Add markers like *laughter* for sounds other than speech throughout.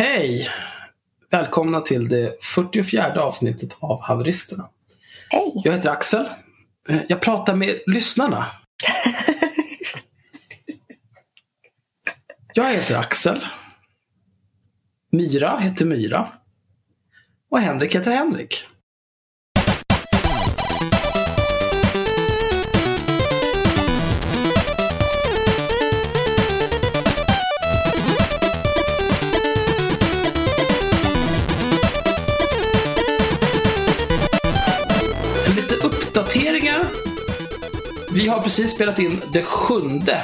Hej! Välkomna till det 44 avsnittet av Haveristerna. Hej! Jag heter Axel. Eh, Jag pratar med lyssnarna. *laughs* Jag heter Axel. Myra heter Myra. Och Henrik heter Henrik. Vi har precis spelat in det sjunde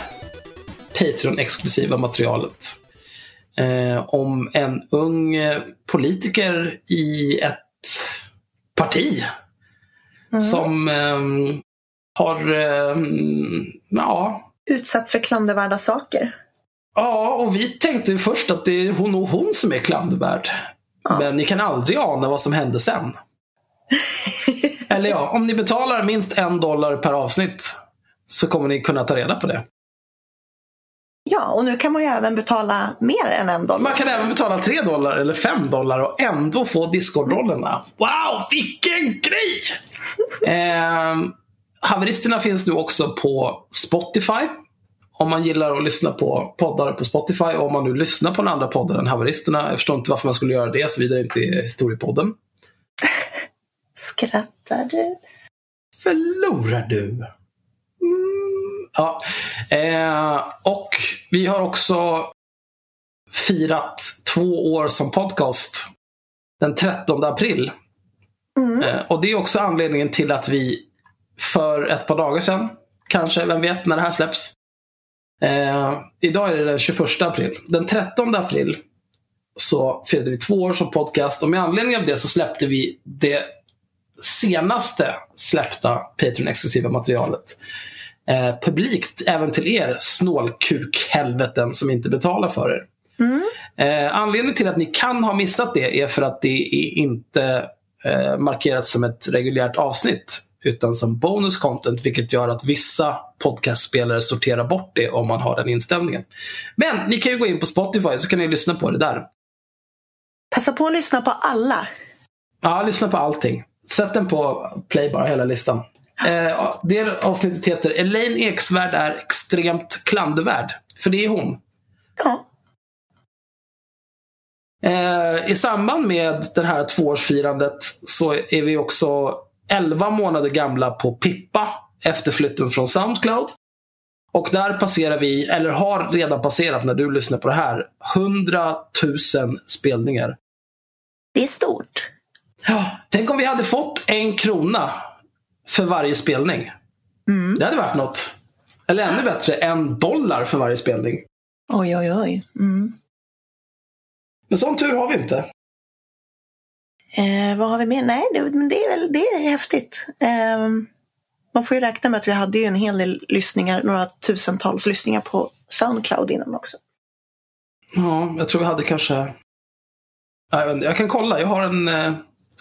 Patreon-exklusiva materialet. Eh, om en ung politiker i ett parti. Som eh, har, eh, ja, Utsatts för klandervärda saker. Ja, och vi tänkte först att det är hon och hon som är klandervärd. Ja. Men ni kan aldrig ana vad som hände sen. *laughs* Eller ja, om ni betalar minst en dollar per avsnitt så kommer ni kunna ta reda på det. Ja, och nu kan man ju även betala mer än en dollar. Man kan även betala 3 dollar eller 5 dollar och ändå få Discord-rollerna. Wow, vilken grej! *laughs* eh, haveristerna finns nu också på Spotify. Om man gillar att lyssna på poddar på Spotify och om man nu lyssnar på den andra podden än Haveristerna. Jag förstår inte varför man skulle göra det såvida det inte är Historiepodden. *laughs* Skrattar du? Förlorar du? Mm, ja. Eh, och vi har också firat två år som podcast den 13 april. Mm. Eh, och det är också anledningen till att vi för ett par dagar sedan, kanske, vem vet när det här släpps. Eh, idag är det den 21 april. Den 13 april så firade vi två år som podcast och med anledning av det så släppte vi det senaste släppta Patreon-exklusiva materialet. Eh, publikt även till er snålkukhelveten som inte betalar för er. Mm. Eh, anledningen till att ni kan ha missat det är för att det är inte eh, markerat som ett reguljärt avsnitt utan som bonus content vilket gör att vissa podcastspelare sorterar bort det om man har den inställningen. Men ni kan ju gå in på Spotify så kan ni lyssna på det där. Passa på att lyssna på alla. Ja, lyssna på allting. Sätt den på play bara, hela listan. Eh, det avsnittet heter Elaine Eksvärd är extremt klandervärd. För det är hon. Ja. Eh, I samband med det här tvåårsfirandet så är vi också 11 månader gamla på Pippa efter flytten från Soundcloud. Och där passerar vi, eller har redan passerat när du lyssnar på det här, 100 000 spelningar. Det är stort. Ja, tänk om vi hade fått en krona för varje spelning. Mm. Det hade varit något. Eller ännu bättre, en dollar för varje spelning. Oj, oj, oj. Mm. Men sån tur har vi inte. Eh, vad har vi mer? Nej, det, men det, är väl, det är häftigt. Eh, man får ju räkna med att vi hade ju en hel del lyssningar, några tusentals lyssningar på Soundcloud innan också. Ja, jag tror vi hade kanske... Jag kan kolla, jag har en eh,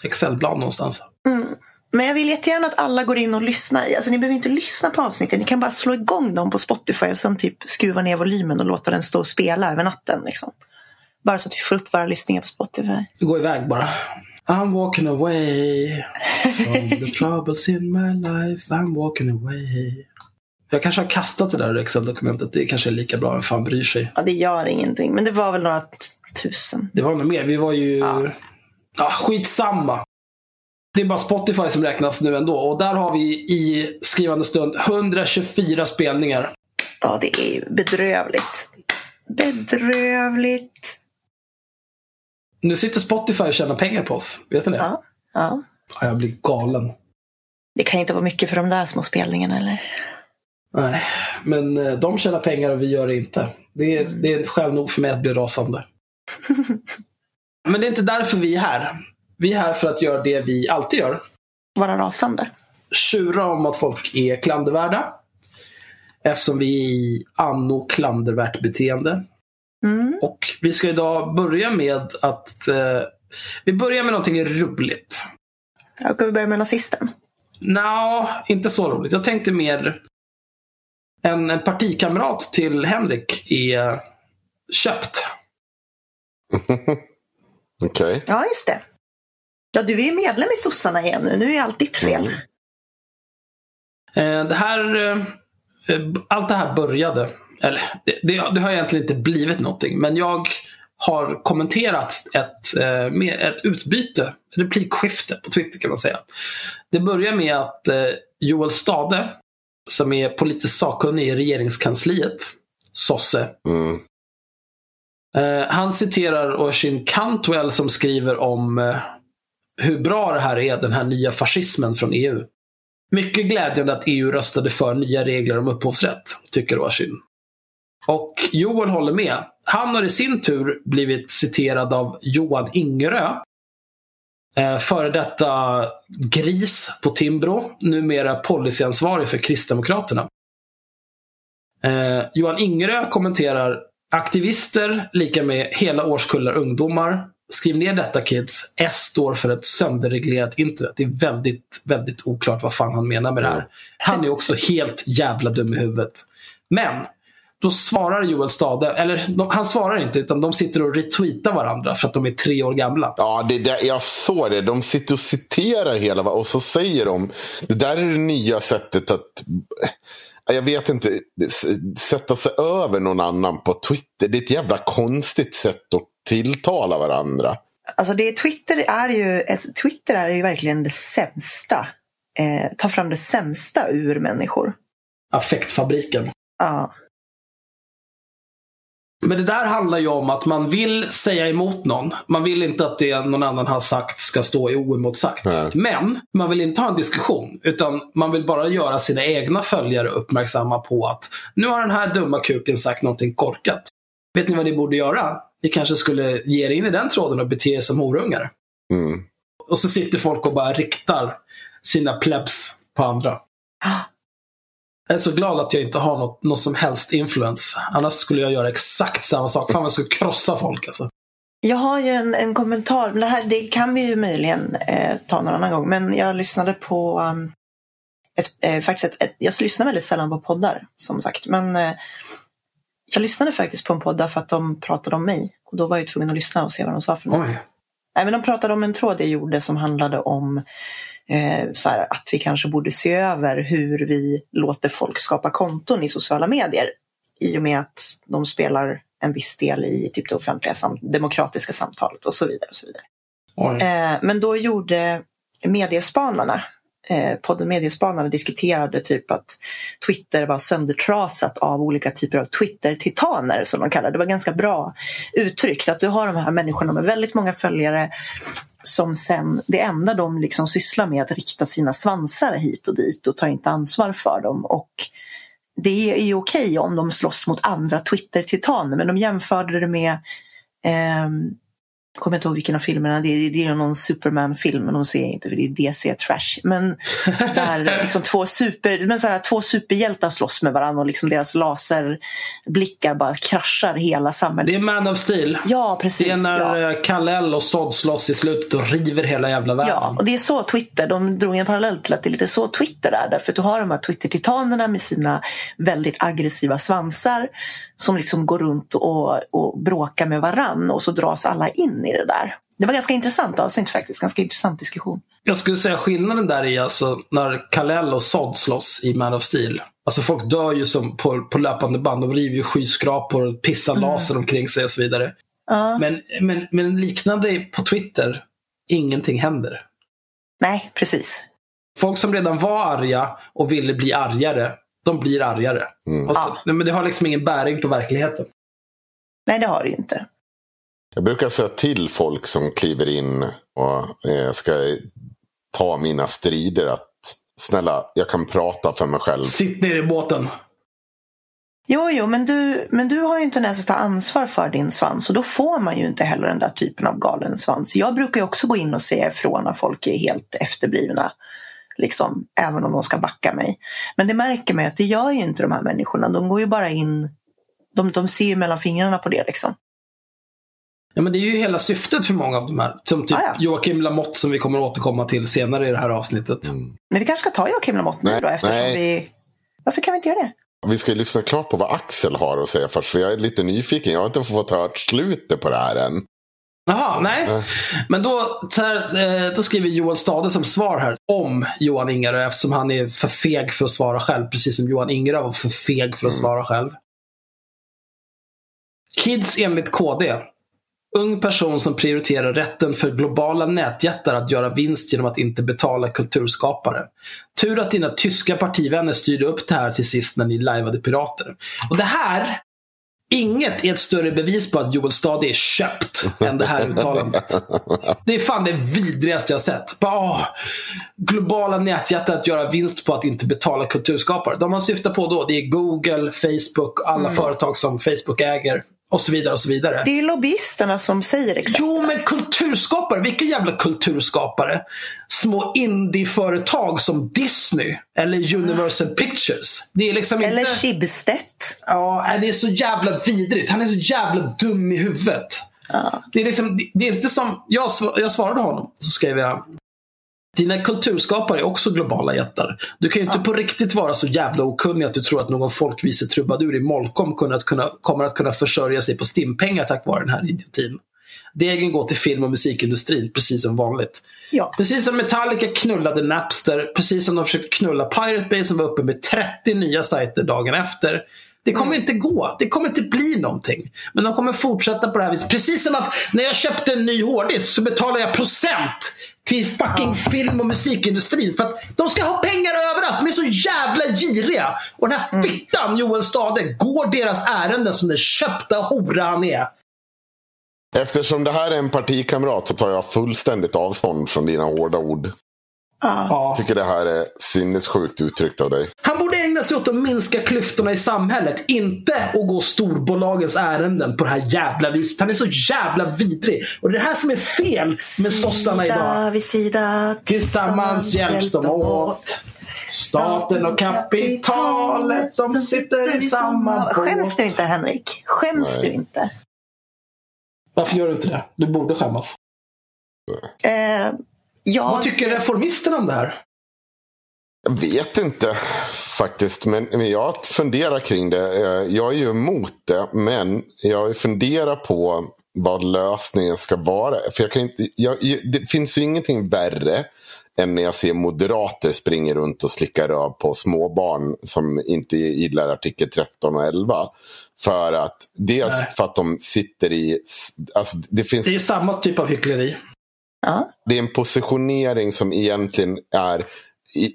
Excel-blad någonstans. Mm. Men jag vill jättegärna att alla går in och lyssnar. Alltså, ni behöver inte lyssna på avsnitten. Ni kan bara slå igång dem på Spotify och sen typ skruva ner volymen och låta den stå och spela över natten. Liksom. Bara så att vi får upp våra lyssningar på Spotify. Gå iväg bara. I'm walking away from the troubles in my life. I'm walking away. Jag kanske har kastat det där Excel-dokumentet. Det kanske är lika bra. Vem fan bryr sig? Ja, det gör ingenting. Men det var väl några tusen. Det var nog mer. Vi var ju... Ja. Ja. skitsamma. Det är bara Spotify som räknas nu ändå. Och där har vi i skrivande stund 124 spelningar. Ja, det är ju bedrövligt. Bedrövligt. Nu sitter Spotify och tjänar pengar på oss. Vet ni det? Ja, ja. Ja, Jag blir galen. Det kan inte vara mycket för de där små spelningarna eller? Nej, men eh, de tjänar pengar och vi gör det inte. Det är, det är skäl nog för mig att bli rasande. *laughs* men det är inte därför vi är här. Vi är här för att göra det vi alltid gör. Vara rasande. Tjura om att folk är klandervärda. Eftersom vi är i anno klandervärt beteende. Mm. Och vi ska idag börja med att eh, vi börjar med någonting roligt. Ja, Ska vi börja med nazisten? Nå, inte så roligt. Jag tänkte mer en, en partikamrat till Henrik är köpt. *laughs* Okej. Ja, just det. Ja, du är ju medlem i sossarna igen nu. Nu är allt ditt fel. Mm. Eh, Det här, eh, allt det här började, eller det, det, det har egentligen inte blivit någonting, men jag har kommenterat ett, eh, med ett utbyte, replikskifte på Twitter kan man säga. Det börjar med att eh, Joel Stade, som är politiskt sakkunnig i regeringskansliet, sosse, Mm. Eh, han citerar Oisin Cantwell som skriver om eh, hur bra det här är, den här nya fascismen från EU. Mycket glädjande att EU röstade för nya regler om upphovsrätt, tycker Oisin. Och Joel håller med. Han har i sin tur blivit citerad av Johan Ingerö. Eh, före detta gris på Timbro, numera policyansvarig för Kristdemokraterna. Eh, Johan Ingerö kommenterar aktivister lika med hela årskullar ungdomar. Skriv ner detta kids. S står för ett sönderreglerat internet. Det är väldigt, väldigt oklart vad fan han menar med det här. Han är också helt jävla dum i huvudet. Men då svarar Joel Stade, eller de, han svarar inte utan de sitter och retweetar varandra för att de är tre år gamla. Ja, det där, jag såg det. De sitter och citerar hela och så säger de. Det där är det nya sättet att jag vet inte, sätta sig över någon annan på Twitter. Det är ett jävla konstigt sätt att tilltala varandra. Alltså det, Twitter, är ju, ett, Twitter är ju verkligen det sämsta. Eh, ta fram det sämsta ur människor. Affektfabriken. Ja. Men det där handlar ju om att man vill säga emot någon. Man vill inte att det någon annan har sagt ska stå i oemotsagt. Nej. Men man vill inte ha en diskussion. Utan man vill bara göra sina egna följare uppmärksamma på att nu har den här dumma kuken sagt någonting korkat. Vet ni vad ni borde göra? Ni kanske skulle ge er in i den tråden och bete er som horungar. Mm. Och så sitter folk och bara riktar sina plebs på andra. Jag är så glad att jag inte har något, något som helst influens. Annars skulle jag göra exakt samma sak. Fan, jag skulle krossa folk alltså. Jag har ju en, en kommentar. Det, här, det kan vi ju möjligen eh, ta någon annan gång. Men jag lyssnade på um, ett, eh, faktiskt ett, ett, jag lyssnar väldigt sällan på poddar, som sagt. Men eh, jag lyssnade faktiskt på en podd för att de pratade om mig. Och då var jag tvungen att lyssna och se vad de sa för något. Oj. Nej, men de pratade om en tråd jag gjorde som handlade om eh, så här, att vi kanske borde se över hur vi låter folk skapa konton i sociala medier. I och med att de spelar en viss del i typ det offentliga sam- demokratiska samtalet och så vidare. Och så vidare. Eh, men då gjorde Mediespanarna, eh, podden Mediespanarna diskuterade typ att Twitter var söndertrasat av olika typer av Twitter-titaner som de kallar det. Det var ganska bra uttryckt att du har de här människorna med väldigt många följare som sen, det enda de liksom sysslar med är att rikta sina svansar hit och dit och tar inte ansvar för dem. Och det är ju okej om de slåss mot andra Twitter-titaner men de jämförde det med eh, jag kommer inte ihåg vilken av filmerna, det är, det är någon Superman-film, men de ser inte för det är DC-trash. Men där *laughs* liksom två, super, men så här, två superhjältar slåss med varandra och liksom deras laserblickar bara kraschar hela samhället. Det är Man of Steel. Ja, precis. Det är när ja. eh, Kal-El och Sod slåss i slutet och river hela jävla världen. Ja, och det är så Twitter, de drog en parallell till att det är lite så Twitter är. Därför att du har de här Twitter-titanerna med sina väldigt aggressiva svansar som liksom går runt och, och bråkar med varann och så dras alla in i det där. Det var ganska intressant avsnitt faktiskt, ganska intressant diskussion. Jag skulle säga skillnaden där är alltså när Kal-El och Sod slåss i Man of Steel. Alltså folk dör ju som på, på löpande band. De river ju skyskrapor, pissar laser omkring sig och så vidare. Ja. Men, men, men liknande på Twitter, ingenting händer. Nej, precis. Folk som redan var arga och ville bli argare, de blir argare. Mm. Alltså, nej, men det har liksom ingen bäring på verkligheten. Nej, det har det ju inte. Jag brukar säga till folk som kliver in och eh, ska ta mina strider att snälla, jag kan prata för mig själv. Sitt ner i båten. Jo, jo, men du, men du har ju inte ens att ta ansvar för din svans och då får man ju inte heller den där typen av galen svans. Jag brukar ju också gå in och säga ifrån när folk är helt efterblivna. Liksom, även om de ska backa mig. Men det märker man att det gör ju inte de här människorna. De går ju bara in, de, de ser ju mellan fingrarna på det liksom. Ja, men det är ju hela syftet för många av de här. Som typ Ah, ja. Joakim Lamotte som vi kommer att återkomma till senare i det här avsnittet. Men vi kanske ska ta Joakim Lamotte nu Nej, då eftersom nej. vi... Varför kan vi inte göra det? Vi ska ju lyssna klart på vad Axel har att säga först. För jag är lite nyfiken. Jag har inte fått hört slutet på det här än. Jaha, nej. Men då, här, eh, då skriver Johan Stade som svar här om Johan Ingerö eftersom han är för feg för att svara själv. Precis som Johan Ingerö var för feg för att svara själv. Kids enligt KD. Ung person som prioriterar rätten för globala nätjättar att göra vinst genom att inte betala kulturskapare. Tur att dina tyska partivänner styrde upp det här till sist när ni lajvade Pirater. Och det här Inget är ett större bevis på att Joel Stade är köpt än det här uttalandet. Det är fan det vidrigaste jag sett. Bara, åh, globala nätjättar att göra vinst på att inte betala kulturskapare. De man syftar på då, det är Google, Facebook, alla företag som Facebook äger och så vidare. och så vidare. Det är lobbyisterna som säger exakt Jo, men kulturskapare. Vilka jävla kulturskapare? Små indieföretag som Disney eller Universal Pictures. Det är liksom Eller inte... Schibsted. Ja, det är så jävla vidrigt. Han är så jävla dum i huvudet. Det, är liksom, det- är inte som... Jag svarade honom, så skrev jag. Dina kulturskapare är också globala jättar. Du kan ju inte på riktigt vara så jävla okunnig att du tror att någon folkvise trubadur i Molkom att kunna, kommer att kunna försörja sig på stimpengar tack vare den här idiotin. Degen går till film och musikindustrin, precis som vanligt. Ja. Precis som Metallica knullade Napster, precis som de försökte knulla Pirate Bay som var uppe med 30 nya sajter dagen efter. Det kommer inte gå. Det kommer inte bli någonting. Men de kommer fortsätta på det här viset. Precis som att när jag köpte en ny hårddisk så betalar jag procent till fucking film och musikindustrin. För att de ska ha pengar överallt. De är så jävla giriga. Och den här fittan Joel Stade går deras ärenden som den köpta hora han är. Eftersom det här är en partikamrat så tar jag fullständigt avstånd från dina hårda ord. Ja. Tycker det här är sinnessjukt uttryckt av dig. Han borde ägna sig åt att minska klyftorna i samhället. Inte att gå storbolagens ärenden på det här jävla viset. Han är så jävla vidrig. Och det är det här som är fel med sossarna idag. Sida vid sida. Tillsammans hjälps de åt. Staten och kapitalet, de sitter i samma båt. Skäms du inte Henrik? Skäms Nej. du inte? Varför gör du inte det? Du borde skämmas. Eh, ja, Vad tycker reformisterna om det här? Jag vet inte faktiskt, men, men jag funderar kring det. Eh, Jag är ju emot det, men jag funderar på vad lösningen ska vara. För jag kan inte, jag, det finns ju ingenting värre än när jag ser moderater springa runt och slicka röv på småbarn som inte gillar artikel 13 och 11. För att, dels Nej. för att de sitter i... Alltså det finns Det är ju samma typ av hyckleri. Ja. det är en positionering som egentligen är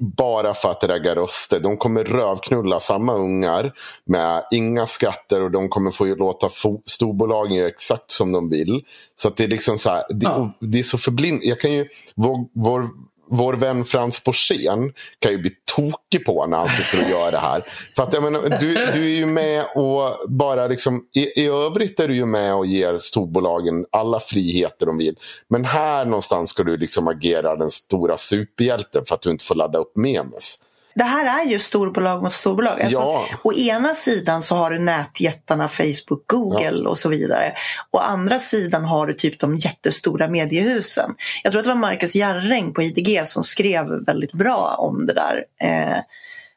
bara för att ragga röster. De kommer rövknulla samma ungar med inga skatter och de kommer få låta storbolagen göra exakt som de vill. Så det är liksom så här, det, Ja. det är så förblind. Jag kan ju, vår, vår, vår vän Frans Borssén kan ju bli tokig på när han sitter och gör det här. För att jag menar, du, du är ju med och bara liksom, i, i övrigt är du ju med och ger storbolagen alla friheter de vill. Men här någonstans ska du liksom agera den stora superhjälten för att du inte får ladda upp memes. Det här är ju storbolag mot storbolag. Alltså, Ja. Å ena sidan så har du nätjättarna Facebook, Google och så vidare. Å andra sidan har du typ de jättestora mediehusen. Jag tror att det var Marcus Järring på IDG som skrev väldigt bra om det där. Eh,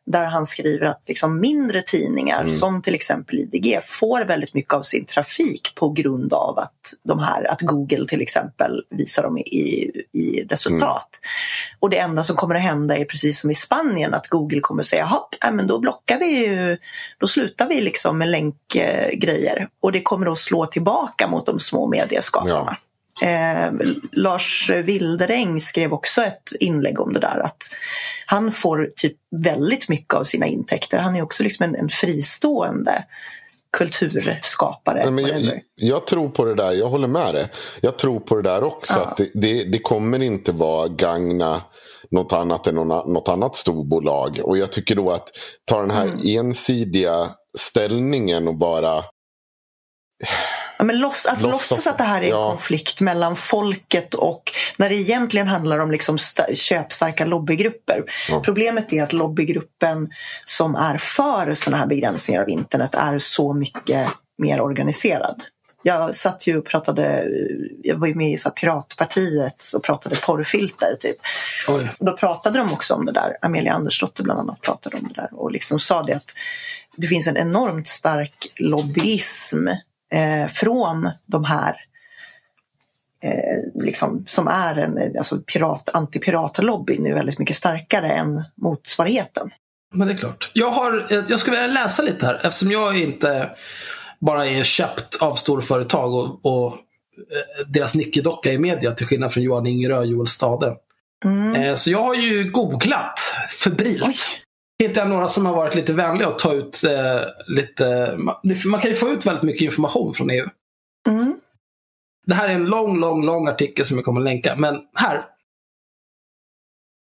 där han skriver att liksom mindre tidningar Mm. som till exempel IDG får väldigt mycket av sin trafik på grund av att, de här, att Google till exempel visar dem i, i resultat. Och det enda som kommer att hända är precis som i Spanien att Google kommer säga hopp, äh, men då blockar vi ju, då slutar vi liksom med länkgrejer. Och det kommer att slå tillbaka mot de små medieskaparna. Eh, Lars Wilderäng skrev också ett inlägg om det där att han får typ väldigt mycket av sina intäkter. Han är också liksom en, en fristående kulturskapare. Nej, jag, jag tror på det där, jag håller med dig. Jag tror på det där också. Ja. Att det, det, det kommer inte vara gagna något annat än något, annat storbolag. Och jag tycker då att ta den här ensidiga ställningen och bara... Ja, men loss, att Låtsas- låtsas att det här är en ja. konflikt mellan folket och när det egentligen handlar om liksom sta- köpstarka lobbygrupper. Ja. Problemet är att lobbygruppen som är för sådana här begränsningar av internet är så mycket mer organiserad. Jag satt ju och pratade, jag var ju med i så Piratpartiet och pratade porrfilter typ. Oj. Och då pratade de också om det där. Amelia Andersdotter bland annat pratade om det där och liksom sa det att det finns en enormt stark lobbyism eh, från de här eh, liksom, som är en alltså, pirat, antipiratlobbyn är väldigt mycket starkare än motsvarigheten. Men det är klart. Jag, har, eh, jag skulle vilja läsa lite här eftersom jag inte bara är köpt av storföretag och, och eh, deras nickedocka i media till skillnad från Johan Ingerö och Joel Stade. Mm. Eh, Så jag har ju googlat febrilt. Oj. Hittade jag några som har varit lite vänliga och ta ut eh, lite... Man, man kan ju få ut väldigt mycket information från EU. Mm. Det här är en lång, lång, lång artikel som jag kommer att länka. Men här.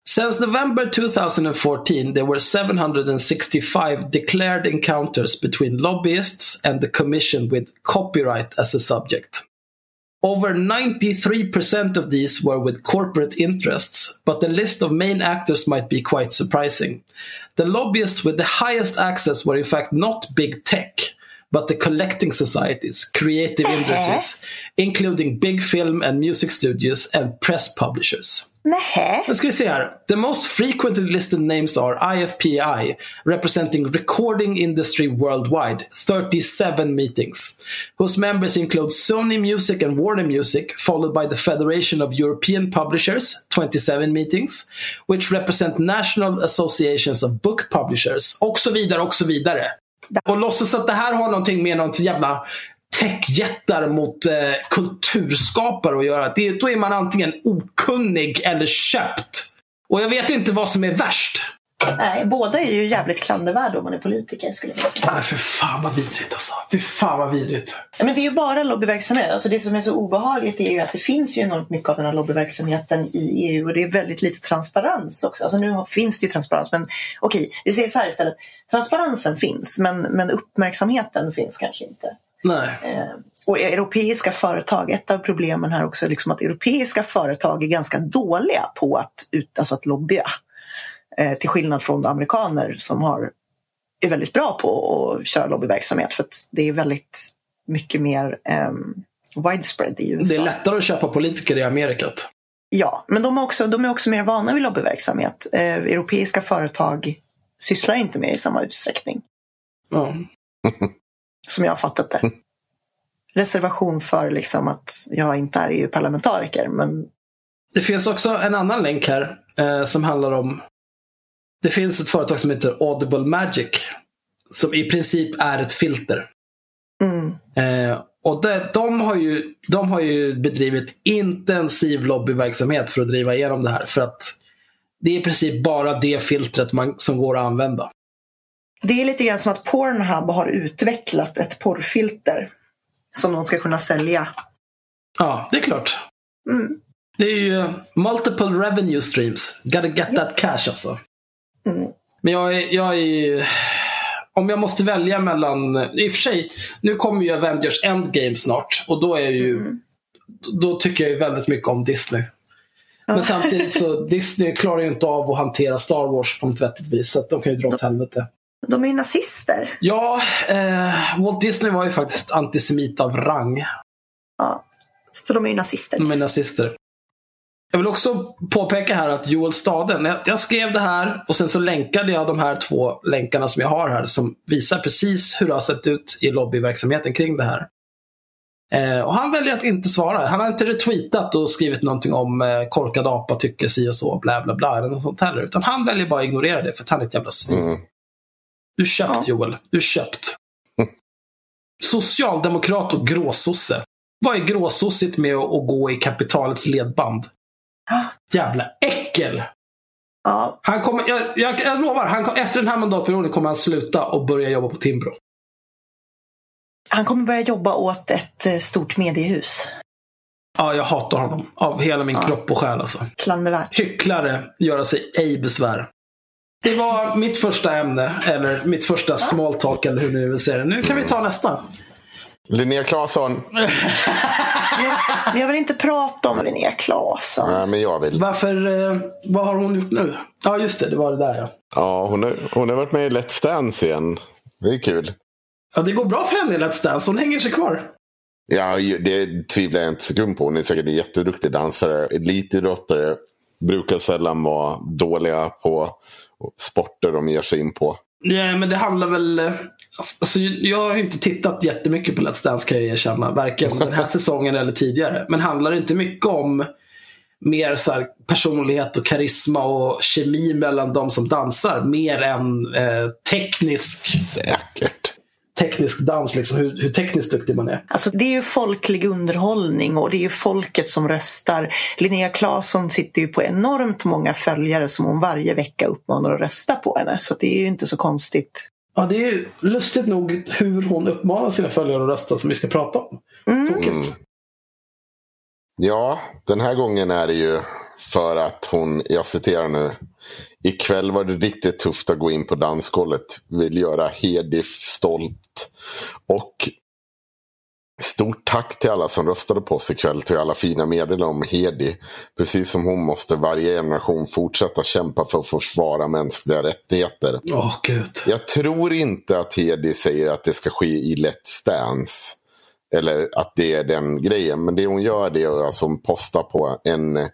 Since November 2014, there were 765 declared encounters between lobbyists and the Commission with copyright as a subject. Over 93% of these were with corporate interests, but the list of main actors might be quite surprising. The lobbyists with the highest access were in fact not big tech, but the collecting societies, creative industries, including big film and music studios and press publishers. Nähä. Nu ska vi se här. The most frequently listed names are IFPI, representing recording industry worldwide, 37 meetings, whose members include Sony Music and Warner Music, followed by the Federation of European Publishers, 27 meetings, which represent national associations of book publishers, och så vidare, och så vidare. Och låtsas att det här har någonting med något jävla techjättar mot eh, kulturskapare att göra. Det, då är man antingen okunnig eller köpt. Och jag vet inte vad som är värst. Nej, båda är ju jävligt klandervärda om man är politiker skulle jag säga. Nej, för fan vad vidrigt alltså. Fy fan vad vidrigt. Ja, men det är ju bara lobbyverksamhet. Alltså det som är så obehagligt är ju att det finns ju enormt mycket av den här lobbyverksamheten i EU och det är väldigt lite transparens också. Alltså nu finns det ju transparens men okej, vi säger så här istället. Transparensen finns men, men uppmärksamheten finns kanske inte. Nej. Eh, och europeiska företag, ett av problemen här också är liksom att europeiska företag är ganska dåliga på att, ut, alltså att lobbya. Eh, till skillnad från amerikaner som har, är väldigt bra på att köra lobbyverksamhet för att det är väldigt mycket mer um, widespread i USA. Det är lättare att köpa politiker i Amerikat. Ja, men de är, också, de är också mer vana vid lobbyverksamhet. Eh, europeiska företag sysslar inte med det i samma utsträckning Ja. *laughs* som jag har fattat det. Reservation för liksom att jag inte är EU-parlamentariker men Det finns också en annan länk här eh, som handlar om Det finns ett företag som heter Audible Magic som i princip är ett filter. mm, Eh, och det, de, har ju, de har ju bedrivit intensiv lobbyverksamhet för att driva igenom det här. För att det är i princip bara det filtret man, som går att använda. Det är lite grann som att Pornhub har utvecklat ett porrfilter som de ska kunna sälja. Ja, det är klart. Mm. Det är ju multiple revenue streams. Gotta get that cash alltså. Mm. Men jag är, jag är Om jag måste välja mellan... I och för sig, nu kommer ju Avengers Endgame snart. Och då är jag ju... Då tycker jag ju väldigt mycket om Disney. Men samtidigt så *laughs* Disney klarar ju inte av att hantera Star Wars på ett vettigt vis. Så de kan ju dra åt helvete. De är ju nazister. Ja, eh, Walt Disney var ju faktiskt antisemit av rang. Ja. Så de är ju nazister. De är nazister. Jag vill också påpeka här att Joel Staden, jag, jag skrev det här och sen så länkade jag de här två länkarna som jag har här som visar precis hur det har sett ut i lobbyverksamheten kring det här. Eh, och han väljer att inte svara. Han har inte retweetat och skrivit någonting om eh, korkad apa tycker si och så, bla bla bla, eller något sånt heller. Utan han väljer bara att ignorera det för att han är ett jävla svin. Mm. Du köpt Ja. Joel. Du köpt. *laughs* Socialdemokrat och gråsosse. Vad är gråsossigt med att, att gå i kapitalets ledband? *gasps* Jävla äckel! Ja, Han kommer, jag, jag, jag lovar, han, kom- efter den här mandatperioden kommer han sluta och börja jobba på Timbro. han kommer börja jobba åt ett eh, stort mediehus. Ja, jag hatar honom. Av hela min Ja. kropp och själ alltså. Klandervärt. Hycklare, göra sig ej besvär. Det var mitt första ämne, eller mitt första small talk, eller hur ni vill säga det. Nu kan vi ta nästa. Linnea Claesson. Men jag vill inte prata om Linnea Claesson. Nej, men jag vill. Varför, eh, vad har hon gjort nu? Ja, just det, det var det där ja. Ja, hon, har, hon har varit med i Let's Dance igen. Det är kul. Ja, det går bra för henne i Let's Dance. Hon hänger sig kvar. Ja, det tvivlar jag inte sekund på. Hon är säkert en jätteduktig dansare. Elitidrottare. Brukar sällan vara dåliga på sporter de ger sig in på. Ja, men det handlar väl... eh, Alltså, jag har ju inte tittat jättemycket på Let's Dance kan jag erkänna. Varken *laughs* den här säsongen eller tidigare. Men handlar det inte mycket om mer så här, personlighet och karisma och kemi mellan de som dansar. Mer än eh, teknisk, Säkert. Teknisk dans. Liksom, hur, hur tekniskt duktig man är. Alltså det är ju folklig underhållning och det är ju folket som röstar. Linnea Claesson sitter ju på enormt många följare som hon varje vecka uppmanar att rösta på henne. Så det är ju inte så konstigt. Ja, det är ju lustigt nog hur hon uppmanar sina följare att rösta som vi ska prata om. Tokigt. Ja, den här gången är det ju för att hon, jag citerar nu. Ikväll var det riktigt tufft att gå in på dansgolvet. Vill göra Hedif stolt. Och stort tack till alla som röstade på oss ikväll. Till alla fina meddelanden om Hedi. Precis som hon måste varje generation fortsätta kämpa för att försvara mänskliga rättigheter. Åh, gud. Jag tror inte att Hedi säger att det ska ske i Let's Dance. Eller att det är den grejen. Men det hon gör det är alltså hon postar på en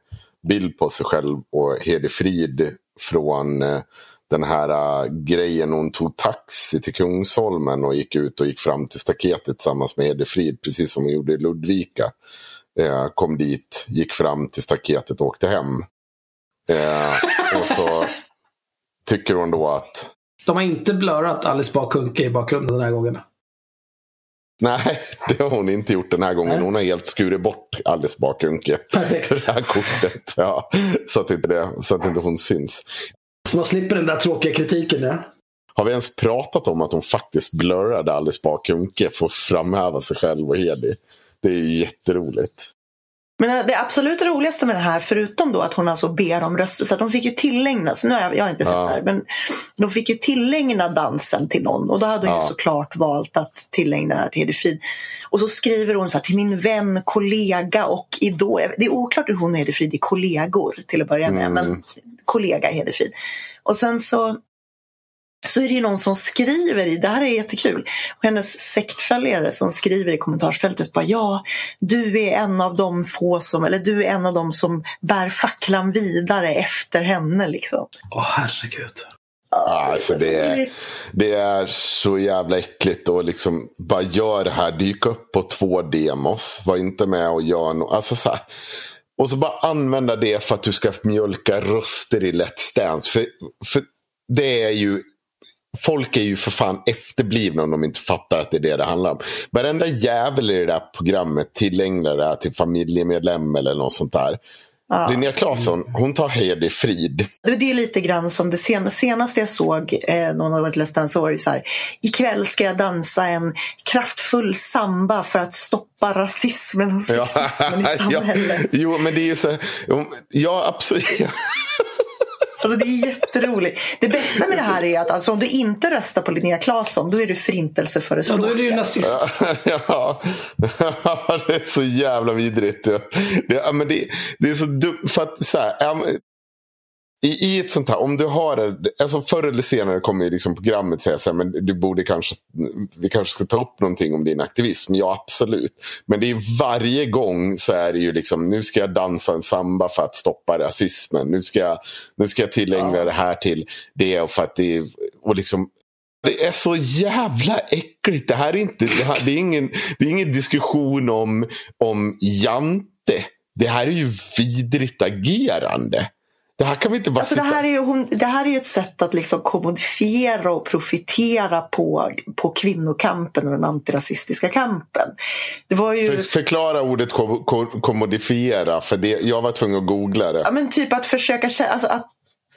bild på sig själv och Hedi Frid från eh, den här uh, grejen. Hon tog taxi till Kungsholmen och gick ut och gick fram till staketet tillsammans med Hedi Precis som hon gjorde i Ludvika. Eh, kom dit, gick fram till staketet och åkte hem. Eh, och så tycker hon då att De har inte blurrat Alice Bah Kuhnke i bakgrunden den här gången. Nej, det har hon inte gjort den här gången. Nej. Hon har helt skurit bort Alice Bakunke. Perfekt. *laughs* Det här kortet. Ja, så, att inte det, så att inte hon syns. Så man slipper den där tråkiga kritiken. Ja. Har vi ens pratat om att hon faktiskt blurrade Alice Bakunke för att framhäva sig själv och Hedi? Det är ju jätteroligt. Men det absolut roligaste med det här, förutom då att hon alltså ber om röster, så att de fick ju tillägna, så nu har jag, jag har inte sett Ja. det här, men de fick ju tillägna dansen till någon och då hade hon Ja. ju såklart valt att tillägna det här till Hedi Frid. Och så skriver hon så här till min vän, kollega och idol. Det är oklart hur hon och Hedi Frid är kollegor till att börja med, Mm. men kollega Hedi Frid. Och sen så så är det ju någon som skriver i, det här är jättekul, och hennes sektföljare som skriver i kommentarsfältet bara ja, du är en av de få som, eller du är en av de som bär facklan vidare efter henne liksom. Åh, herregud. Ja, alltså det, är, roligt. det är så jävla äckligt att liksom bara gör det här. Dyk upp på två demos. Var inte med och gör något. Alltså så här. Och så bara använda det för att du ska mjölka röster i Let's Dance. För, för det är ju Folk är ju för fan efterblivna om de inte fattar att det är det det handlar om. Varenda jävel i det där programmet tillägnar det till familjemedlem eller något sånt där. Ja. Linnea Claesson, hon tar Hedi Frid. Det är lite grann som det sen, senaste jag såg, eh, någon hade varit Let's Dance, var så här. Ikväll ska jag dansa en kraftfull samba för att stoppa rasismen och sexismen i *laughs* samhället. jo, men det är ju så här, Ja, absolut. *laughs* Alltså det är jätteroligt. Det bästa med det här är att alltså, om du inte röstar på Linnea Claesson, då är du Ja, förintelseförespråkare. då är du ju nazist. *laughs* ja, det är så jävla vidrigt. Det, ja, men det, det är så dumt. För att så här, ja, men, i, I ett sånt här, om du har det, alltså förr eller senare kommer ju liksom programmet säga så här, men du borde kanske, vi kanske ska ta upp någonting om din aktivism. Ja, absolut. Men det är varje gång så är det ju liksom, nu ska jag dansa en samba för att stoppa rasismen. Nu ska jag, nu ska jag tillägna det här till det och för att det är, och liksom det är så jävla äckligt. Det här är inte, det, här, det är ingen, det är ingen diskussion om, om Jante. Det här är ju vidrigt agerande. Det här kan vi inte bara Alltså det, sitta... här är ju, det här är ju ett sätt att liksom kommodifiera och profitera på, på kvinnokampen och den antirasistiska kampen. Det var ju... För, förklara ordet kom, kom, kommodifiera. För det, jag var tvungen att googla det. Ja, men typ att försöka alltså att,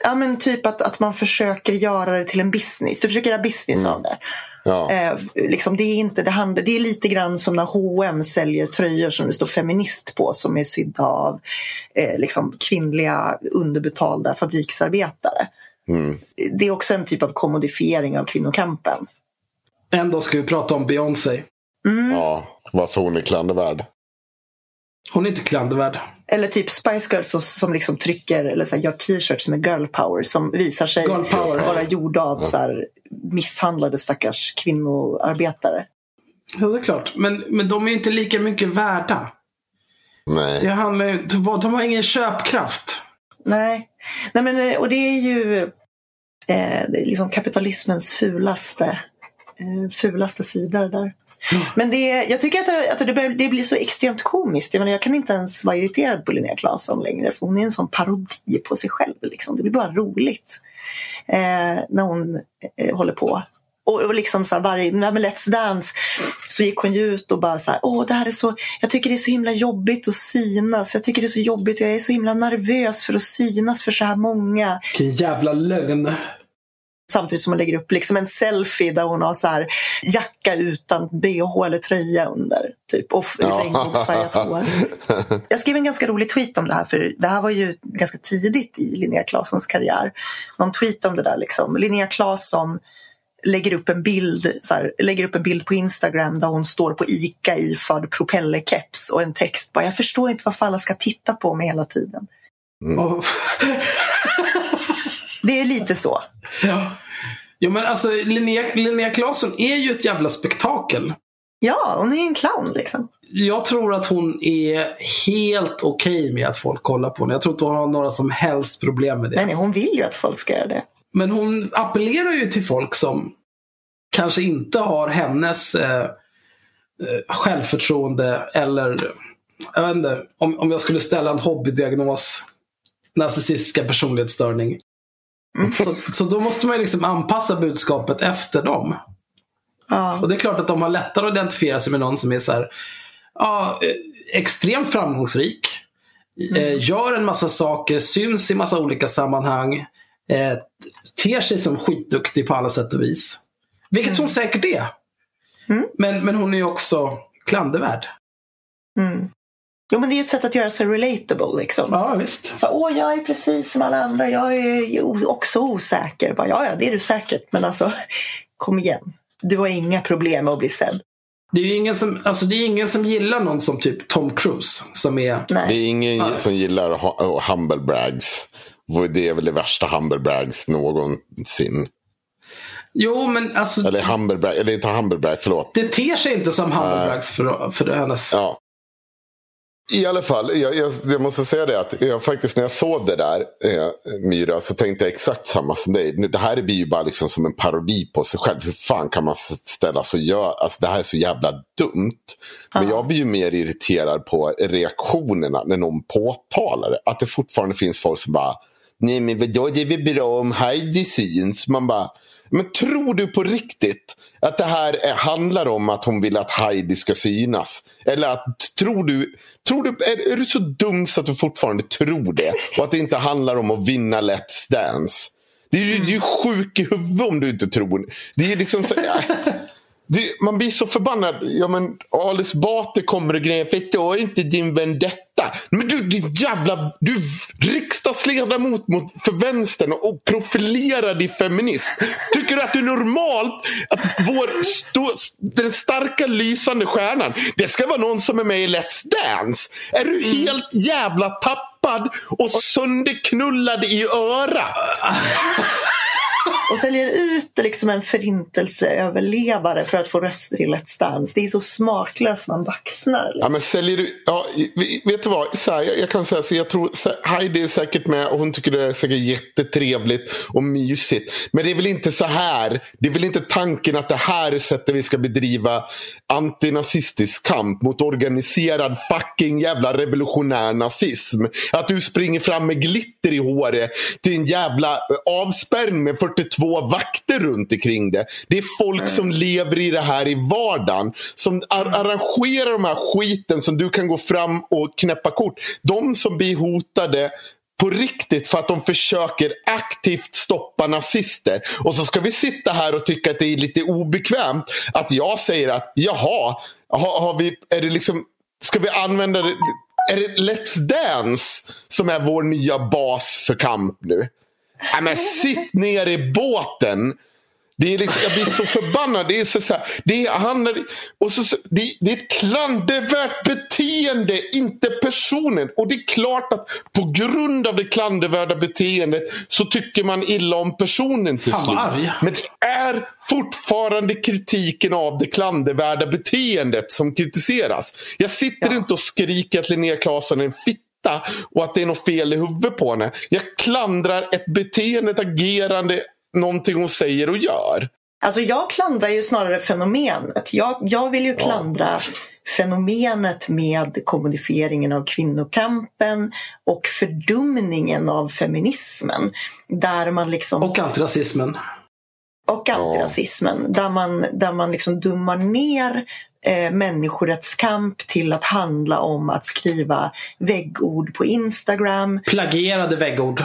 ja, men typ att, att man försöker göra det till en business. Du försöker göra business av det. Ja. Eh, liksom, det, är inte, det, handlar, det är lite grann som när H&M säljer tröjor som det står feminist på som är sydda av eh, liksom, kvinnliga underbetalda fabriksarbetare. Mm. Det är också en typ av kommodifiering av kvinnokampen. En dag ska vi prata om Beyoncé. ja, varför hon är klandervärd. Hon är inte klandervärd. Eller typ Spice Girls som, som liksom trycker eller så här, gör t-shirts med girl power som visar sig Girl power. vara gjorda av så här, misshandlade stackars kvinnoarbetare. Ja, det är klart. Men, men de är inte lika mycket värda. Nej. Det handlar ju, de har ingen köpkraft. Nej, Nej men, eh, och det är ju eh, det är liksom kapitalismens fulaste eh, fulaste sidor där. Men det, jag tycker att, det, att det, börjar, det blir så extremt komiskt. Jag, menar, jag kan inte ens vara irriterad på Linnea Claesson längre för hon är en sån parodi på sig själv. Liksom. Det blir bara roligt eh, när hon eh, håller på. Och, och liksom så här, varje, med Let's Dance så gick hon ju ut och bara så här, åh det här är så, jag tycker det är så himla jobbigt att synas. Jag tycker det är så jobbigt, jag är så himla nervös för att synas för så här många. Vilken jävla lögn. Samtidigt som hon lägger upp liksom en selfie där hon har så här jacka utan bh eller tröja under. Typ, och Ja. regnbågsfärgat hår. *laughs* Jag skrev en ganska rolig tweet om det här för det här var ju ganska tidigt i Linnea Claessons karriär. Någon tweet om det där liksom. Linnea Claesson lägger upp en bild, så här, lägger upp en bild på Instagram där hon står på ICA iförd propellerkeps och en text bara “Jag förstår inte varför alla ska titta på mig hela tiden”. Och- *laughs* Det är lite så. ja. Jo men alltså Linnea, Linnea Claesson är ju ett jävla spektakel. Ja, hon är en clown liksom. Jag tror att hon är helt okej med att folk kollar på henne. Jag tror inte hon har några som helst problem med det. Nej, nej, hon vill ju att folk ska göra det. Men hon appellerar ju till folk som kanske inte har hennes eh, eh, självförtroende eller, jag vet inte, om, om jag skulle ställa en hobbydiagnos, narcissistiska personlighetsstörning. Så, så då måste man liksom anpassa budskapet efter dem. Ja. Och det är klart att de har lättare att identifiera sig med någon som är så här, ja, eh, extremt framgångsrik. Eh, gör en massa saker, syns i massa olika sammanhang. Eh, ter sig som skitduktig på alla sätt och vis. Vilket hon säkert är. Mm. Men, men hon är ju också klandervärd. Mm. Jo, men det är ju ett sätt att göra sig relatable. Liksom. Ja, visst. Så, Åh, jag är precis som alla andra. Jag är ju också osäker. Bara, ja, ja, det är du säkert. Men alltså, kom igen. Du har inga problem med att bli sedd. Det är ju ingen som, alltså det är ingen som gillar någon som typ Tom Cruise. Som är... Det Nej. är ingen Nej. som gillar ha- humble brags. Det är väl det värsta humble brags någonsin. Jo, men alltså Eller humble brag, eller inte humble brag, förlåt. det ter sig inte som Humblebrags för, för hennes... Ja. I alla fall, jag, jag, jag måste säga det att jag faktiskt när jag såg det där, eh, Myra, så tänkte jag exakt samma som dig. Nu, Det här blir ju bara liksom som en parodi på sig själv. Hur fan kan man ställa sig och göra? Alltså det här är så jävla dumt. Men jag blir ju mer irriterad på reaktionerna när någon påtalar det. Att det fortfarande finns folk som bara, nej men vadå, det är väl bra om Heidi syns. Man bara, men tror du på riktigt att det här är, handlar om att hon vill att Heidi ska synas? Eller att, tror du, tror du är, är du så dum så att du fortfarande tror det? Och att det inte handlar om att vinna Let's Dance? Det är ju, mm. ju sjuk i huvudet om du inte tror. Det är liksom så, *laughs* det, man blir så förbannad. Ja, men Alice Bate kommer och grejer. Förstår inte din vendetta. Men du din jävla... Du är riksdagsledamot mot, för vänstern och profilerar dig feminist. Tycker du att det är normalt att vår stå, den starka lysande stjärnan, det ska vara någon som är med i Let's Dance? Är du helt jävla tappad och sönderknullad i örat? *laughs* Och säljer ut liksom en förintelseöverlevare för att få röster i Let's Dance. Det är så smaklöst man baxnar. Ja, men säljer du... Ja, vet du vad? Så här, jag, jag kan säga så jag tror så- Heidi är säkert med och hon tycker det är säkert jättetrevligt och mysigt. Men det är väl inte så här. Det är väl inte tanken att det här är sättet vi ska bedriva antinazistisk kamp mot organiserad fucking jävla revolutionär nazism. Att du springer fram med glitter i håret till en jävla eh, avspärrning med 42 vakter runt omkring det. Det är folk som lever i det här i vardagen. Som ar- arrangerar de här skiten som du kan gå fram och knäppa kort. De som blir hotade på riktigt för att de försöker aktivt stoppa nazister. Och så ska vi sitta här och tycka att det är lite obekvämt att jag säger att jaha, har, har vi, är det liksom, ska vi använda det, är det Let's Dance som är vår nya bas för kamp nu? Nej, men sitt ner i båten. Det är liksom, jag blir så förbannad. Det är, så, så här, det handlar, och så, det, det är ett klandervärt beteende, inte personen. Och det är klart att på grund av det klandervärda beteendet så tycker man illa om personen till slut. Men det är fortfarande kritiken av det klandervärda beteendet som kritiseras. Jag sitter Ja. inte och skriker att Linnea Claesson är en fitta och att det är något fel i huvudet på henne. Jag klandrar ett beteende, ett agerande, någonting hon säger och gör. Alltså jag klandrar ju snarare fenomenet. Jag, jag vill ju klandra fenomenet med kommodifieringen av kvinnokampen och fördumningen av feminismen. Där man liksom... Och antirasismen. och antirasismen. Där man, där man liksom dummar ner eh, människorättskamp till att handla om att skriva väggord på Instagram. Plagierade väggord.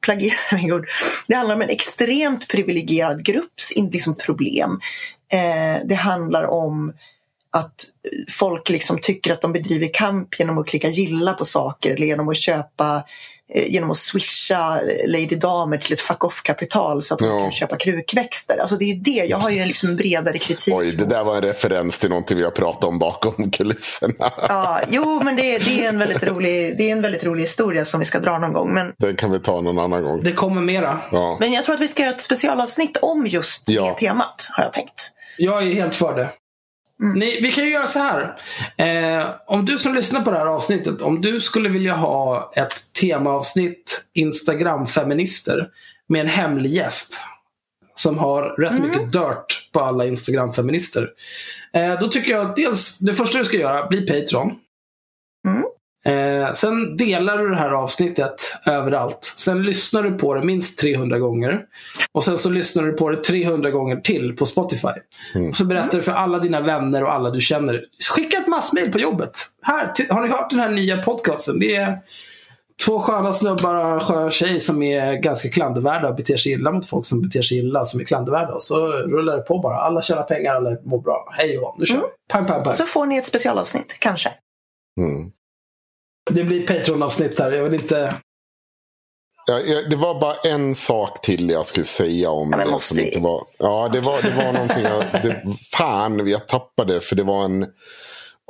Plagiering. *laughs* Det handlar om en extremt privilegierad grupps liksom problem. Eh, det handlar om att folk liksom tycker att de bedriver kamp genom att klicka gilla på saker eller genom att köpa genom att swisha Lady Damer till ett fuck off-kapital så att de Ja. kan köpa krukväxter. Alltså det är ju det. Jag har ju liksom en bredare kritik. Oj, det där var en referens till någonting vi har pratat om bakom kulisserna. Ja, jo, men det, det, är en väldigt rolig, det är en väldigt rolig historia som vi ska dra någon gång. Men, Den kan vi ta någon annan gång. Det kommer mera. Ja. men jag tror att vi ska göra ett specialavsnitt om just Ja. det temat, har jag tänkt. Jag är helt för det. Ni, vi kan ju göra så här. Eh, om du som lyssnar på det här avsnittet, om du skulle vilja ha ett temaavsnitt Instagram-feminister med en hemlig gäst som har rätt mycket dirt på alla Instagram-feminister. Eh, då tycker jag att dels, det första du ska göra, bli Patreon. Mm. Eh, sen delar du det här avsnittet överallt. Sen lyssnar du på det minst 300 gånger. Och sen så lyssnar du på det 300 gånger till på Spotify. Och så berättar du för alla dina vänner och alla du känner. Skicka ett massmail på jobbet. Här, har ni hört den här nya podcasten? Det är två sköna snubbar och en skön tjej som är ganska klandervärda och beter sig illa mot folk som beter sig illa som är klandervärda. Och så rullar det på bara. Alla tjänar pengar, alla mår bra. Hej och nu kör vi. Pang, pang, pang. Så får ni ett specialavsnitt, kanske. Mm. Det blir Patreon-avsnitt här. Jag vill inte... Ja, det var bara en sak till jag skulle säga om Ja, det. Som vi? inte var, ja, det var, det var någonting. Jag, det, fan, jag tappade för det var en...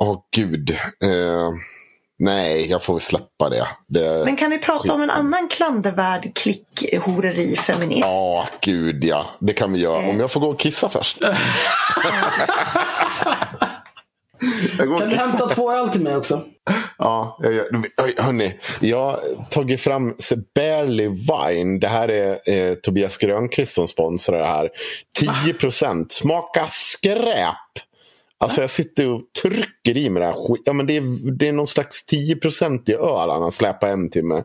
Åh gud. Eh, nej, jag får släppa det. det Men kan vi prata om en annan klandervärd klickhoreri feminist? Ja, gud ja. Det kan vi göra. Om jag får gå och kissa först. *laughs* jag Kan du hämta två öl till mig också? Ja, jag Oj, hörni. Jag har tagit fram Barely Wine. Det här är eh, Tobias Grönqvist som sponsrar det här. 10 procent. Smaka skräp. Alltså jag sitter och trycker i mig det här skit. Ja, men det, är, det är någon slags 10 procent i öl han har släpat hem till mig.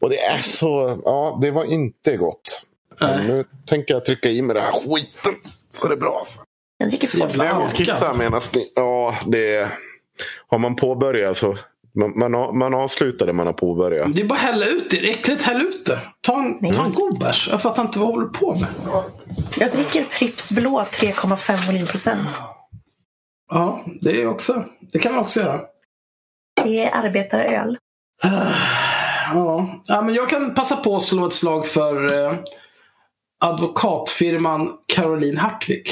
Och det är så... Ja, det var inte gott. Men nu tänker jag trycka i mig det här skiten. Så det är bra. alltså. Jag dricker kissar medan ni... Ja, det är... Har man påbörjat så... Man, man, har- man avslutar det man har påbörjat. Det är bara att hälla ut det. Det är äckligt. Häll ut det. Ta en, ta en god bärs. Jag fattar inte vad du håller på med. Jag dricker Pripps blå 3,5 volymprocent. Ja, det är också. Det kan man också göra. Det är arbetaröl. Ja. ja, men jag kan passa på att slå ett slag för eh, advokatfirman Caroline Hartvig.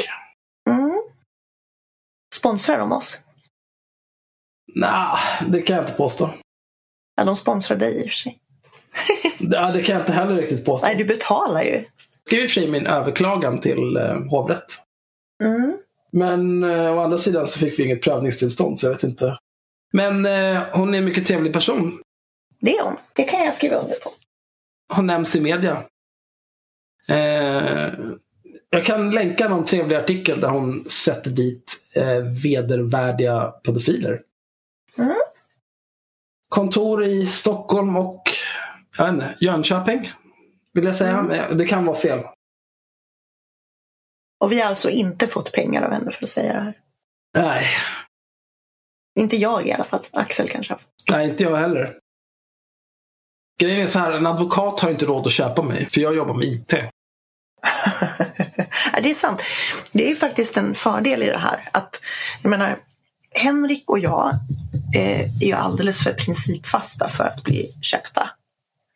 Sponsrar de oss? Nej, det kan jag inte påstå. Ja, de sponsrar dig i och för sig. *laughs* Ja, det kan jag inte heller riktigt påstå. Nej, du betalar ju. skrev i och för sig min överklagan till eh, hovrätt. Mm. Men eh, å andra sidan så fick vi inget prövningstillstånd, så jag vet inte. Men eh, hon är en mycket trevlig person. Det är hon. Det kan jag skriva under på. Hon nämns i media. Eh, jag kan länka någon trevlig artikel där hon sätter dit eh, vedervärdiga pedofiler. Mm. Kontor i Stockholm och jag inte, Jönköping. Vill jag säga. Men Det kan vara fel. Och vi har alltså inte fått pengar av henne för att säga det här. Nej, Inte jag i alla fall. Axel kanske nej inte jag heller. Grejen är så här, en advokat har inte råd att köpa mig, för jag jobbar med IT. *laughs* Ja, det är sant. Det är faktiskt en fördel i det här. Att, jag menar, Henrik och jag eh, är alldeles för principfasta för att bli köpta.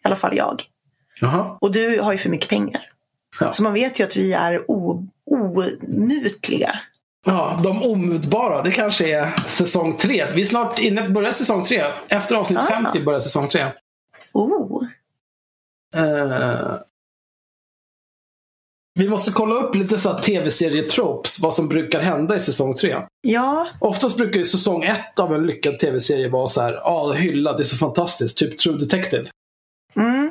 I alla fall jag. Jaha. Och du har ju för mycket pengar. Ja. Så man vet ju att vi är omutliga. Ja, de omutbara. Det kanske är säsong tre. Vi är snart inne börjar säsong tre. Efter avsnitt Ah. 50 börjar säsong tre. Oh. Eh, vi måste kolla upp lite så tv-serietropes. Vad som brukar hända i säsong tre. Ja, Oftast brukar ju säsong ett av en lyckad tv-serie vara så här. Ja, hyllad. Det är så fantastiskt. Typ True Detective. mm.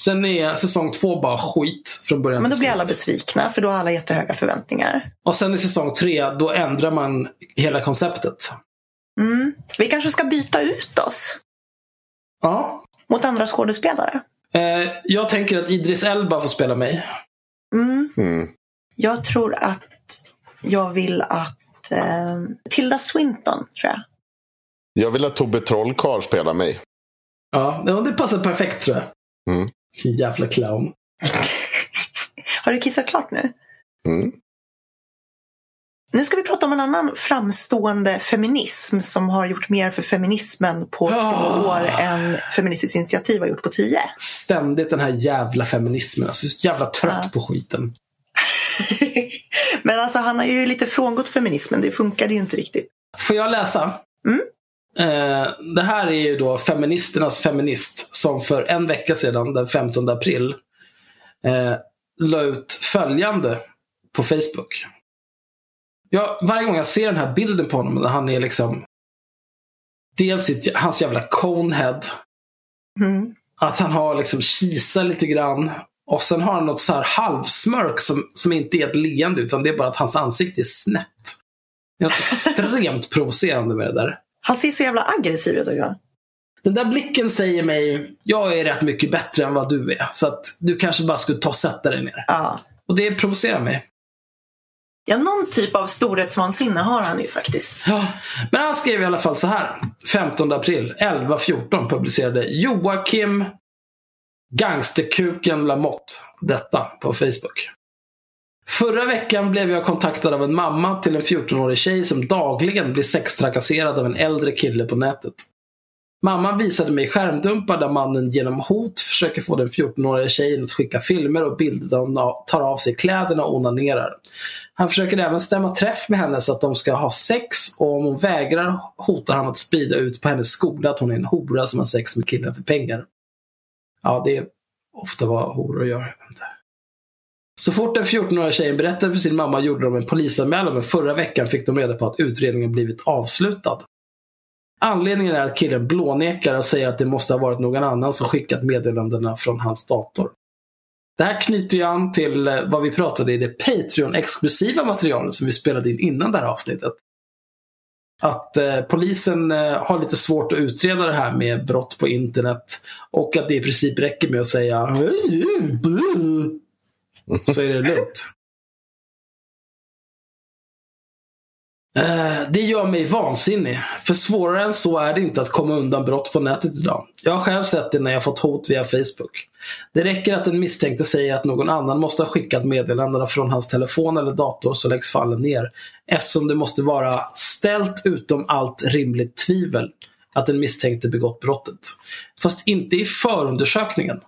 Sen är säsong två bara skit från början Men då blir alla besvikna för då har alla jättehöga förväntningar. Och sen i säsong tre, då ändrar man hela konceptet. Mm. Vi kanske ska byta ut oss Ja. mot andra skådespelare. Eh, jag tänker att Idris Elba får spela mig. Mm. Mm. Jag tror att jag vill att eh, Tilda Swinton, tror jag. Jag vill att Tobbe Trollkarl spelar mig. Ja, det passar perfekt tror jag. Mm. Jävla clown. *laughs* Har du kissat klart nu? Mm. Nu ska vi prata om en annan framstående feminism som har gjort mer för feminismen på Ja. två år än Feministiskt initiativ har gjort på tio. Ständigt den här jävla feminismen. Alltså, så jävla trött Ja. på skiten. *laughs* Men alltså han har ju lite frångått feminismen, det funkade ju inte riktigt. Får jag läsa? Mm. Eh, det här är ju då feministernas feminist som för en vecka sedan, den 15 april, eh, la ut följande på Facebook. Jag, varje gång jag ser den här bilden på honom, där han är liksom dels sitt, hans jävla conehead, Mm. att han har liksom kisar lite grann. Och sen har han något så här halvsmörk som, som inte är ett leende utan det är bara att hans ansikte är snett. Det är något *laughs* extremt provocerande med det där. Han ser så jävla aggressiv ut också. Den där blicken säger mig, jag är rätt mycket bättre än vad du är. Så att du kanske bara skulle ta och sätta dig ner. Ja. Och det provocerar mig ja, någon typ av storhetsvansinne har han ju faktiskt. Ja. Men han skrev i alla fall så här. 15 april 11.14 publicerade Joakim Gangsterkuken Lamotte detta på Facebook. Förra veckan blev jag kontaktad av en mamma till en 14-årig tjej som dagligen blir sextrakasserad av en äldre kille på nätet. Mamman visade mig skärmdumpar där mannen genom hot försöker få den 14-åriga tjejen att skicka filmer och bilder där hon tar av sig kläderna och onanerar. Han försöker även stämma träff med henne så att de ska ha sex och om hon vägrar hotar han att sprida ut på hennes skola att hon är en hora som har sex med killen för pengar. Ja, det är ofta vad horor gör. inte. Så fort den 14-åriga tjejen berättade för sin mamma gjorde de en polisanmälan men förra veckan fick de reda på att utredningen blivit avslutad. Anledningen är att killen blånekar och säger att det måste ha varit någon annan som skickat meddelandena från hans dator. Det här knyter ju an till eh, vad vi pratade i det Patreon-exklusiva materialet som vi spelade in innan det här avsnittet. Att eh, polisen eh, har lite svårt att utreda det här med brott på internet och att det i princip räcker med att säga så är det lugnt. Eh, det gör mig vansinnig. För svårare än så är det inte att komma undan brott på nätet idag. Jag har själv sett det när jag fått hot via Facebook. Det räcker att den misstänkte säger att någon annan måste ha skickat meddelandena från hans telefon eller dator så läggs fallen ner. Eftersom det måste vara ställt utom allt rimligt tvivel att den misstänkte begått brottet. Fast inte i förundersökningen.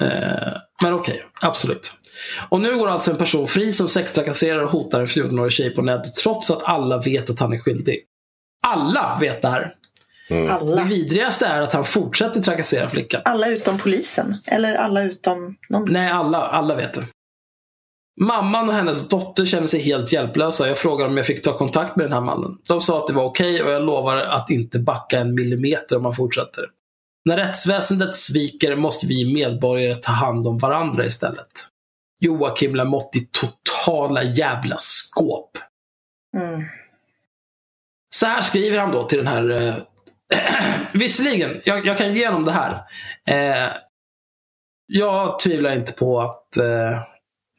Eh, men okej, absolut. Och nu går alltså en person fri som sextrakasserar och hotar en 14-årig tjej på nätet trots att alla vet att han är skyldig. Alla vet det här. Det Alla. vidrigaste är att han fortsätter trakassera flickan. Alla utom polisen. Eller alla utom någon. Nej, alla, alla vet det. Mamman och hennes dotter känner sig helt hjälplösa. Jag frågade om jag fick ta kontakt med den här mannen. De sa att det var okej och jag lovar att inte backa en millimeter om han fortsätter. När rättsväsendet sviker måste vi medborgare ta hand om varandra istället. Joakim Lamotte i totala jävla skåp. Mm. Så här skriver han då till den här... Eh, *clears throat* visserligen, jag, jag kan ge honom det här. Eh, jag tvivlar inte på att eh,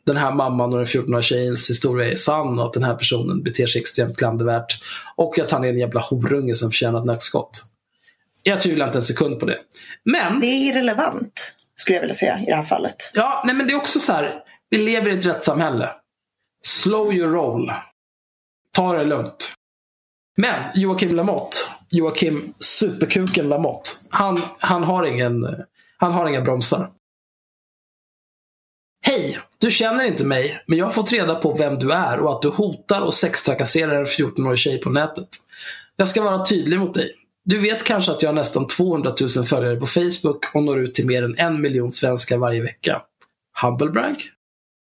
den här mamman och den 14-åriga tjejens historia är sann och att den här personen beter sig extremt klandervärt. Och att han är en jävla horunge som förtjänar ett nackskott. Jag tvivlar inte en sekund på det. Men, Det är irrelevant, skulle jag vilja säga i det här fallet. ja, nej, men det är också så här. Vi lever i ett rättssamhälle. Slow your roll. Ta det lugnt. Men Joakim Lamotte, Joakim Superkuken Lamotte, han, han, har ingen, han har inga bromsar. Hej! Du känner inte mig, men jag har fått reda på vem du är och att du hotar och sextrakasserar en 14-årig tjej på nätet. Jag ska vara tydlig mot dig. Du vet kanske att jag har nästan 200 000 följare på Facebook och når ut till mer än en miljon svenskar varje vecka. Humble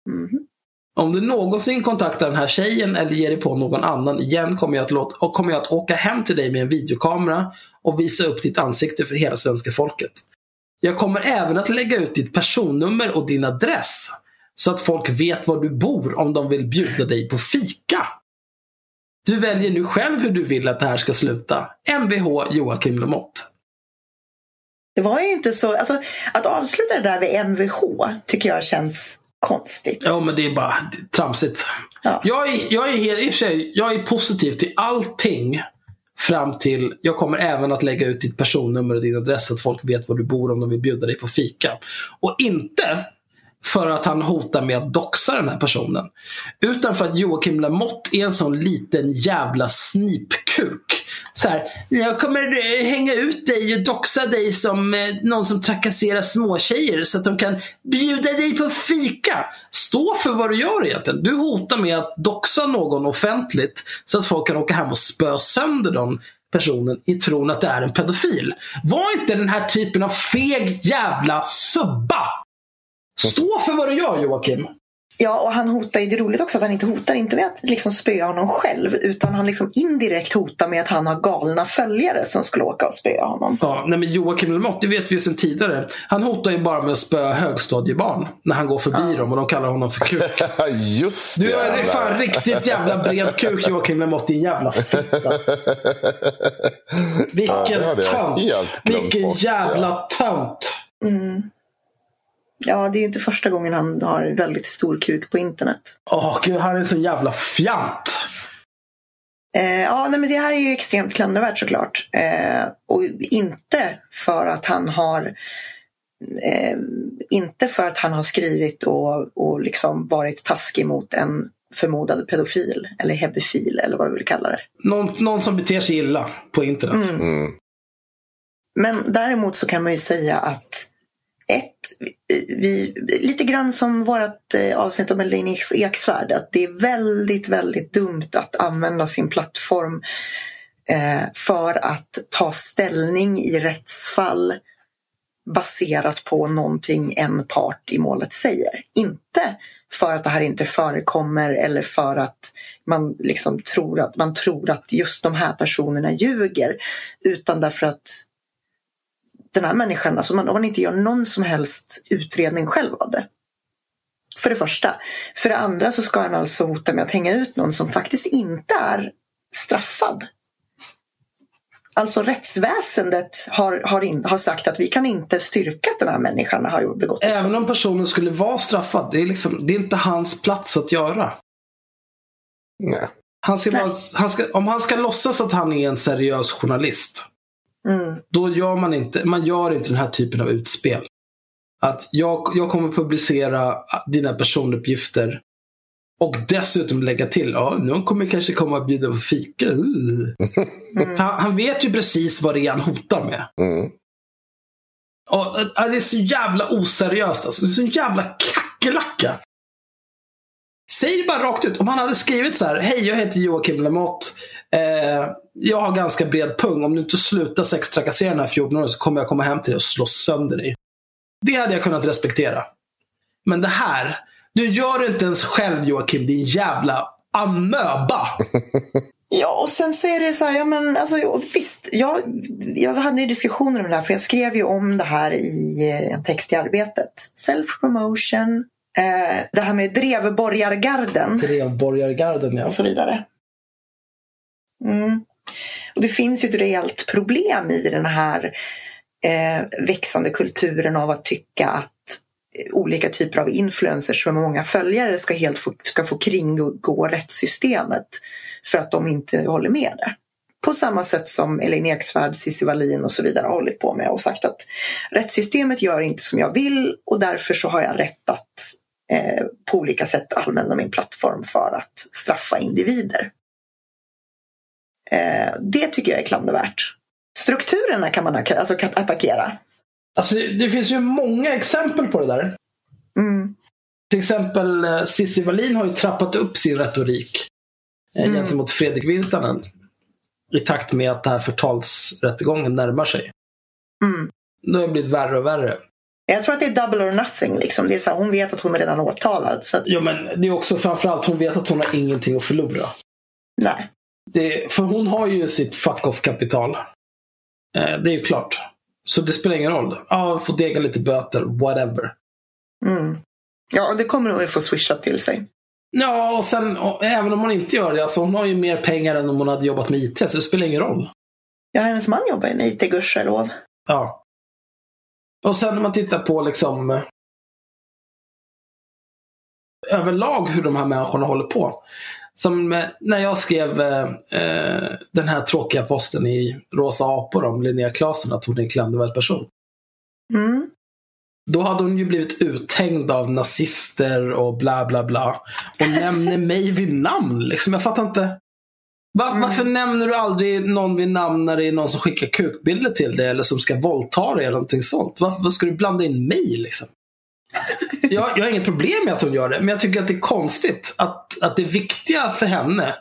Mhm. Om du någonsin kontaktar den här tjejen eller ger dig på någon annan igen kommer jag, att låta, och kommer jag att åka hem till dig med en videokamera och visa upp ditt ansikte för hela svenska folket. Jag kommer även att lägga ut ditt personnummer och din adress. Så att folk vet var du bor om de vill bjuda dig på fika. Du väljer nu själv hur du vill att det här ska sluta. Mvh Joakim Lamotte. Det var ju inte så, alltså att avsluta det där vid Mvh tycker jag känns konstigt. Ja, men det är bara tramsigt. Ja. Jag, är, jag, är, i och för sig, jag är positiv till allting fram till, jag kommer även att lägga ut ditt personnummer och din adress så att folk vet var du bor om de vill bjuda dig på fika. Och inte för att han hotar med att doxa den här personen. Utan för att Joakim Lamotte är en sån liten jävla snipkuk. Så här, jag kommer eh, hänga ut dig och doxa dig som eh, någon som trakasserar småtjejer så att de kan bjuda dig på fika. Stå för vad du gör egentligen. Du hotar med att doxa någon offentligt så att folk kan åka hem och spö sönder den personen i tron att det är en pedofil. Var inte den här typen av feg jävla subba. Stå för vad du gör Joakim. Ja, och han hotar ju, det är roligt också att han inte hotar inte med att liksom spöa honom själv utan han liksom indirekt hotar med att han har galna följare som skulle åka och spöa honom. Ja, nej men Joakim Lamotte, det vet vi ju sedan tidigare. Han hotar ju bara med att spöa högstadiebarn när han går förbi dem och de kallar honom för kuk. *laughs* Just Du det. är jävlar. fan riktigt jävla bred kuk Joakim Lamotte, din jävla fitta. *laughs* Vilken Ja, tönt. Vilken jävla tönt. Ja, det är inte första gången han har väldigt stor kuk på internet. Åh gud, han är en sån jävla fjant. Eh, ja, nej, men det här är ju extremt klandervärt såklart. Eh, och inte för att han har eh, inte för att han har skrivit och, och liksom varit taskig mot en förmodad pedofil eller hebefil eller vad du vill kalla det. Någon, någon som beter sig illa på internet. Mm. Men däremot så kan man ju säga att ett, vi, lite grann som vårt eh, avsnitt om Elaine Eksvärd, att det är väldigt, väldigt dumt att använda sin plattform eh, för att ta ställning i rättsfall baserat på någonting en part i målet säger. Inte för att det här inte förekommer eller för att man liksom tror att man tror att just de här personerna ljuger. Utan därför att den här människan, alltså man, om man inte gör någon som helst utredning själv av det. För det första. För det andra så ska han alltså hota med att hänga ut någon som faktiskt inte är straffad. Alltså rättsväsendet har, har, in, har sagt att vi kan inte styrka att den här människan har gjort- begått Även om personen skulle vara straffad, det är, liksom, det är inte hans plats att göra. Nej. Han ska Nej. vara, han ska, om han ska låtsas att han är en seriös journalist, Mm. då gör man inte, man gör inte den här typen av utspel. Att jag, jag kommer publicera dina personuppgifter och dessutom lägga till, ja, någon kommer kanske komma och bjuda på fika. Uh. Han, han vet ju precis vad det är han hotar med. Mm. Och, äh, det är så jävla oseriöst. Alltså. Det är så jävla kackerlacka. Säg det bara rakt ut. Om han hade skrivit så här. Hej, jag heter Joakim Lamotte. Eh, jag har ganska bred pung. Om du inte slutar sextrakassera den här 14 så kommer jag komma hem till dig och slå sönder dig. Det hade jag kunnat respektera. Men det här. Du gör det inte ens själv Joakim, din jävla amöba. *laughs* Ja, och sen så är det så här, ja men alltså visst, jag, jag hade ju diskussioner om det här för jag skrev ju om det här i eh, en text i arbetet. Self-promotion, eh, det här med drevborgargarden Drevborgargarden ja. och så vidare. Mm. Och det finns ju ett reellt problem i den här eh, växande kulturen av att tycka att eh, olika typer av influencers med många följare ska helt få, ska få kringgå rättssystemet för att de inte håller med det. På samma sätt som Elin Eksvärd, Cissi Wallin och så vidare har hållit på med och sagt att rättssystemet gör inte som jag vill och därför så har jag rätt att eh, på olika sätt använda min plattform för att straffa individer. Eh, det tycker jag är klandervärt. Strukturerna kan man alltså, kan attackera. Alltså, det, det finns ju många exempel på det där. Mm. Till exempel eh, Cissi Wallin har ju trappat upp sin retorik eh, Mm. gentemot Fredrik Virtanen. I takt med att den här förtalsrättegången närmar sig. Mm. Nu har det blivit värre och värre. Jag tror att det är double or nothing. Liksom. Det är så här, hon vet att hon är redan åtalad. Så Ja, men det är också framförallt, hon vet att hon har ingenting att förlora. nej. Det, för hon har ju sitt fuck off-kapital. Eh, det är ju klart. Så det spelar ingen roll. Ja, får dega lite böter, whatever. Mm. Ja, det kommer hon ju få swishat till sig. Ja, och sen och, även om hon inte gör det, alltså hon har ju mer pengar än om hon hade jobbat med IT, så det spelar ingen roll. Ja, hennes man jobbar ju med IT, gudskelov. Ja. Och sen när man tittar på liksom överlag hur de här människorna håller på. Som när jag skrev eh, eh, den här tråkiga posten i Rosa apor om Linnea Claesson, att hon är en klandervärd person. Mm. Då hade hon ju blivit uthängd av nazister och bla bla bla. Och *laughs* nämner mig vid namn. Liksom. Jag fattar inte. Va- Mm. Varför nämner du aldrig någon vid namn när det är någon som skickar kukbilder till dig eller som ska våldta dig eller någonting sånt? Varför ska du blanda in mig liksom? Jag, jag har inget problem med att hon gör det, men jag tycker att det är konstigt att, att det viktiga för henne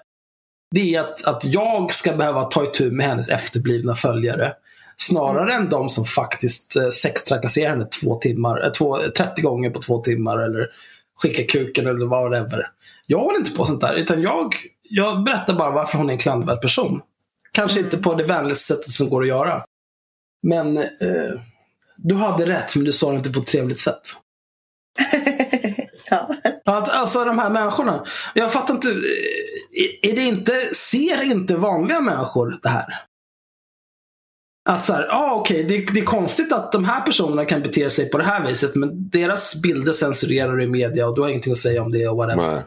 det är att, att jag ska behöva ta itu med hennes efterblivna följare. Snarare än de som faktiskt eh, sextrakasserar henne två timmar, eh, två, 30 gånger på två timmar eller skickar kuken eller whatever. Jag håller inte på sånt där, utan jag, jag berättar bara varför hon är en klandervärd person. Kanske inte på det vänligaste sättet som går att göra. Men eh, du hade rätt, men du sa det inte på ett trevligt sätt. *laughs* ja. Att, alltså de här människorna. Jag fattar inte. eh, Är det inte, ser inte vanliga människor det här? Att så här, ah, okej, det, det är konstigt att de här personerna kan bete sig på det här viset, men deras bilder censurerar du i media och du har ingenting att säga om det och whatever. Nej.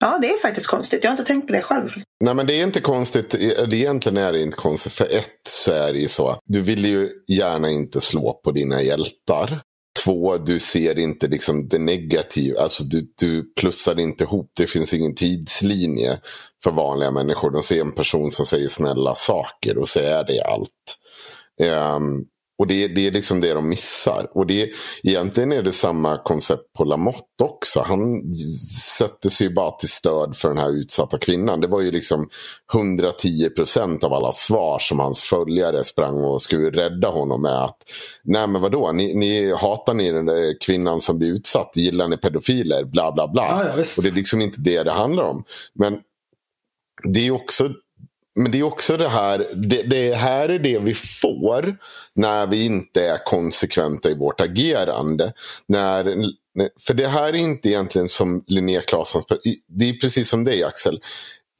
ja, det är faktiskt konstigt. Jag har inte tänkt på det själv. Nej men det är inte konstigt. Egentligen är det inte konstigt. För ett så är det ju så. att Du vill ju gärna inte slå på dina hjältar. Två, du ser inte liksom det negativa. Alltså du, du plussar inte ihop. Det finns ingen tidslinje för vanliga människor. De ser en person som säger snälla saker och så är det allt. Um, och det, det är liksom det de missar. Och det, egentligen är det samma koncept på Lamotte också. Han sätter sig ju bara till stöd för den här utsatta kvinnan. Det var ju liksom 110 procent av alla svar som hans följare sprang och skulle rädda honom med. att Nej men vadå, ni, ni hatar ni den där kvinnan som blir utsatt? Gillar ni pedofiler? Bla bla bla. Ja, och det är liksom inte det det handlar om. Men det är också men det är också det här, det, det här är det vi får när vi inte är konsekventa i vårt agerande. När, för det här är inte egentligen som Linnea Claesson, det är precis som dig Axel.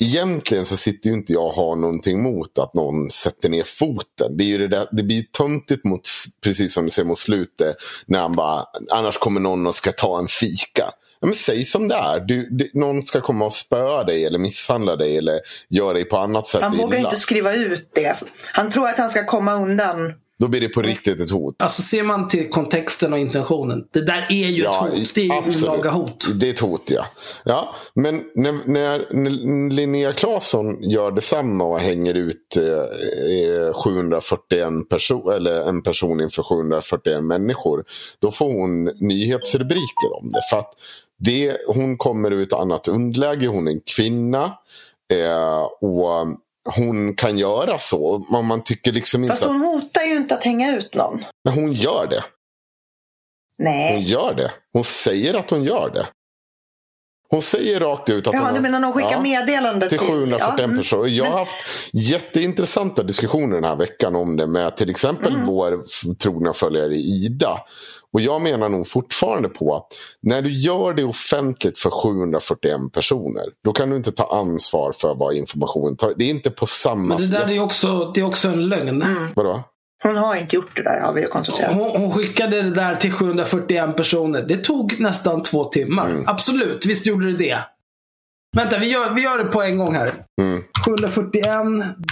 Egentligen så sitter ju inte jag och har någonting emot att någon sätter ner foten. Det, är det, där, det blir ju töntigt mot, precis som du säger mot slutet, när han bara, annars kommer någon och ska ta en fika. Ja, men säg som det är. Du, du, någon ska komma och spöa dig eller misshandla dig eller göra dig på annat sätt Han vågar illa. inte skriva ut det. Han tror att han ska komma undan. Då blir det på riktigt ett hot. Alltså ser man till kontexten och intentionen. Det där är ju ett hot. Det är ju olaga hot. Det är ett hot, ja. ja men när, när, när Linnea Claesson gör detsamma och hänger ut eh, 741 person, eller en person inför 741 människor. Då får hon nyhetsrubriker om det. För att det, hon kommer ur ett annat underläge. Hon är en kvinna. Eh, och hon kan göra så. Man, man tycker liksom inte Fast hon hotar ju inte att hänga ut någon. Men hon gör det. Hon Nej. gör det. Hon säger att hon gör det. Hon säger rakt ut att Jaha, hon du menar någon skickar Ja, meddelande till till... 741 ja, mm. personer. Jag har haft jätteintressanta diskussioner den här veckan om det med till exempel Mm. vår trogna följare Ida. Och jag menar nog fortfarande på att när du gör det offentligt för 741 personer, då kan du inte ta ansvar för vad informationen tar. Det är inte på samma Men det där är också, det är också en lögn. Vadå? Hon har inte gjort det där har vi ju konstaterat. Hon, hon skickade det där till 741 personer. Det tog nästan två timmar. Mm. Absolut, visst gjorde det det. Vänta, vi gör, vi gör det på en gång här. Mm. 741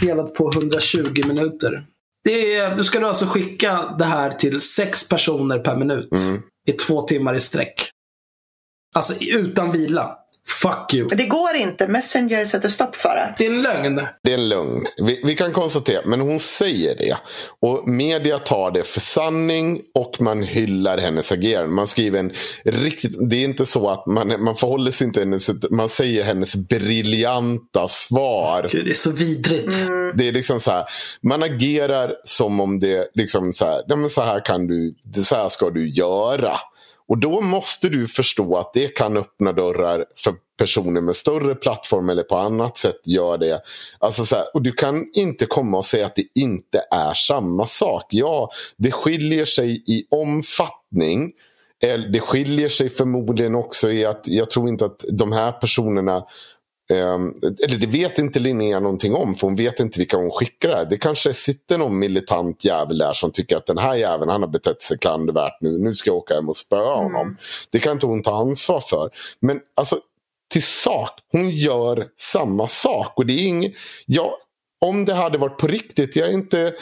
delat på 120 minuter. Det är, du ska alltså skicka det här till sex personer per minut. Mm. I två timmar i sträck. Alltså utan vila. Fuck you. Det går inte. Messenger sätter stopp för det. Det är en lögn. Det är en lögn. Vi, vi kan konstatera, men hon säger det. Och media tar det för sanning och man hyllar hennes agerande. Man skriver en riktigt, det är inte så att man, man förhåller sig inte hennes, man säger hennes briljanta svar. Gud, det är så vidrigt. Mm. Det är liksom så här, man agerar som om det liksom så här, ja, men så här kan du, det- så här ska du göra. Och då måste du förstå att det kan öppna dörrar för personer med större plattform eller på annat sätt gör det. Alltså så här, och du kan inte komma och säga att det inte är samma sak. Ja, det skiljer sig i omfattning. Det skiljer sig förmodligen också i att jag tror inte att de här personerna eller det vet inte Linnea någonting om för hon vet inte vilka hon skickar det Det kanske sitter någon militant jävel där som tycker att den här jäveln han har betett sig klandervärt nu. Nu ska jag åka hem och spöa mm. honom. Det kan inte hon ta ansvar för. Men alltså till sak, hon gör samma sak. Och det är inget, ja, om det hade varit på riktigt, jag är inte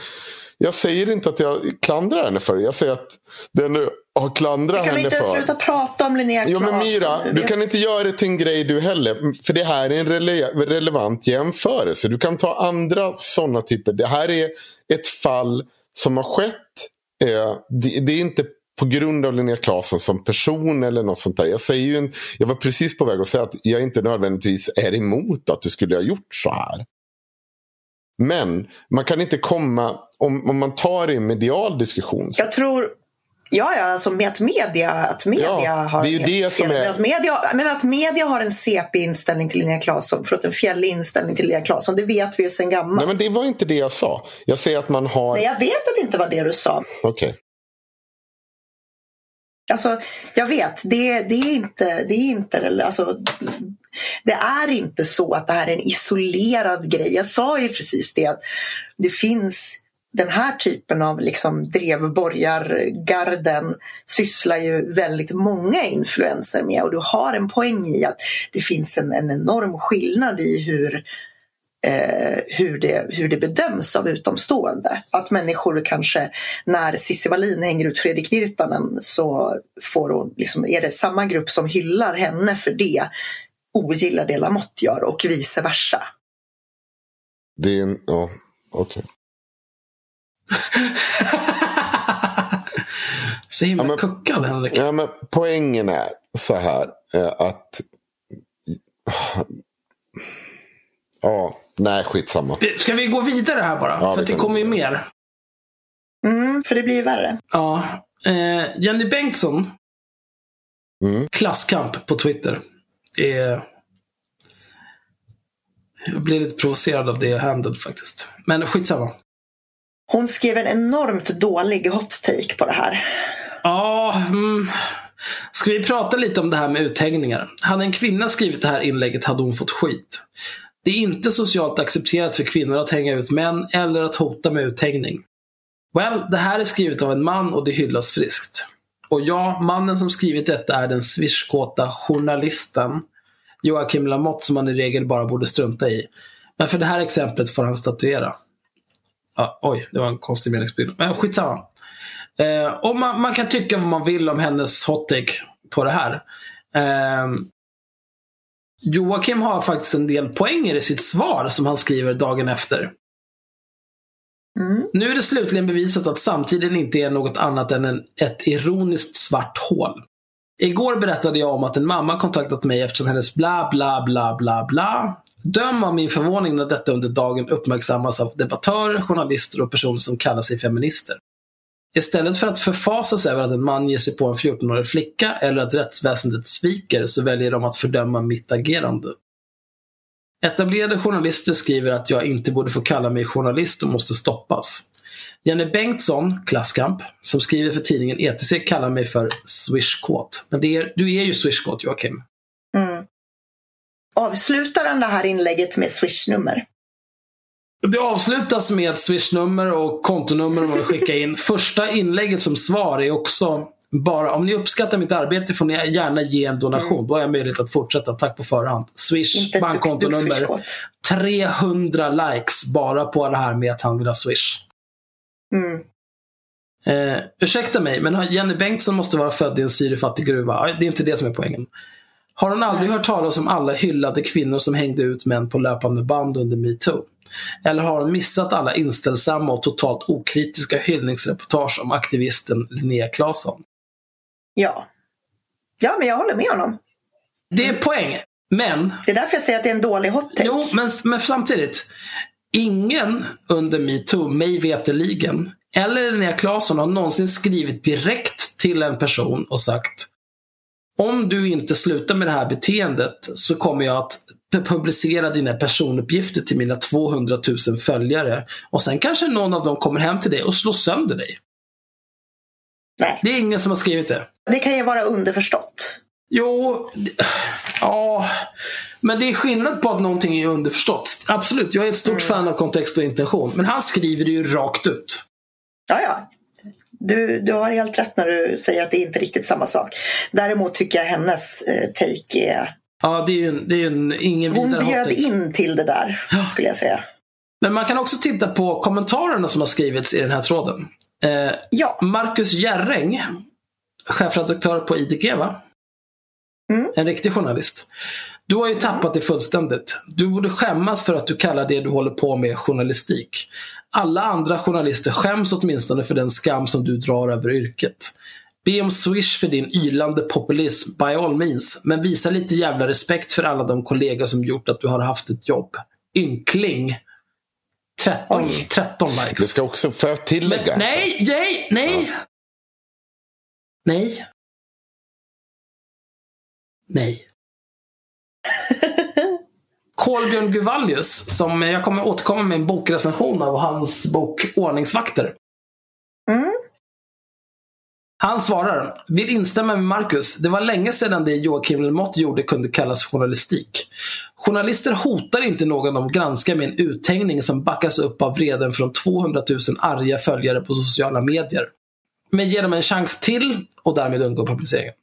jag säger inte att jag klandrar henne för det. Jag säger att den har klandrat henne för. Kan vi inte sluta prata om Linnea Claes? Jo men Myra, du kan inte göra det till en grej du heller. För det här är en rele relevant jämförelse. Du kan ta andra sådana typer. Det här är ett fall som har skett. Eh, det, det är inte på grund av Linnea Claesson som person eller något sånt där. Jag, säger ju en, jag var precis på väg att säga att jag inte nödvändigtvis är emot att du skulle ha gjort så här. Men man kan inte komma, om, om man tar det i en medial diskussion. Jag tror, Ja, ja, alltså med att media, att media ja, har det är ju det som är... att media, Men att media har en CP-inställning till Linnea Claesson, förlåt, en fjällig inställning till Linnea Claesson, det vet vi ju sedan gammalt. Nej, men det var inte det jag sa. Jag säger att man har... Nej, jag vet att det inte var det du sa. Okej. Okay. Alltså, jag vet, det, det är inte, det är inte, alltså, det är inte så att det här är en isolerad grej. Jag sa ju precis det att det finns den här typen av liksom drevborgargarden sysslar ju väldigt många influenser med och du har en poäng i att det finns en, en enorm skillnad i hur eh, hur, det, hur det bedöms av utomstående. Att människor kanske, när Cissi Wallin hänger ut Fredrik Virtanen så får hon, liksom, är det samma grupp som hyllar henne för det ogillar det Lamotte gör och vice versa. Det är en, ja, okej. Okay. *laughs* så himla ja, kuckad Henrik. Ja, men poängen är så här eh, att Ja, nej skitsamma. Ska vi gå vidare här bara? Ja, för det kommer ju mer. Mm, för det blir ju värre. Ja. Eh, Jenny Bengtsson. Mm. Klasskamp på Twitter. Är... Jag blir lite provocerad av det jag hände faktiskt. Men skitsamma. Hon skrev en enormt dålig hot take på det här. Ja, mm. Ska vi prata lite om det här med uthängningar? Hade en kvinna skrivit det här inlägget hade hon fått skit. Det är inte socialt accepterat för kvinnor att hänga ut män eller att hota med uthängning. Well, det här är skrivet av en man och det hyllas friskt. Och ja, mannen som skrivit detta är den swishkåta journalisten Joakim Lamotte som man i regel bara borde strunta i. Men för det här exemplet får han statuera. Ah, oj, det var en konstig meningsbild. Men skitsamma. Eh, och man, man, kan tycka vad man vill om hennes hottake på det här. Eh, Joakim har faktiskt en del poänger i sitt svar som han skriver dagen efter. Mm. Nu är det slutligen bevisat att samtiden inte är något annat än en, ett ironiskt svart hål. Igår berättade jag om att en mamma kontaktat mig eftersom hennes bla bla bla bla bla. Döm av min förvåning när detta under dagen uppmärksammas av debattörer, journalister och personer som kallar sig feminister. Istället för att förfasa sig över att en man ger sig på en 14-årig flicka eller att rättsväsendet sviker så väljer de att fördöma mitt agerande. Etablerade journalister skriver att jag inte borde få kalla mig journalist och måste stoppas. Jenny Bengtsson, klasskamp, som skriver för tidningen ETC kallar mig för swishkåt. Men det är, du är ju swishkåt Joakim. Avslutar han det här inlägget med swishnummer? Det avslutas med swishnummer och kontonummer man vill skicka in. *laughs* Första inlägget som svar är också bara om ni uppskattar mitt arbete får ni gärna ge en donation. Mm. Då har jag möjlighet att fortsätta. Tack på förhand. Swish, bankkontonummer. 300 likes bara på det här med att han vill ha Swish. Mm. Eh, ursäkta mig, men Jenny Bengtsson måste vara född i en syrefattig gruva. Det är inte det som är poängen. Har hon aldrig hört talas om alla hyllade kvinnor som hängde ut män på löpande band under metoo? Eller har hon missat alla inställsamma och totalt okritiska hyllningsreportage om aktivisten Linnea Claesson? Ja. Ja, men jag håller med honom. Det är poäng. Men... Det är därför jag säger att det är en dålig hot take. Jo, men, men samtidigt. Ingen under metoo, mig veterligen, eller Linnea Claesson har någonsin skrivit direkt till en person och sagt Om du inte slutar med det här beteendet så kommer jag att publicera dina personuppgifter till mina 200 000 följare. Och sen kanske någon av dem kommer hem till dig och slår sönder dig. Nej, Det är ingen som har skrivit det. det kan ju vara underförstått. Jo, ja. Men det är skillnad på att någonting är underförstått. Absolut, jag är ett stort fan av kontext och intention. Men han skriver det ju rakt ut. Ja, ja. Du, du har helt rätt när du säger att det är inte riktigt samma sak. Däremot tycker jag hennes eh, take är... Ja, det är ju en, det är en, ingen Hon vidare bjöd hot take. in till det där, skulle jag säga. Men man kan också titta på kommentarerna som har skrivits i den här tråden. Eh, Ja, Marcus Jerräng, chefredaktör på IDG va? Mm. En riktig journalist. Du har ju tappat det fullständigt. Du borde skämmas för att du kallar det du håller på med journalistik. Alla andra journalister skäms åtminstone för den skam som du drar över yrket. Be om swish för din ylande populism, by all means. Men visa lite jävla respekt för alla de kollegor som gjort att du har haft ett jobb. Ynkling. 13, Oj. 13 likes. Det ska också, jag tillägga? Men, nej, nej, nej. Nej. Nej. Kolbjörn Guvallius, som jag kommer återkomma med en bokrecension av hans bok Ordningsvakter. Mm. Han svarar, vill instämma med Marcus. Det var länge sedan det Joakim Lamotte gjorde kunde kallas journalistik. Journalister hotar inte någon de granskar med en uthängning som backas upp av vreden från 200 000 arga följare på sociala medier. Men ger dem en chans till och därmed undgå publiceringen.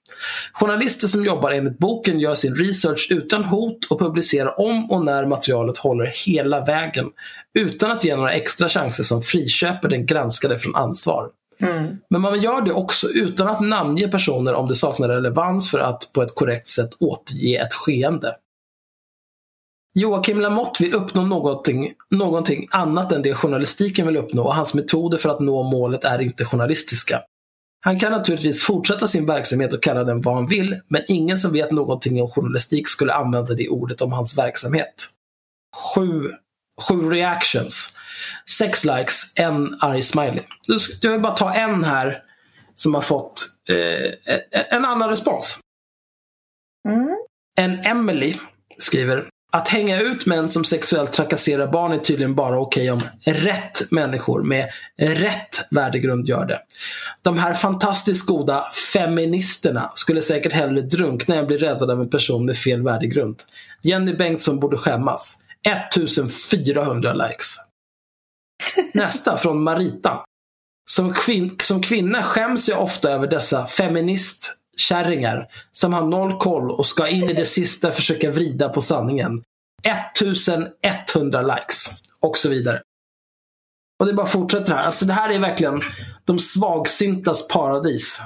Journalister som jobbar enligt boken gör sin research utan hot och publicerar om och när materialet håller hela vägen. Utan att ge några extra chanser som friköper den granskade från ansvar. Mm. Men man gör det också utan att namnge personer om det saknar relevans för att på ett korrekt sätt återge ett skeende. Joakim Lamotte vill uppnå någonting, någonting annat än det journalistiken vill uppnå och hans metoder för att nå målet är inte journalistiska. Han kan naturligtvis fortsätta sin verksamhet och kalla den vad han vill, men ingen som vet någonting om journalistik skulle använda det ordet om hans verksamhet. Sju, sju reactions. Sex likes, en arg smiley. Du, du vill bara ta en här som har fått eh, en annan respons. Mm. En Emily skriver att hänga ut män som sexuellt trakasserar barn är tydligen bara okej om rätt människor med rätt värdegrund gör det. De här fantastiskt goda feministerna skulle säkert hellre drunkna än bli räddade av en person med fel värdegrund. Jenny Bengtsson borde skämmas. 1400 likes. Nästa från Marita. Som, kvin som kvinna skäms jag ofta över dessa feminist feministkärringar som har noll koll och ska in i det sista försöka vrida på sanningen. 1100 likes och så vidare. Och det bara fortsätter här. Alltså det här är verkligen de svagsyntas paradis.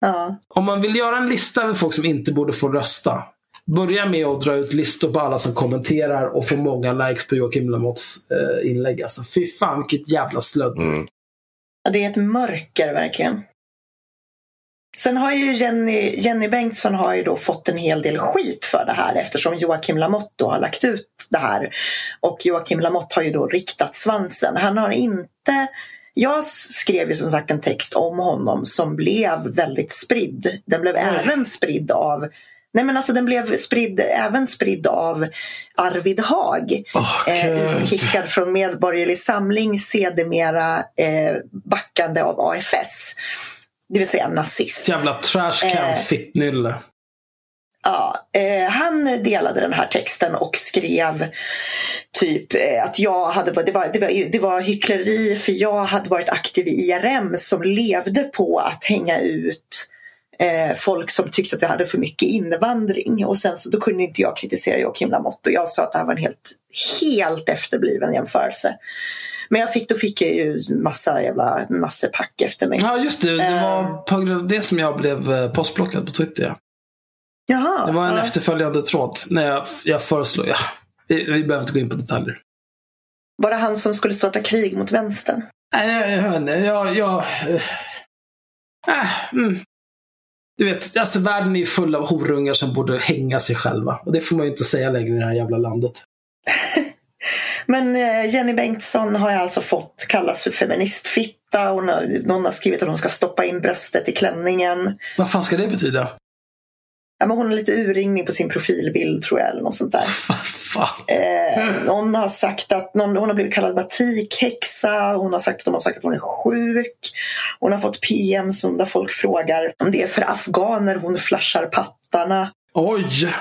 Ja. Om man vill göra en lista över folk som inte borde få rösta. Börja med att dra ut listor på alla som kommenterar och får många likes på Joakim Lamottes eh, inlägg. Alltså fy fan vilket jävla slödd. Mm. Ja, det är ett mörker verkligen. Sen har ju Jenny, Jenny Bengtsson har ju då fått en hel del skit för det här eftersom Joakim Lamotte då har lagt ut det här. Och Joakim Lamotte har ju då riktat svansen. Han har inte... Jag skrev ju som sagt en text om honom som blev väldigt spridd. Den blev även spridd av Nej men alltså den blev spridd, även spridd av Arvid Haag. Åh, eh, utkickad från Medborgerlig Samling, sedermera eh, backande av AFS. Det vill säga nazist. Jävla trashcan Eh. fittnylle. Ja, eh, han delade den här texten och skrev typ eh, att jag hade, det var, det, var, det var hyckleri för jag hade varit aktiv i IRM som levde på att hänga ut eh, folk som tyckte att jag hade för mycket invandring. Och sen så då kunde inte jag kritisera Joakim Lamotte och jag sa att det här var en helt, helt efterbliven jämförelse. Men jag fick, då fick jag ju massa jävla nassepack efter mig. Ja just det, det Eh. var på grund av det som jag blev eh, postblockad på Twitter. Ja. Jaha, Det var en ja. efterföljande tråd när jag, jag föreslog, ja, vi, vi behöver inte gå in på detaljer. Var det han som skulle starta krig mot vänstern? Nej, jag, inte, jag, jag eh, äh, mm. Du vet, alltså världen är full av horungar som borde hänga sig själva. Och det får man ju inte säga längre i det här jävla landet. *laughs* Men eh, Jenny Bengtsson har alltså fått kallas för feministfitta. Hon har, någon har skrivit att hon ska stoppa in bröstet i klänningen. Vad fan ska det betyda? Ja, men hon har lite urringning på sin profilbild tror jag. Eller något sånt där. *laughs* Eh, någon har sagt att någon, hon har blivit kallad batikhäxa. Hon har sagt, de har sagt att hon är sjuk. Hon har fått PM som där folk frågar om det är för afghaner hon flashar pattarna. Oj!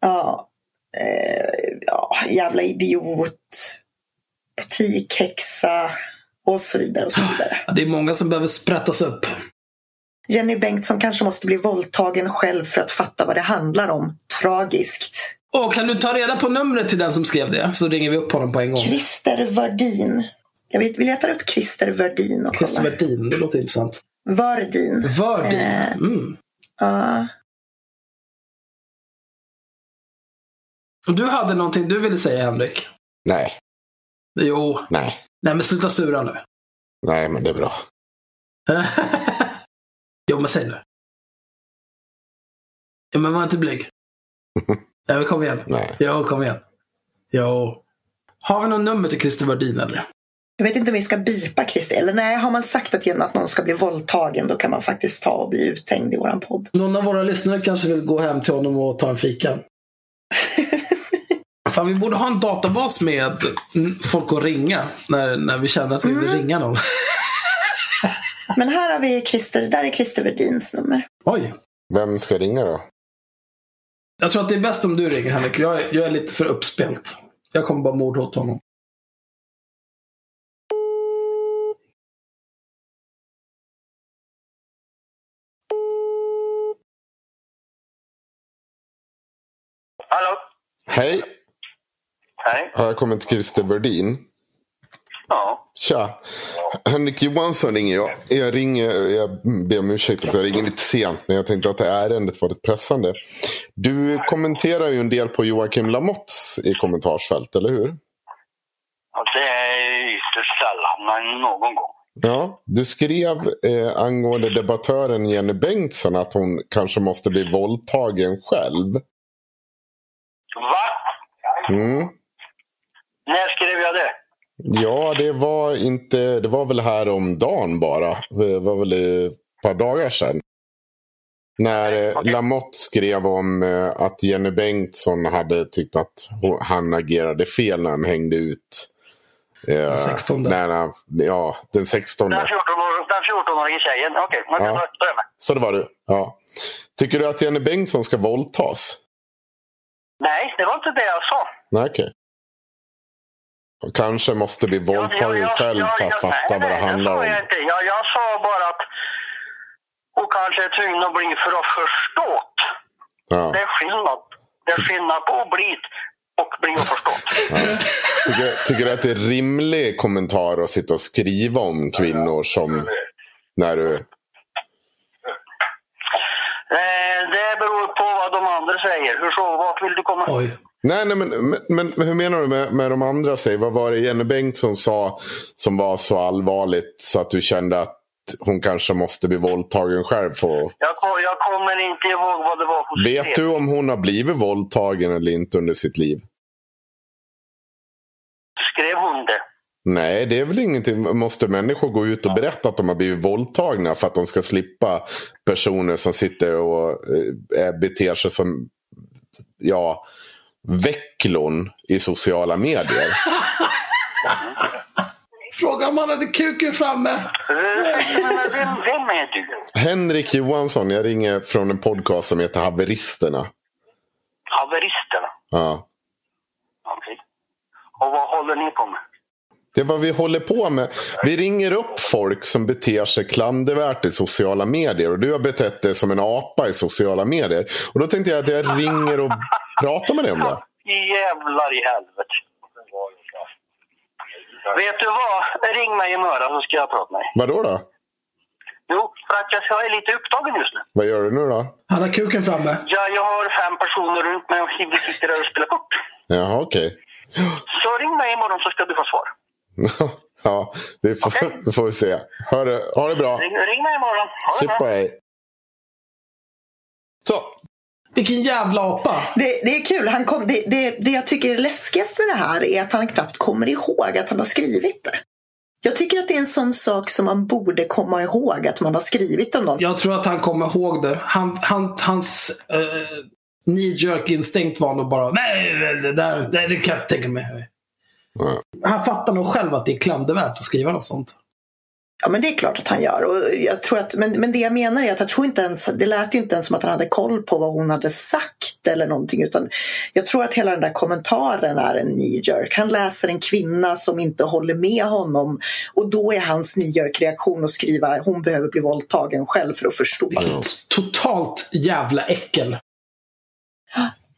Ja, eh, ja, jävla idiot. Batikhäxa. Och så vidare och så vidare. Ja, det är många som behöver sprättas upp. Jenny Bengtsson kanske måste bli våldtagen själv för att fatta vad det handlar om. Tragiskt. Åh, kan du ta reda på numret till den som skrev det? Så ringer vi upp honom på en gång. Christer Wardin. Jag vet, vi letar upp Christer Wardin och Christer kollar. Wardin, det låter intressant. Wardin. Wardin. Eh. Mm. Ja. Du hade någonting du ville säga, Henrik? Nej, Jo. nej, Nej, men sluta sura nu. nej, men det är bra. *laughs* jo, men säg nu. Ja, men var inte blyg. *laughs* Ja, men kom igen. Nej. Jo, kom igen. Jo. Har vi något nummer till Christer Wardin eller? Jag vet inte om vi ska bipa Christer. Eller nej, har man sagt att, att någon ska bli våldtagen då kan man faktiskt ta och bli uthängd i våran podd. Någon av våra lyssnare kanske vill gå hem till honom och ta en fika. *laughs* Fan, vi borde ha en databas med mm, folk att ringa när, när vi känner att vi vill ringa någon. *laughs* Men här har vi Christer, där är Christer Wardins nummer. Oj. Vem ska ringa då? Jag tror att det är bäst om du ringer Henrik. Jag är, jag är lite för uppspelt. Jag kommer bara mordhota honom. Hallå? Hej, Hej. har jag kommit till Christer Burdin? Ja. Tja! Henrik Johansson ringer jag. Jag ringer, jag ber om ursäkt att jag ringer lite sent, men jag tänkte att det ärendet var lite pressande. Du kommenterar ju en del på Joakim Lamotts i kommentarsfält, eller hur? Och det är ytterst sällan, men någon gång. Ja, du skrev eh, angående debattören Jenny Bengtsson att hon kanske måste bli våldtagen själv. Va? Mm. När skrev jag det? Ja, det var inte, det var väl här om dagen bara. Det var väl ett par dagar sedan. När eh, Okej. Lamotte skrev om eh, att Jenny Bengtsson hade tyckt att han agerade fel när han hängde ut. Eh, Den 16. När han, ja, den 16. Den 14-åriga den 14-åriga tjejen? Okej, okay, Ja. Så det var du. Ja. Tycker du att Jenny Bengtsson ska våldtas? Nej, det var inte det jag sa. Nej, okej. Och Kanske måste bli våldtagen själv för att fatta vad det nej, handlar sa om. Jag, inte. Jag, jag sa bara att hon kanske är tvungen att bli för att förstått. Ja. Det är skillnad. Det är skillnad på att bli och bli och förstått. Tycker, tycker du att det är rimlig kommentar att sitta och skriva om kvinnor som när du... Eh, det beror på vad de andra säger. Hur så? Vart vill du komma? Oj. Nej, nej men, men, men hur menar du med, med de andra? Säg, vad var det Jenny Bengtsson sa som var så allvarligt så att du kände att hon kanske måste bli våldtagen själv? För... Jag, kom- jag kommer inte ihåg vad det var hon Vet du om hon har blivit våldtagen eller inte under sitt liv? Skrev hon det? Nej, det är väl ingenting. Måste människor gå ut och berätta att de har blivit våldtagna för att de ska slippa personer som sitter och eh, beter sig som ja, vecklon i sociala medier? Fråga om han hade kuken framme. Vem, vem är du? Henrik Johansson, jag ringer från en podcast som heter Haveristerna. Haveristerna? Ja. Okej. Och vad håller ni på med? Det är vad vi håller på med. Vi ringer upp folk som beter sig klandervärt i sociala medier. Och du har betett dig som en apa i sociala medier. Och då tänkte jag att jag ringer och pratar med dig om det. Jävlar i helvete. Vet du vad? Ring mig imorgon så ska jag prata med dig. Vadå då? Jo, för att jag är lite upptagen just nu. Vad gör du nu då? Han har kuken framme. Ja, jag har fem personer runt mig och vi sitter där och spelar kort. Jaha, okej. Så ring mig imorgon så ska du få svar. *laughs* ja, det får, det får vi se. Hör det, ha det bra. Ring, ring mig imorgon. Ha det Chip bra. hej. Så. Vilken jävla apa. Det, det är kul. Han kom, det, det, det jag tycker är läskigast med det här är att han knappt kommer ihåg att han har skrivit det. Jag tycker att det är en sån sak som man borde komma ihåg att man har skrivit om någon. Jag tror att han kommer ihåg det. Han, han, hans uh, knee instinkt var nog bara nej, det, där, det, det kan jag inte tänka mig. Ja. Han fattar nog själv att det är klandervärt att skriva något sånt. Ja, men det är klart att han gör. Och jag tror att, men, men det jag menar är att jag tror inte ens, det lät inte ens som att han hade koll på vad hon hade sagt eller någonting. Utan jag tror att hela den där kommentaren är en knee-jerk. Han läser en kvinna som inte håller med honom och då är hans knee-jerk-reaktion att skriva hon behöver bli våldtagen själv för att förstå. Vilket totalt jävla äckel.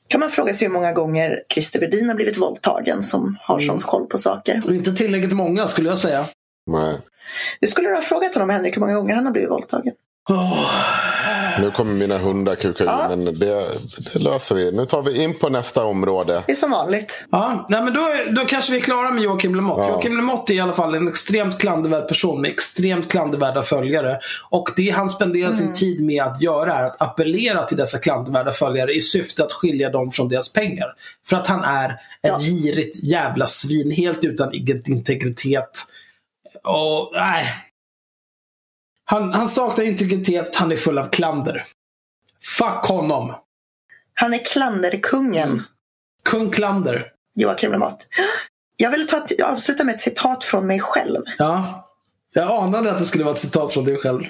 Kan man fråga sig hur många gånger Christer Wedin har blivit våldtagen som har Mm. sån koll på saker. Och inte tillräckligt många skulle jag säga. Nej. Du skulle du ha frågat honom Henrik hur många gånger han har blivit våldtagen? Åh. Nu kommer mina hundar kuka Ja. men det, det löser vi. Nu tar vi in på nästa område. Det är som vanligt. Ja, nej, men då, då kanske vi är klara med Joakim Lamotte. Ja. Joakim Lamotte är i alla fall en extremt klandervärd person med extremt klandervärda följare. Och det han spenderar sin tid med att göra är att appellera till dessa klandervärda följare i syfte att skilja dem från deras pengar. För att han är ett Ja. girigt jävla svin, helt utan integritet. Och nej. Han, han saknar integritet, han är full av klander. Fuck honom. Han är klanderkungen. Kung Klander. Joakim Lamotte. Jag vill ta ett, avsluta med ett citat från mig själv. Ja. Jag anade att det skulle vara ett citat från dig själv.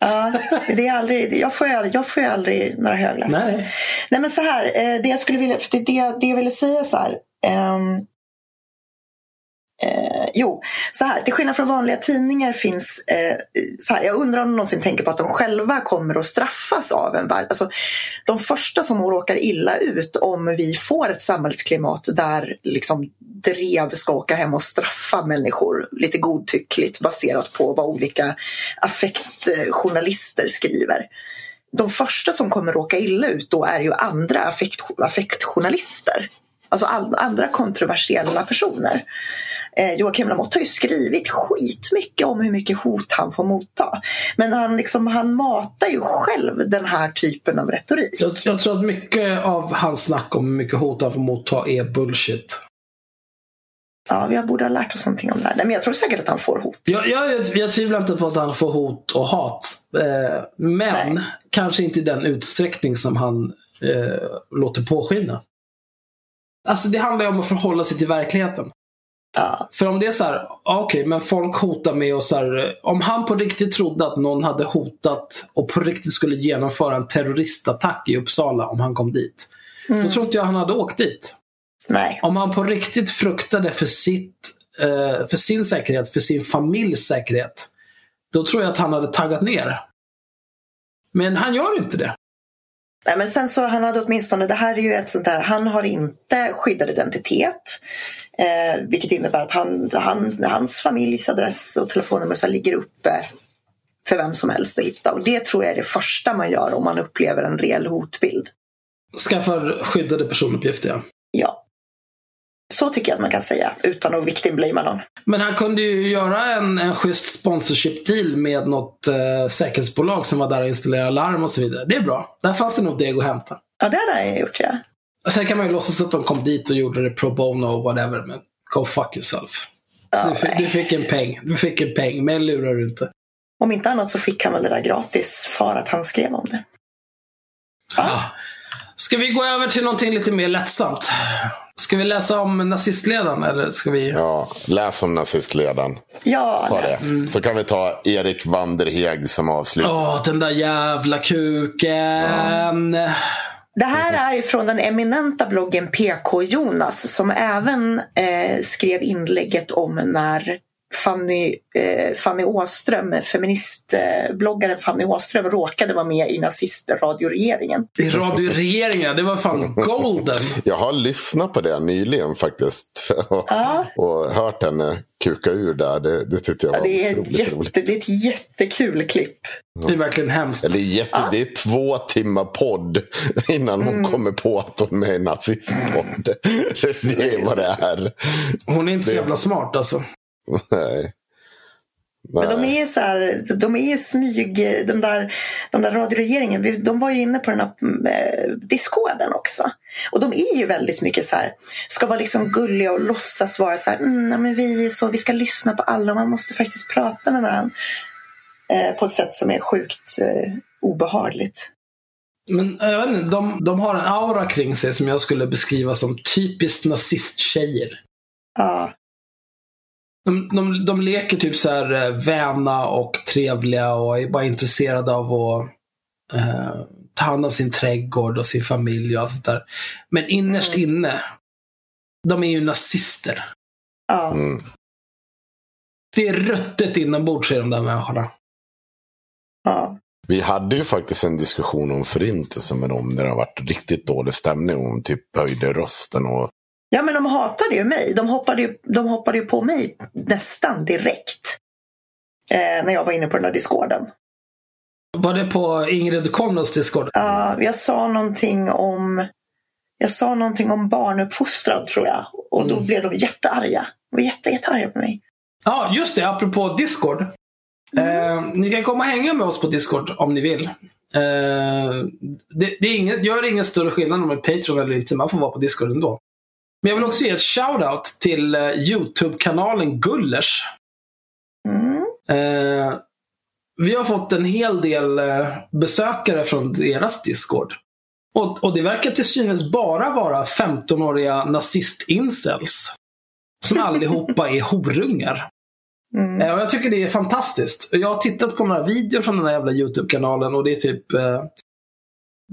Ja, det är aldrig, jag, får ju aldrig, jag får ju aldrig några högläsare. Nej. Nej men så här, eh, det jag skulle vilja, för det, det, det jag ville säga så här. ehm, eh, jo, så här, till skillnad från vanliga tidningar finns, eh, så här, jag undrar om de någonsin tänker på att de själva kommer att straffas av en värld. Alltså, de första som råkar illa ut om vi får ett samhällsklimat där liksom drev ska åka hem och straffa människor lite godtyckligt baserat på vad olika affektjournalister skriver de första som kommer råka illa ut då är ju andra affekt, affektjournalister. Alltså all, andra kontroversiella personer. Eh, Joakim Lamotte har ju skrivit skitmycket om hur mycket hot han får motta. Men han, liksom, han matar ju själv den här typen av retorik. Jag, jag tror att mycket av hans snack om hur mycket hot han får motta är bullshit. Ja, vi borde ha lärt oss någonting om det här. Nej, men jag tror säkert att han får hot. Jag, jag, jag tvivlar inte på att han får hot och hat. Eh, men Nej. kanske inte i den utsträckning som han eh, låter påskina. Alltså det handlar ju om att förhålla sig till verkligheten. För om det är så här, okej, men folk hotar med och så här, om han på riktigt trodde att någon hade hotat och på riktigt skulle genomföra en terroristattack i Uppsala om han kom dit. Då tror inte jag han hade åkt dit. nej. Om han på riktigt fruktade för, sitt, eh, för sin säkerhet, för sin familjs säkerhet, då tror jag att han hade taggat ner. Men han gör inte det. Nej, men sen så han hade åtminstone, det här är ju ett sånt där, han har inte skyddad identitet. Eh, vilket innebär att han, han, hans familjs adress och telefonnummer så ligger uppe för vem som helst att hitta. Och det tror jag är det första man gör om man upplever en reell hotbild. Skaffar skyddade personuppgifter, ja. Ja. Så tycker jag att man kan säga utan att victimblamea någon. Men han kunde ju göra en, en schysst sponsorship deal med något eh, säkerhetsbolag som var där och installerade larm och så vidare. Det är bra. Där fanns det nog deg att hämta. Ja, det hade jag gjort ja. Sen kan man ju låtsas att de kom dit och gjorde det pro bono och whatever, men go fuck yourself. ja Du, fick, du fick en peng. Du fick en peng, men lurar du inte. Om inte annat så fick han väl det där gratis för att han skrev om det. Ja. Ska vi gå över till någonting lite mer lättsamt? Ska vi läsa om nazistledaren eller ska vi? Ja, läs om nazistledaren. Ja, Ta läs. det. Så kan vi ta Erik Vanderheg som avslut. Åh, den där jävla kuken. Det här är från den eminenta bloggen PK Jonas som även eh, skrev inlägget om när Fanny, eh, Fanny Åström, feministbloggaren Fanny Åström råkade vara med i nazistradioregeringen. I radioregeringen, det var fan *laughs* golden. Jag har lyssnat på det nyligen faktiskt. Och, *laughs* Ja. och hört henne kuka ur där. Det, det tyckte jag var Det är, otroligt jätte, roligt. det är ett jättekul klipp. Det är verkligen hemskt. Det är, jätte, det är två timmar podd innan hon Mm. kommer på att hon är nazistpodd. *laughs* Det är vad det är. Hon är inte så jävla smart alltså. *laughs* Nej. Men de är så här, de är smyg, de där, de där radioregeringen, de var ju inne på den här eh, discorden också. Och de är ju väldigt mycket så här, ska vara liksom gulliga och låtsas vara så här, mm, ja, men vi, så, vi ska lyssna på alla och man måste faktiskt prata med varandra. Eh, på ett sätt som är sjukt eh, obehagligt. Men jag vet inte, de, de har en aura kring sig som jag skulle beskriva som typiskt nazisttjejer. Ja. De, de, de leker typ så här eh, väna och trevliga och är bara intresserade av att eh, ta hand om sin trädgård och sin familj och allt sånt där. Men innerst Mm. inne, de är ju nazister. ja. Mm. Det är ruttet inombords i de där människorna. ja. Vi hade ju faktiskt en diskussion om förintelsen med dem. Där det har varit riktigt dålig stämning. Och de typ höjde rösten. Och... Ja, men de hatade ju mig. De hoppade ju, de hoppade ju på mig nästan direkt. Eh, när jag var inne på den där discorden. Var det på Ingrid Konrads Discord? Ja, jag sa någonting om jag sa någonting om barnuppfostran tror jag. Och då Mm. blev de jättearga. De var jätte, jättearga på mig. Ja, just det. Apropå Discord. Eh, ni kan komma och hänga med oss på Discord om ni vill. Eh, det, det är inget, gör ingen större skillnad om man är Patreon eller inte. Man får vara på Discord ändå. Men jag vill också ge ett shout-out till eh, YouTube-kanalen Gullers. Mm. Eh, vi har fått en hel del eh, besökare från deras Discord. Och, och det verkar till synes bara vara 15-åriga nazist-incels. Som allihopa är *laughs* horungar. Mm. Eh, och jag tycker det är fantastiskt. Jag har tittat på några videor från den här jävla YouTube-kanalen och det är typ... Eh,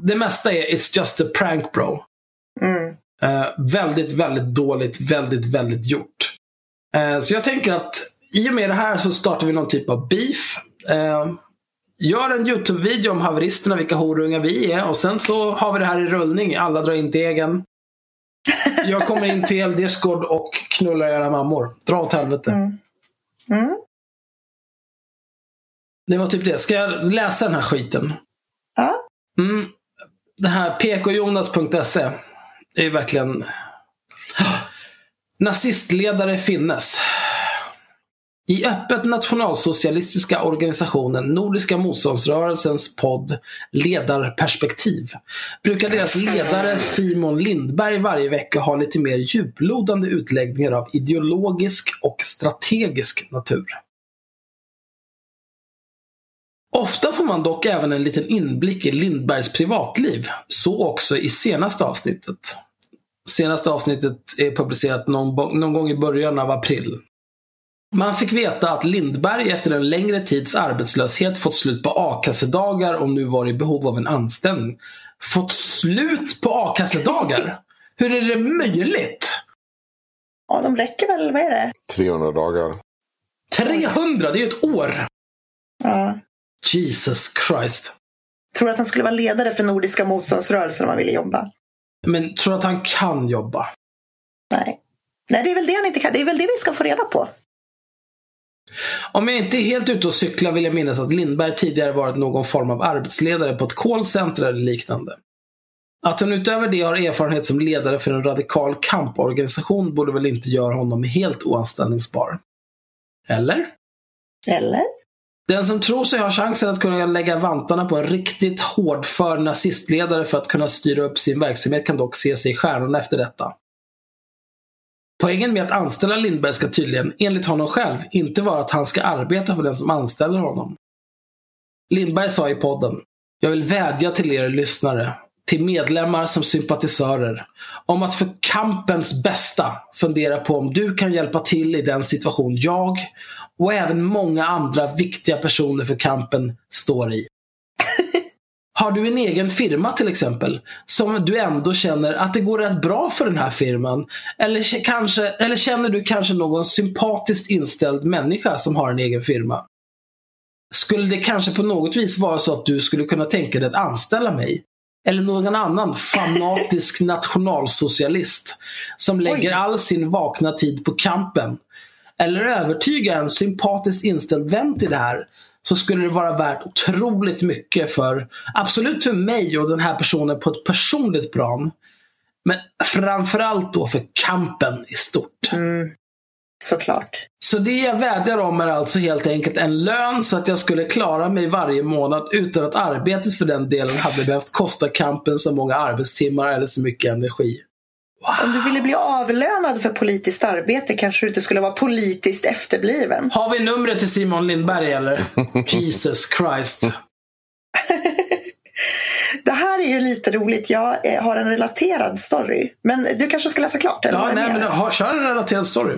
det mesta är It's just a prank bro. Mm. Eh, väldigt, väldigt dåligt. Väldigt, väldigt gjort. Eh, så jag tänker att i och med det här så startar vi någon typ av beef. Eh, gör en YouTube-video om haveristerna, vilka horungar vi är. Och sen så har vi det här i rullning. Alla drar in degen. Jag kommer in till er Discord och knullar era mammor. Dra åt helvete. Mm. Mm. Det var typ det. Ska jag läsa den här skiten? Ja. Mm. Det här pkjonas.se det är verkligen... Nazistledare finnes. I öppet nationalsocialistiska organisationen Nordiska motståndsrörelsens podd Ledarperspektiv brukar deras ledare Simon Lindberg varje vecka ha lite mer djuplodande utläggningar av ideologisk och strategisk natur. Ofta får man dock även en liten inblick i Lindbergs privatliv. Så också i senaste avsnittet. Senaste avsnittet är publicerat någon, någon gång i början av april. Man fick veta att Lindberg efter en längre tids arbetslöshet fått slut på a-kassedagar och nu var i behov av en anställning. Fått slut på a-kassedagar? *laughs* Hur är det möjligt? ja, de räcker väl, vad är det? 300 dagar. 300, det är ju ett år! Ja. Jesus Christ. Tror att han skulle vara ledare för Nordiska motståndsrörelsen om han ville jobba? Men tror du att han kan jobba? Nej. Nej, det är väl det han inte kan. Det är väl det vi ska få reda på. Om jag inte är helt ute och cyklar vill jag minnas att Lindberg tidigare varit någon form av arbetsledare på ett callcenter eller liknande. Att hon utöver det har erfarenhet som ledare för en radikal kamporganisation borde väl inte göra honom helt oanställningsbar? Eller? Eller? Den som tror sig ha chansen att kunna lägga vantarna på en riktigt hårdför nazistledare för att kunna styra upp sin verksamhet kan dock se sig i stjärnorna efter detta. Poängen med att anställa Lindberg ska tydligen, enligt honom själv, inte vara att han ska arbeta för den som anställer honom. Lindberg sa i podden, jag vill vädja till er lyssnare, till medlemmar som sympatisörer, om att för kampens bästa fundera på om du kan hjälpa till i den situation jag och även många andra viktiga personer för kampen står i. *laughs* Har du en egen firma till exempel, som du ändå känner att det går rätt bra för den här firman? Eller, kanske, eller känner du kanske någon sympatiskt inställd människa som har en egen firma? Skulle det kanske på något vis vara så att du skulle kunna tänka dig att anställa mig? Eller någon annan fanatisk *laughs* nationalsocialist som lägger Oj. all sin vakna tid på kampen? Eller övertyga en sympatiskt inställd vän till det här så skulle det vara värt otroligt mycket för, absolut för mig och den här personen på ett personligt plan. Men framförallt då för kampen i stort. Mm. Såklart. Så det jag vädjar om är alltså helt enkelt en lön så att jag skulle klara mig varje månad utan att arbetet för den delen hade behövt kosta kampen så många arbetstimmar eller så mycket energi. Om du ville bli avlönad för politiskt arbete kanske du inte skulle vara politiskt efterbliven. Har vi numret till Simon Lindberg eller? *laughs* Jesus Christ. *laughs* Det här är ju lite roligt. Jag eh, har en relaterad story. Men du kanske ska läsa klart? Eller Ja, nej, men, ha, kör en relaterad story.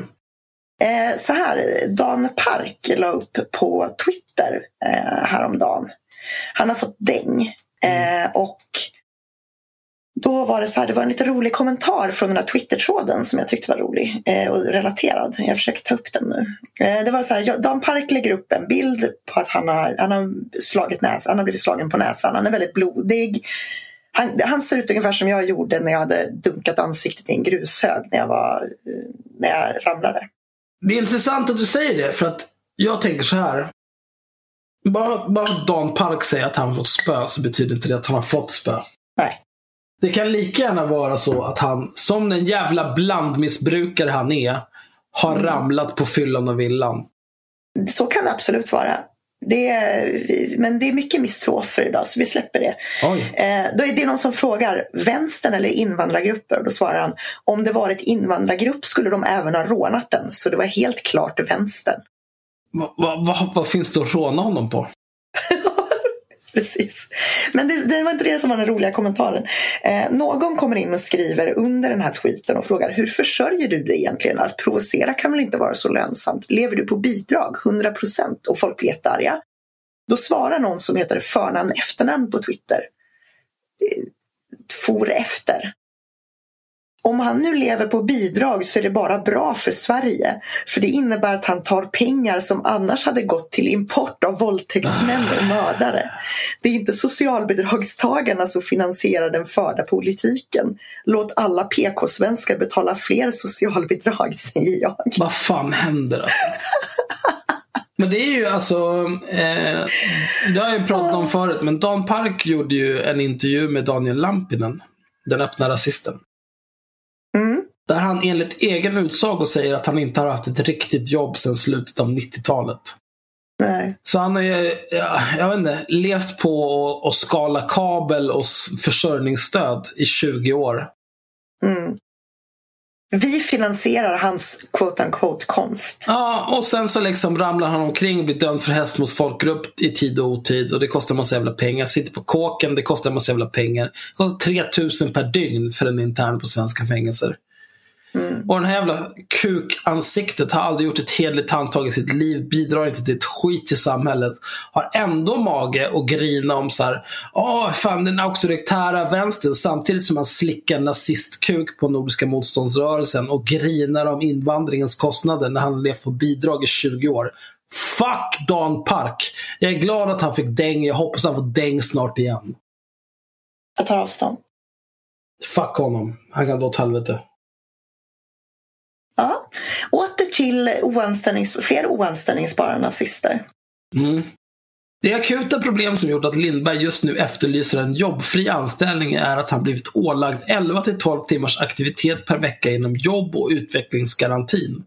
Eh, så här, Dan Park la upp på Twitter eh, häromdagen. Han har fått däng. Eh, och då var det så här, det var en lite rolig kommentar från den här Twitter-tråden som jag tyckte var rolig eh, och relaterad. Jag försöker ta upp den nu. Eh, det var så här, ja, Dan Park lägger upp en bild på att han har, han har, slagit näs, han har blivit slagen på näsan. Han är väldigt blodig. Han, han ser ut ungefär som jag gjorde när jag hade dunkat ansiktet i en grushög när jag, var, eh, när jag ramlade. Det är intressant att du säger det, för att jag tänker så här. Bara, bara att Dan Park säger att han har fått spö så betyder inte det att han har fått spö. Nej. Det kan lika gärna vara så att han, som den jävla blandmissbrukare han är, har ramlat på fyllan och villan. Så kan det absolut vara. Det är, men det är mycket misstrofer idag så vi släpper det. Eh, då är det någon som frågar vänstern eller invandrargrupper. Då svarar han om det varit invandrargrupp skulle de även ha rånat den. Så det var helt klart vänstern. Vad va, va, vad finns det att råna honom på? *laughs* *laughs* Precis. Men det, det var inte det som var den roliga kommentaren. Eh, någon kommer in och skriver under den här tweeten och frågar hur försörjer du dig egentligen? Att provocera kan väl inte vara så lönsamt? Lever du på bidrag 100 procent? Och folk blir jättearga. Då svarar någon som heter förnamn efternamn på Twitter. Eh, For efter. Om han nu lever på bidrag så är det bara bra för Sverige. För det innebär att han tar pengar som annars hade gått till import av våldtäktsmän och mördare. Det är inte socialbidragstagarna som finansierar den förda politiken. Låt alla PK-svenskar betala fler socialbidrag, *laughs* säger jag. Vad fan händer alltså? *laughs* Men det är ju alltså, eh, det har jag ju pratat om förut, men Dan Park gjorde ju en intervju med Daniel Lampinen, den öppna rasisten. Där han enligt egen utsago säger att han inte har haft ett riktigt jobb sedan slutet av 90-talet. Nej. Så han har ju, ja, jag vet inte, levt på att- skala kabel och försörjningsstöd i 20 år. Mm. Vi finansierar hans quote unquote konst. Ja, och sen så liksom ramlar han omkring och blir dömd för hets mot folkgrupp i tid och otid. Och det kostar massa jävla pengar. Sitter på kåken, det kostar massa jävla pengar. Det kostar 3000 per dygn för en intern på svenska fängelser. Och den här jävla kukansiktet har aldrig gjort ett hederligt handtag i sitt liv, bidrar inte till ett skit i samhället. Har ändå mage att grina om så här, åh fan den auktoritära vänstern samtidigt som han slickar nazistkuk på Nordiska motståndsrörelsen och grinar om invandringens kostnader när han levt på bidrag i 20 år. Fuck Dan Park! Jag är glad att han fick däng, jag hoppas han får däng snart igen. Jag tar avstånd. Fuck honom, han kan dra åt helvete. Ja. Åter till oanställnings, fler oanställningsbara nazister. Mm. Det akuta problem som gjort att Lindberg just nu efterlyser en jobbfri anställning är att han blivit ålagd 11-12 timmars aktivitet per vecka inom jobb och utvecklingsgarantin.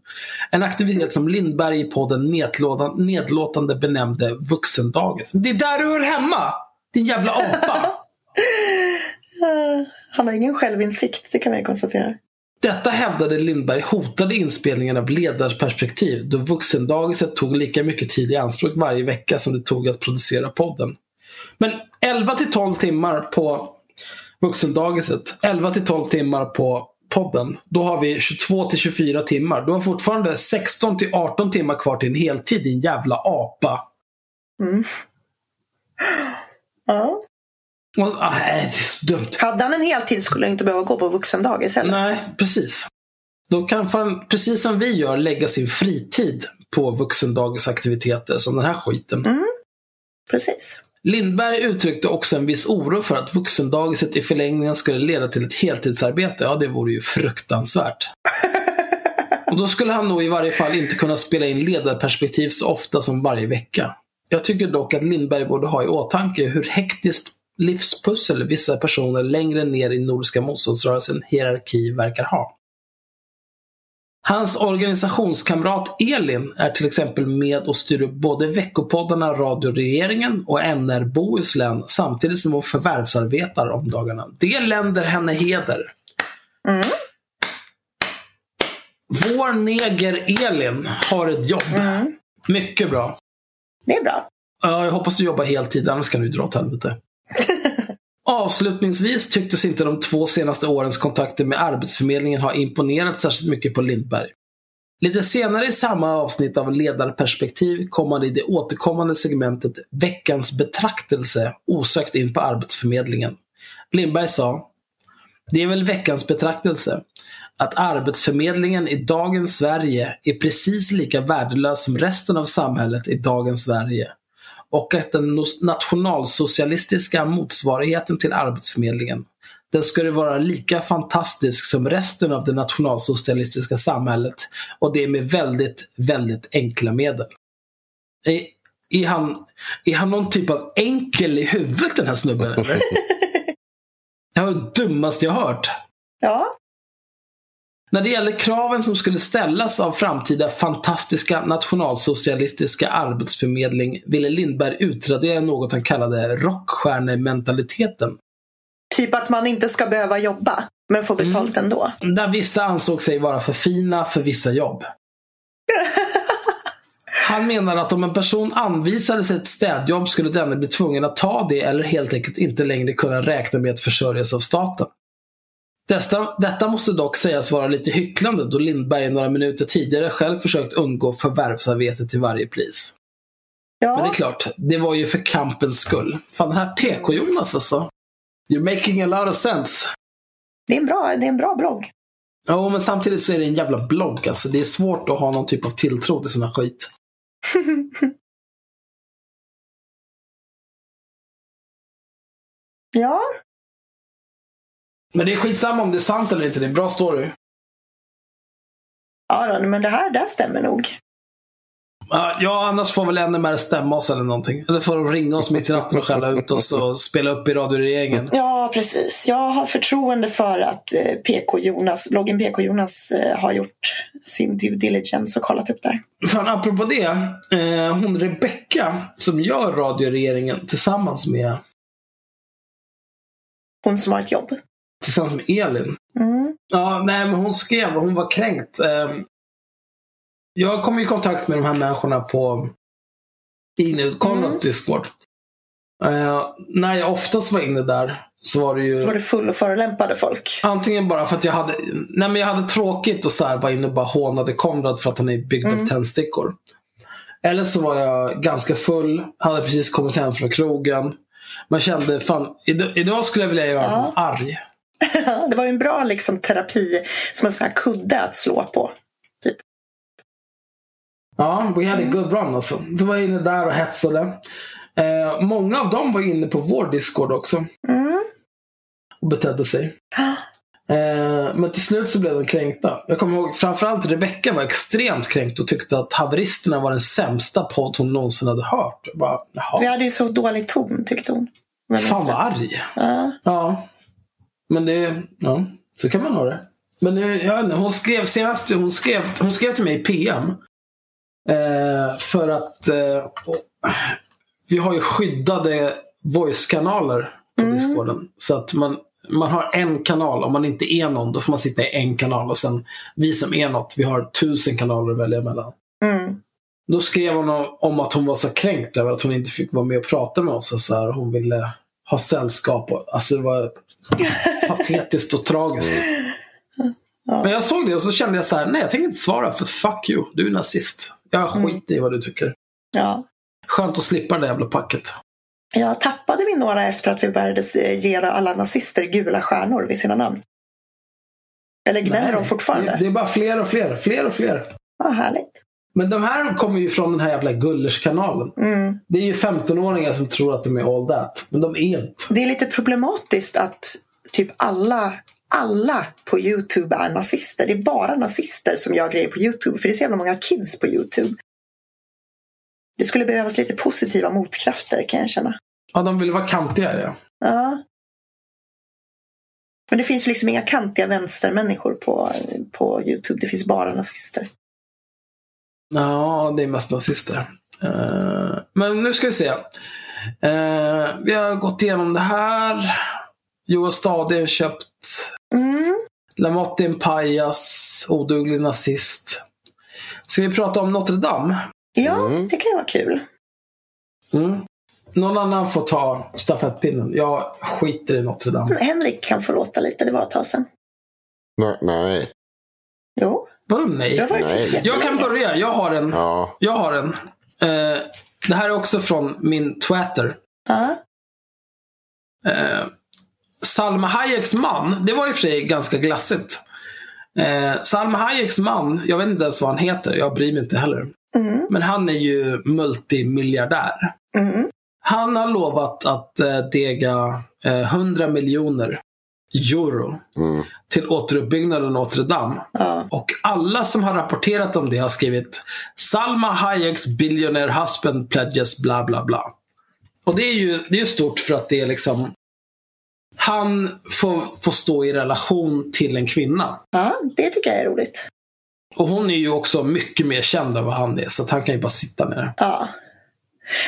En aktivitet som Lindberg i podden nedlåtande, nedlåtande benämnde vuxendagis. Det är där du hör hemma! Din jävla apa! *laughs* Han har ingen självinsikt, det kan ju konstatera. Detta hävdade Lindberg hotade inspelningen av Ledarperspektiv då vuxendagiset tog lika mycket tid i anspråk varje vecka som det tog att producera podden. Men 11 till 12 timmar på vuxendagiset, 11 till 12 timmar på podden. Då har vi 22 till 24 timmar. Du har fortfarande 16 till 18 timmar kvar till en heltid din jävla apa. Mm. Ja. Och, ah, det är så dumt. Hade han en heltid skulle han inte behöva gå på vuxendagis heller. Nej, precis. Då kan han, precis som vi gör, lägga sin fritid på vuxendagisaktiviteter som den här skiten. Precis. Lindberg uttryckte också en viss oro för att vuxendagiset i förlängningen skulle leda till ett heltidsarbete. Ja, det vore ju fruktansvärt. Och då skulle han nog i varje fall inte kunna spela in ledarperspektiv så ofta som varje vecka. Jag tycker dock att Lindberg borde ha i åtanke hur hektiskt livspussel vissa personer längre ner i Nordiska motståndsrörelsen hierarki verkar ha. Hans organisationskamrat Elin är till exempel med och styr upp både veckopoddarna Radio Regeringen och NR Bohuslän samtidigt som hon förvärvsarbetar om dagarna. Det länder henne heder. Mm. Vår neger Elin har ett jobb. Mm. Mycket bra. Det är bra. Ja, jag hoppas du jobbar heltid, annars kan du dra åt helvete. Avslutningsvis tycktes inte de två senaste årens kontakter med Arbetsförmedlingen ha imponerat särskilt mycket på Lindberg. Lite senare i samma avsnitt av Ledarperspektiv kom han i det återkommande segmentet Veckans betraktelse osökt in på Arbetsförmedlingen. Lindberg sa Det är väl veckans betraktelse. Att Arbetsförmedlingen i dagens Sverige är precis lika värdelös som resten av samhället i dagens Sverige och att den nationalsocialistiska motsvarigheten till Arbetsförmedlingen, den skulle vara lika fantastisk som resten av det nationalsocialistiska samhället och det med väldigt, väldigt enkla medel. Är, är, han, är han någon typ av enkel i huvudet den här snubben eller? *laughs* Det var det dummaste jag hört. Ja, När det gäller kraven som skulle ställas av framtida fantastiska nationalsocialistiska arbetsförmedling ville Lindberg utradera något han kallade rockstjärnementaliteten. typ att man inte ska behöva jobba, men få betalt ändå. Där vissa ansåg sig vara för fina för vissa jobb. *laughs* Han menar att om en person anvisades ett städjobb skulle denne bli tvungen att ta det eller helt enkelt inte längre kunna räkna med att försörjas av staten. Detta, detta måste dock sägas vara lite hycklande då Lindberg några minuter tidigare själv försökt undgå förvärvsarbete till varje pris. Men det är Ja, klart, det var ju för kampens skull. Fan den här PK-Jonas alltså. You're making a lot of sense. det är en bra, det är en bra blogg. Ja, men samtidigt så är det en jävla blogg. Alltså. Det är svårt att ha någon typ av tilltro till sån här skit. *laughs* Ja, Men det är skitsamma om det är sant eller inte. Det är en bra story. ja då, men det här, det här stämmer nog. Ja, annars får väl NMR stämma oss eller någonting. Eller får de ringa oss mitt i natten och skälla ut oss och spela upp i radioregeringen. Ja, precis. Jag har förtroende för att eh, PK Jonas, bloggen PK Jonas eh, har gjort sin due diligence och kollat upp där. Fan, apropå det. Eh, hon Rebecka som gör radioregeringen tillsammans med, Hon som har ett jobb. Tillsammans med Elin. Mm. Ja, nej, men hon skrev, hon var kränkt. Ehm, Jag kom i kontakt med de här människorna på Konrads Mm. Discord. Eh, när jag oftast var inne där så var det ju var det full och förolämpade folk. antingen bara för att jag hade, nej men jag hade tråkigt och så här var inne och bara hånade Konrad för att han är byggd Mm. av tändstickor. Eller så var jag ganska full, hade precis kommit hem från krogen. Man kände, fan, idag, skulle jag vilja göra Ja. någon arg. Det var ju en bra liksom, terapi, som en sån här kudde att slå på. Typ. Ja, we had a good run alltså. Så var jag inne där och hetsade. Eh, många av dem var inne på vår Discord också Mm. och betedde sig. Eh, men till slut så blev de kränkta. Jag kommer ihåg framförallt Rebecca var extremt kränkt och tyckte att haveristerna var den sämsta podd hon någonsin hade hört. Jag Bara, Vi Jaha, hade ju så dålig ton, tyckte hon. Fan vad arg. Ja. Ja. Men det, ja, så kan man ha det. Men det, jag inte, hon skrev senast, hon skrev, hon skrev till mig i PM. Eh, för att eh, vi har ju skyddade voice-kanaler på Mm. Discorden. Så att man, man har en kanal. Om man inte är någon, då får man sitta i en kanal. Och sen vi som är något, vi har tusen kanaler att välja mellan. Mm. Då skrev hon om- om att hon var så kränkt över att hon inte fick vara med och prata med oss. Och så här, hon ville ha sällskap. Och, alltså det var patetiskt och tragiskt. Ja. Men jag såg det och så kände jag så här, nej jag tänker inte svara för fuck you, du är nazist. Jag skiter i vad du tycker. Ja. Skönt att slippa det jävla packet. Jag tappade vi några efter att vi började ge alla nazister gula stjärnor vid sina namn. Eller gnäller de fortfarande? Det, det är bara fler och fler, fler och fler. Ja, härligt. Men de här kommer ju från den här jävla Gullers-kanalen. Mm. Det är ju 15-åringar som tror att de är all that. Men de är inte. Det är lite problematiskt att typ alla, alla på Youtube är nazister. Det är bara nazister som gör grejer på Youtube. För det är så jävla många kids på Youtube. Det skulle behövas lite positiva motkrafter kan jag känna. Ja, de vill vara kantiga ja. Ja. Men det finns liksom inga kantiga vänstermänniskor på, på Youtube. Det finns bara nazister. Ja, det är mest nazister. Uh, men nu ska vi se. Uh, vi har gått igenom det här. Joel Stadien köpt. Mm. Lamotte är en pajas. Oduglig nazist. Ska vi prata om Notre Dame? Ja, Mm. det kan ju vara kul. Mm. Någon annan får ta stafettpinnen. Jag skiter i Notre Dame. Henrik kan få låta lite, det var ett tag sedan. Nej. nej. Jo, Vadå nej? Jag kan börja. Jag har en. Ja. Jag har en. Eh, det här är också från min Twitter. Ja. Eh, Salma Hayeks man, det var i och för sig ganska glassigt. Eh, Salma Hayeks man, jag vet inte ens vad han heter, jag bryr mig inte heller. Mm. Men han är ju multimiljardär. Mm. Han har lovat att eh, dega eh, 100 miljoner euro Mm. till återuppbyggnaden av Notre Dame. Ja. Och alla som har rapporterat om det har skrivit Salma Hayeks billionaire husband pledges bla bla bla. Och det är ju det är stort för att det är liksom han får, får stå i relation till en kvinna. ja, det tycker jag är roligt. Och hon är ju också mycket mer känd än vad han är, så att han kan ju bara sitta ner. Ja.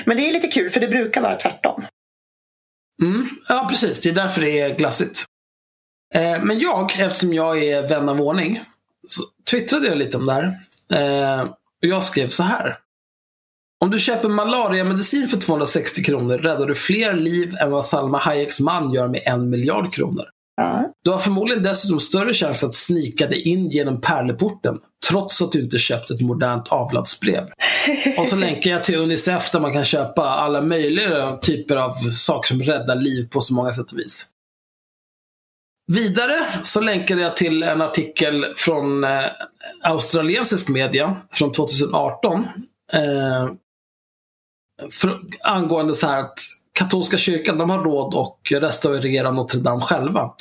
Men det är lite kul, för det brukar vara tvärtom. Mm, ja, precis. Det är därför det är glassigt. Eh, men jag, eftersom jag är vän av ordning, så twittrade jag lite om det här. Eh, och jag skrev så här. Om du köper malariamedicin för 260 kronor räddar du fler liv än vad Salma Hayeks man gör med en miljard kronor. Du har förmodligen dessutom större chans att snika dig in genom pärleporten, trots att du inte köpt ett modernt avlatsbrev. Och så länkar jag till Unicef där man kan köpa alla möjliga typer av saker som räddar liv på så många sätt och vis. Vidare så länkar jag till en artikel från eh, australiensisk media från 2018. Eh, för, angående så här att katolska kyrkan de har råd att restaurera Notre Dame själva.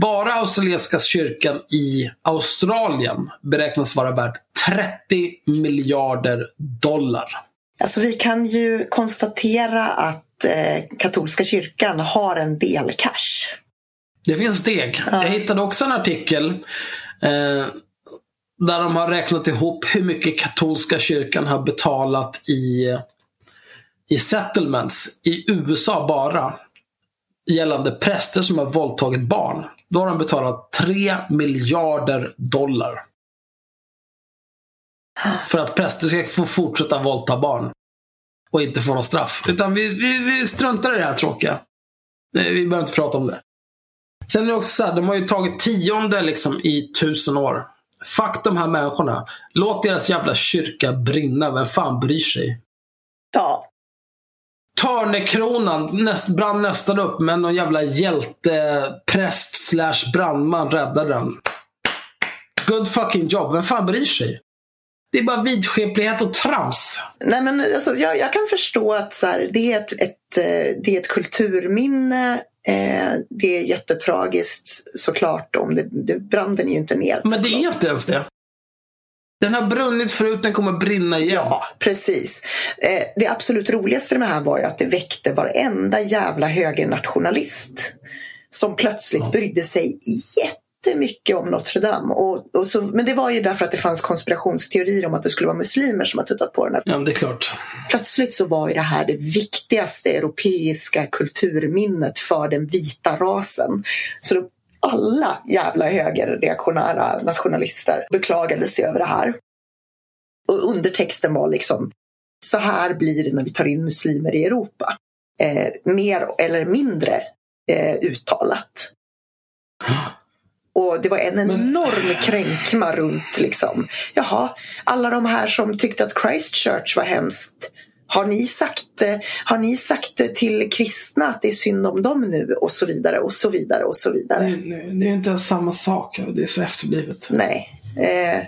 Bara australienska kyrkan i Australien beräknas vara värd 30 miljarder dollar. Alltså vi kan ju konstatera att eh, katolska kyrkan har en del cash. Det finns deg. Ja. Jag hittade också en artikel eh, där de har räknat ihop hur mycket katolska kyrkan har betalat i, i settlements i USA bara. Gällande präster som har våldtagit barn. Då har de betalat 3 miljarder dollar. För att präster ska få fortsätta våldta barn. Och inte få något straff. Utan vi, vi, vi struntar i det här tråkiga. Nej, Vi behöver inte prata om det. Sen är det också så här, de har ju tagit tionde liksom i tusen år. Fuck de här människorna. Låt deras jävla kyrka brinna. Vem fan bryr sig? Ja, Törnekronan näst, brann nästan upp, men någon jävla hjältepräst slash brandman räddade den. Good fucking job. Vem fan bryr sig? Det är bara vidskeplighet och trams. Nej, men alltså, jag, jag kan förstå att så här, det, är ett, ett, eh, det är ett kulturminne. Eh, det är jättetragiskt såklart. Om det, det, branden är ju inte ner. Men det är inte ens det. Den har brunnit förut, den kommer brinna igen. Ja, precis. Eh, det absolut roligaste med det här var ju att det väckte varenda jävla högernationalist som plötsligt brydde sig jättemycket om Notre Dame. Och, och så, men det var ju därför att det fanns konspirationsteorier om att det skulle vara muslimer som har tuttat på den här Ja, det är klart. plötsligt så var ju det här det viktigaste europeiska kulturminnet för den vita rasen. Så då alla jävla högerreaktionära nationalister beklagade sig över det här. Och undertexten var liksom så här blir det när vi tar in muslimer i Europa. Eh, mer eller mindre eh, uttalat. Och det var en Men- enorm kränkma runt liksom. Jaha, alla de här som tyckte att Christchurch var hemskt. Har ni sagt, har ni sagt till kristna att det är synd om dem nu? Och så vidare och så vidare och så vidare. Det, det är inte ens samma sak. Det är så efterblivet. Nej. Eh,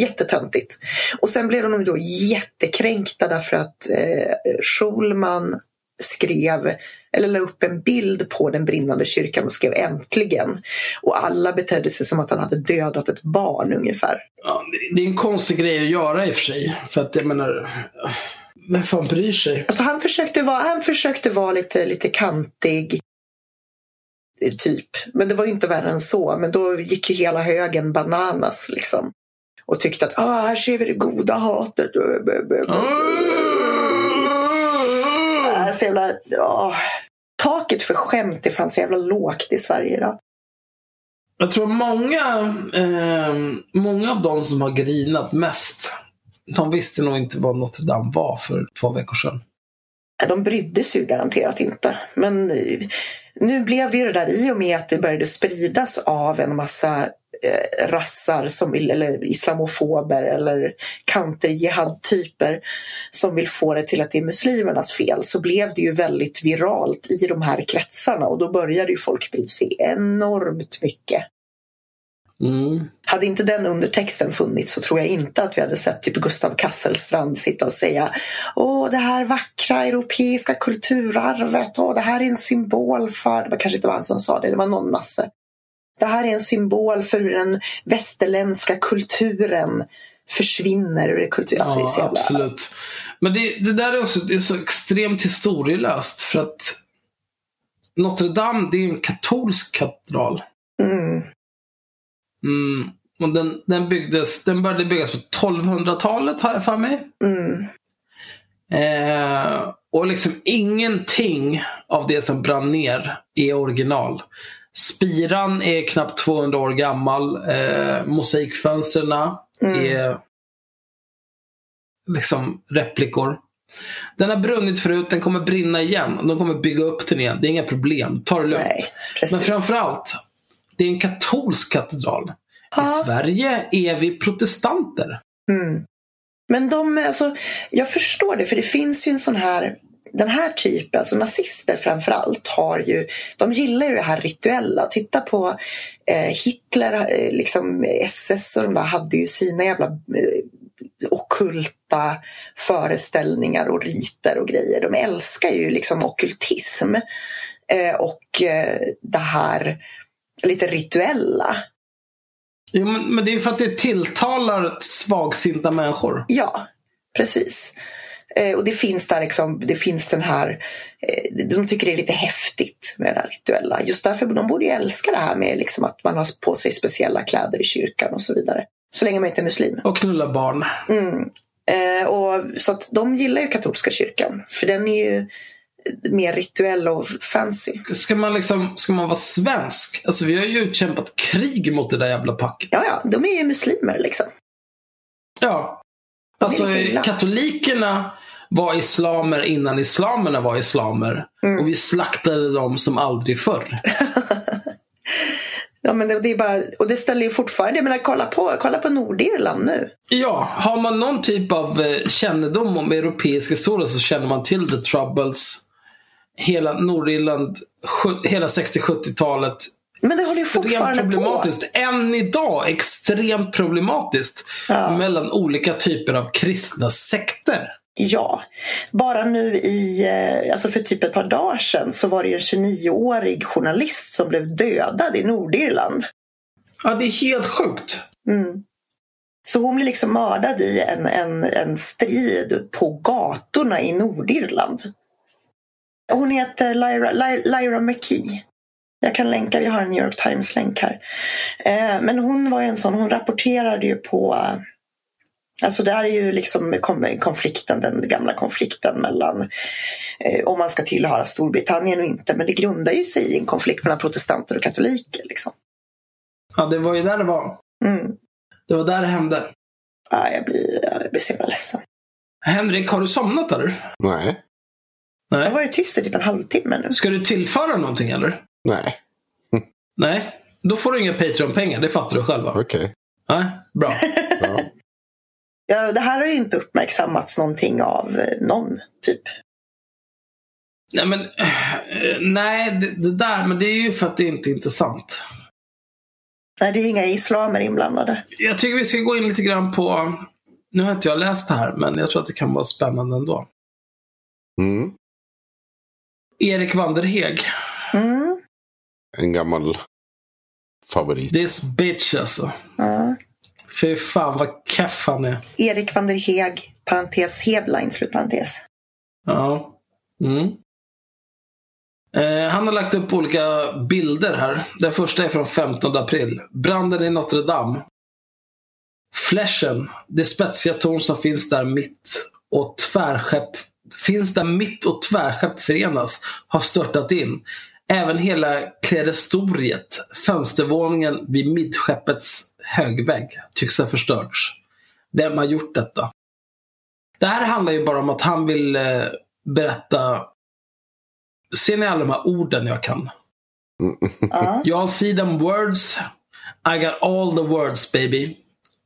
jättetöntigt. Och sen blev de då jättekränkta därför att eh, Schulman skrev eller la upp en bild på den brinnande kyrkan och skrev äntligen. Och alla betedde sig som att han hade dödat ett barn ungefär. Ja, det- är en konstig grej att göra i och för sig. För att jag menar, vem fan bryr sig? Alltså han försökte vara, han försökte vara lite, lite kantig. typ. Men det var ju inte värre än så. Men då gick ju hela högen bananas liksom. Och tyckte att ah, här ser vi det goda hatet. Äh, så jävla, ja. Taket för skämt är fan så jävla lågt i Sverige idag. Jag tror många, eh, många av de som har grinat mest, de visste nog inte vad Notre Dame var för två veckor sedan. De brydde sig ju garanterat inte. Men nu blev det ju det där i och med att det började spridas av en massa eh, rassar som vill, eller islamofober eller counter-jihad-typer som vill få det till att det är muslimernas fel så blev det ju väldigt viralt i de här kretsarna och då började ju folk bry sig enormt mycket. Mm. Hade inte den undertexten funnits så tror jag inte att vi hade sett typ Gustav Kasselstrand sitta och säga Åh, det här vackra europeiska kulturarvet, åh, det här är en symbol för, det var kanske inte var han som sa det, det var någon nasse. Det här är en symbol för hur den västerländska kulturen försvinner ur det kultur... Alltså, Ja, absolut. Men det, det där är också det är så extremt historielöst. För att Notre Dame, det är en katolsk katedral. Mm. Mm. Och den, den, byggdes, den började byggas på 1200-talet har jag för mig. Mm. Eh, och liksom ingenting av det som brann ner är original. Spiran är knappt 200 år gammal. Eh, mosaikfönstren är liksom replikor. Den har brunnit förut, den kommer brinna igen. De kommer bygga upp den igen. Det är inga problem. Ta det lugnt. Nej. Men framförallt, det är en katolsk katedral. Ja. I Sverige är vi protestanter. Mm. Men de, alltså, jag förstår det, för det finns ju en sån här den här typen, alltså nazister framför allt, har ju, de gillar ju det här rituella. Titta på eh, Hitler, eh, liksom SS och de där hade ju sina jävla eh, okulta föreställningar och riter och grejer. De älskar ju liksom okultism eh, och eh, det här lite rituella. Jo, men, men det är för att det tilltalar svagsinta människor. Ja, precis. Eh, och det finns där liksom, det finns den här, eh, de tycker det är lite häftigt med det där rituella. Just därför, de borde ju älska det här med liksom att man har på sig speciella kläder i kyrkan och så vidare. Så länge man inte är muslim. Och knulla barn. Mm. Eh, och, så att de gillar ju katolska kyrkan, för den är ju mer rituell och fancy. Ska man, liksom, ska man vara svensk? Alltså vi har ju utkämpat krig mot det där jävla packet. Ja, ja, de är ju muslimer liksom. Ja. Alltså katolikerna var islamer innan islamerna var islamer. Mm. Och vi slaktade dem som aldrig förr. *laughs* Ja, men det, det är bara, och det ställer ju fortfarande, jag menar kolla på, kolla på Nordirland nu. Ja, har man någon typ av eh, kännedom om europeisk historia så känner man till the troubles. Hela Nordirland, hela 60-70-talet. Men det håller ju fortfarande på. problematiskt. Än idag extremt problematiskt. Ja. Mellan olika typer av kristna sekter. Ja, bara nu i, eh, alltså för typ ett par dagar sedan så var det ju en 29-årig journalist som blev dödad i Nordirland. Ja, det är helt sjukt. Mm. Så hon blev liksom mördad i en, en, en strid på gatorna i Nordirland. Hon heter Lyra, Lyra, Lyra McKee. Jag kan länka, vi har en New York Times-länk här. Eh, men hon var en sån, hon rapporterade ju på eh, Alltså det här är ju liksom konflikten, den gamla konflikten mellan eh, om man ska tillhöra Storbritannien och inte. Men det grundar ju sig i en konflikt mellan protestanter och katoliker. Liksom. Ja, det var ju där det var. Mm. Det var där det hände. Ja, jag, blir, jag blir så jävla ledsen. Henrik, har du somnat eller? Nej. Jag har Nej. varit tyst i typ en halvtimme nu. Ska du tillföra någonting eller? Nej. Nej. Då får du inga Patreon-pengar, det fattar du själv va? Okej. Nej, bra. *laughs* Ja. Det här har ju inte uppmärksammats någonting av eh, någon, typ. Nej, men eh, nej, det, det där, men det är ju för att det inte är intressant. Nej, det är inga islamer inblandade. Jag tycker vi ska gå in lite grann på, nu har inte jag läst det här, men jag tror att det kan vara spännande ändå. Mm. Erik Vanderheg. Mm. En gammal favorit. This bitch alltså. Ja. Fy fan vad keff han är. Erik van der Heeg, parentes Hebline, slutparentes. Ja. Mm. Eh, han har lagt upp olika bilder här. Den första är från 15 april. Branden i Notre Dame. Fläschen, det spetsiga torn som finns där mitt och tvärskepp finns där mitt och tvärskepp förenas, har störtat in. Även hela klerastoriet, fönstervåningen vid middskeppets högvägg, tycks ha förstörts. Vem har gjort detta? Det här handlar ju bara om att han vill eh, berätta Ser ni alla de här orden jag kan? Ja. Jag see them words. I got all the words baby.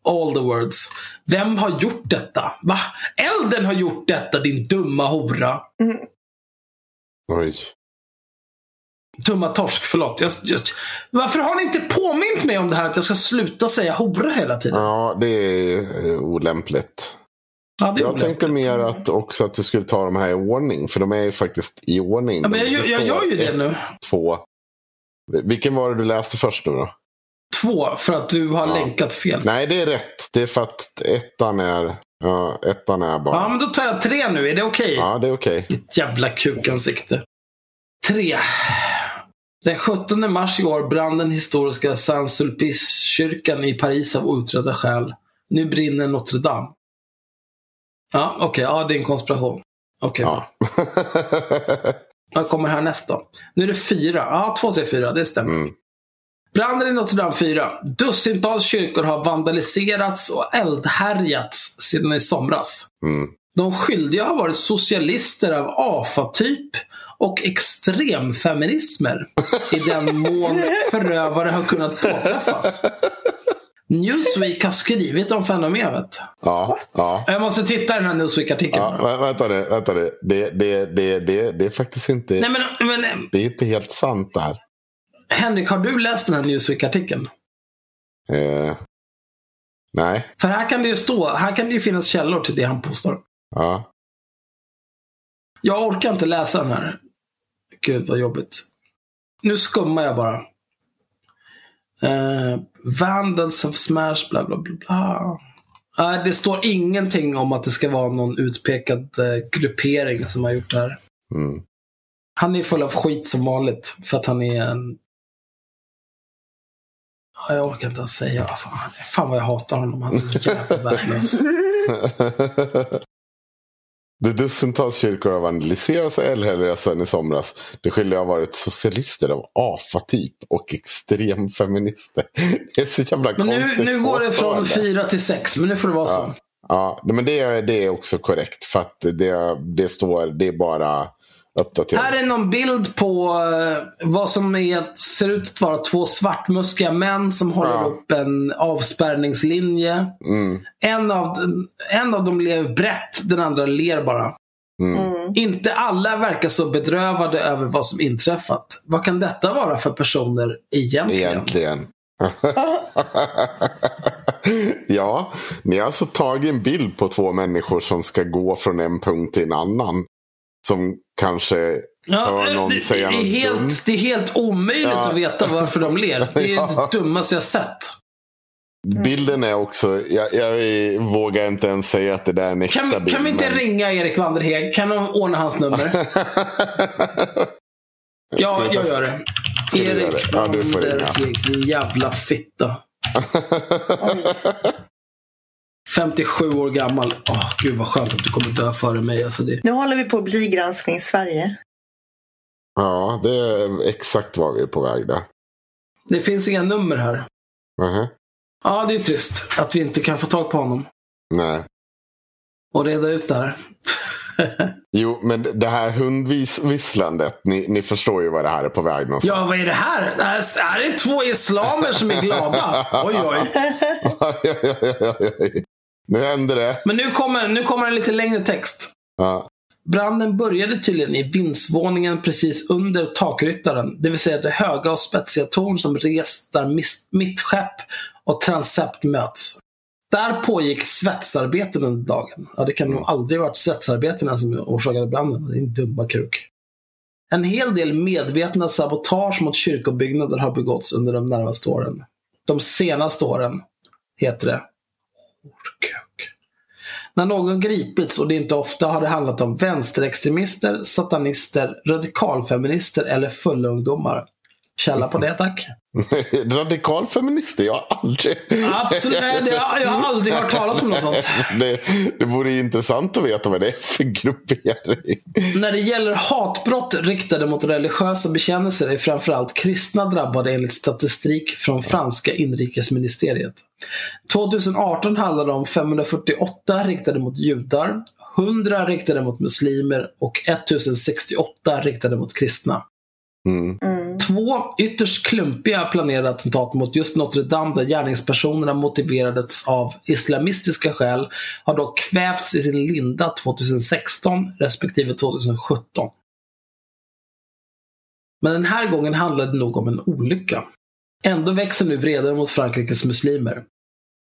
All the words. Vem har gjort detta? Va? Elden har gjort detta din dumma hora. Oj. Dumma torsk, förlåt. Jag, jag, varför har ni inte påmint mig om det här att jag ska sluta säga hora hela tiden? Ja, det är eh, olämpligt. Ja, det Jag olämpligt. tänkte mer att också att du skulle ta de här i ordning. För de är ju faktiskt i ordning. Ja, men jag, Det jag, jag gör ju det ett, nu. Två. Vilken var det du läste först nu då? Två, för att du har Ja. länkat fel. Nej, det är rätt. Det är för att ettan är, ja, ettan är bara... Ja, men då tar jag tre nu. Är det okej? Ja, det är okej. Ditt jävla kukansikte. Tre. Den 17 mars i år brann den historiska Saint-Sulpice-kyrkan i Paris av outredda skäl. Nu brinner Notre Dame. Ja, okej. Ja, det är en konspiration. Okej, bra. Ja. *laughs* Vad kommer här nästa? Nu är det fyra. Ja, två, tre, fyra. Det stämmer. Mm. Branden i Notre Dame 4. Dussintals kyrkor har vandaliserats och eldhärjats sedan i somras. Mm. De skyldiga har varit socialister av AFA-typ och extremfeminismer i den mån förövare har kunnat påträffas. Newsweek har skrivit om fenomenet. Ja, ja. Jag måste titta i den här Newsweek-artikeln. ja vä- vänta nu, vänta nu. Det, det, det, det, det är faktiskt inte, Nej, men, men det är inte helt sant det här. Henrik, har du läst den här Newsweek-artikeln? Eh, nej, För här kan det ju stå, här kan det ju finnas källor till det han påstår. ja. Jag orkar inte läsa den här. Gud vad jobbigt. Nu skummar jag bara. Eh, Vandals have smashed bla bla bla. bla. Nej, det står ingenting om att det ska vara någon utpekad eh, gruppering som har gjort det här. Mm. Han är full av skit som vanligt. För att han är en... Ja, Jag orkar inte ens säga. Fan, fan vad jag hatar honom. Han är så jävla värdelös. *laughs* De dussintals kyrkor har vandaliserats eldhärjats sedan i somras. De skyldiga har varit socialister av AFA-typ och extremfeminister. Det är så jävla Men nu, konstigt nu går det från fyra till sex. Men nu får det vara så. Ja, men det, är- det är också korrekt. För att det, det står, det är bara uppdaterat. Här är någon bild på eh, vad som är, ser ut att vara två svartmuskiga män som håller Ja. upp en avspärrningslinje. Mm, En, av, en av dem ler brett, den andra ler bara. mm. Inte alla verkar så bedrövade över vad som inträffat. Vad kan detta vara för personer egentligen? Egentligen. *laughs* ja, ni har alltså tagit en bild på två människor som ska gå från en punkt till en annan. Som kanske Ja, någon det, det, är helt, dumt. det är helt omöjligt Ja. att veta varför de ler. *laughs* Det är Ja. det dummaste jag sett. Bilden är också, jag, jag vågar inte ens säga att det där är en äkta Kan, bild. kan vi inte men- ringa Erik Wanderheg? Kan de ordna hans nummer? *laughs* Ja, jag ta- gör det. Erik. Wanderheg, din jävla fitta. *laughs* 57 år gammal. Åh, gud vad skönt att du kommer dö före mig. Alltså det... Nu håller vi på att bli Granskning Sverige. Ja, det är exakt var vi är på väg där. det finns inga nummer här. Mhm. Ja, det är trist att vi inte kan få tag på honom Nej. och reda ut det här. *laughs* Jo, men det här hundvisslandet, ni, ni förstår ju vad det här är på väg någonstans. Ja, vad är det här? Här är det två islamer som är glada? *laughs* Oj, oj. *laughs* nu händer det. Men nu kommer, nu kommer en lite längre text. Ja. Branden började tydligen i vindsvåningen precis under takryttaren, det vill säga det höga och spetsiga torn som rest där mittskepp och transept möts. Där pågick svetsarbeten under dagen. Ja, det kan nog aldrig varit svetsarbetena som orsakade branden. Det är en dumma kruk. En hel del medvetna sabotage mot kyrkobyggnader har begåtts under de närmaste åren. De senaste åren, heter det. Horkuk. När någon gripits, och det inte ofta, har det handlat om vänsterextremister, satanister, radikalfeminister eller fulla ungdomar. Källa på det tack. *laughs* Radikalfeminister? Jag har aldrig... Absolut, nej, det, jag har aldrig hört talas om något sånt. *laughs* Det, det vore intressant att veta vad det är för gruppering. När det gäller hatbrott riktade mot religiösa bekännelser är framförallt kristna drabbade enligt statistik från franska inrikesministeriet. 2018 handlade det om 548 riktade mot judar, 100 riktade mot muslimer och 1068 riktade mot kristna. Mm. Två ytterst klumpiga planerade attentat mot just Notre Dame där gärningspersonerna motiverades av islamistiska skäl har dock kvävts i sin linda 2016 respektive 2017. Men den här gången handlade det nog om en olycka. Ändå växer nu vreden mot Frankrikes muslimer.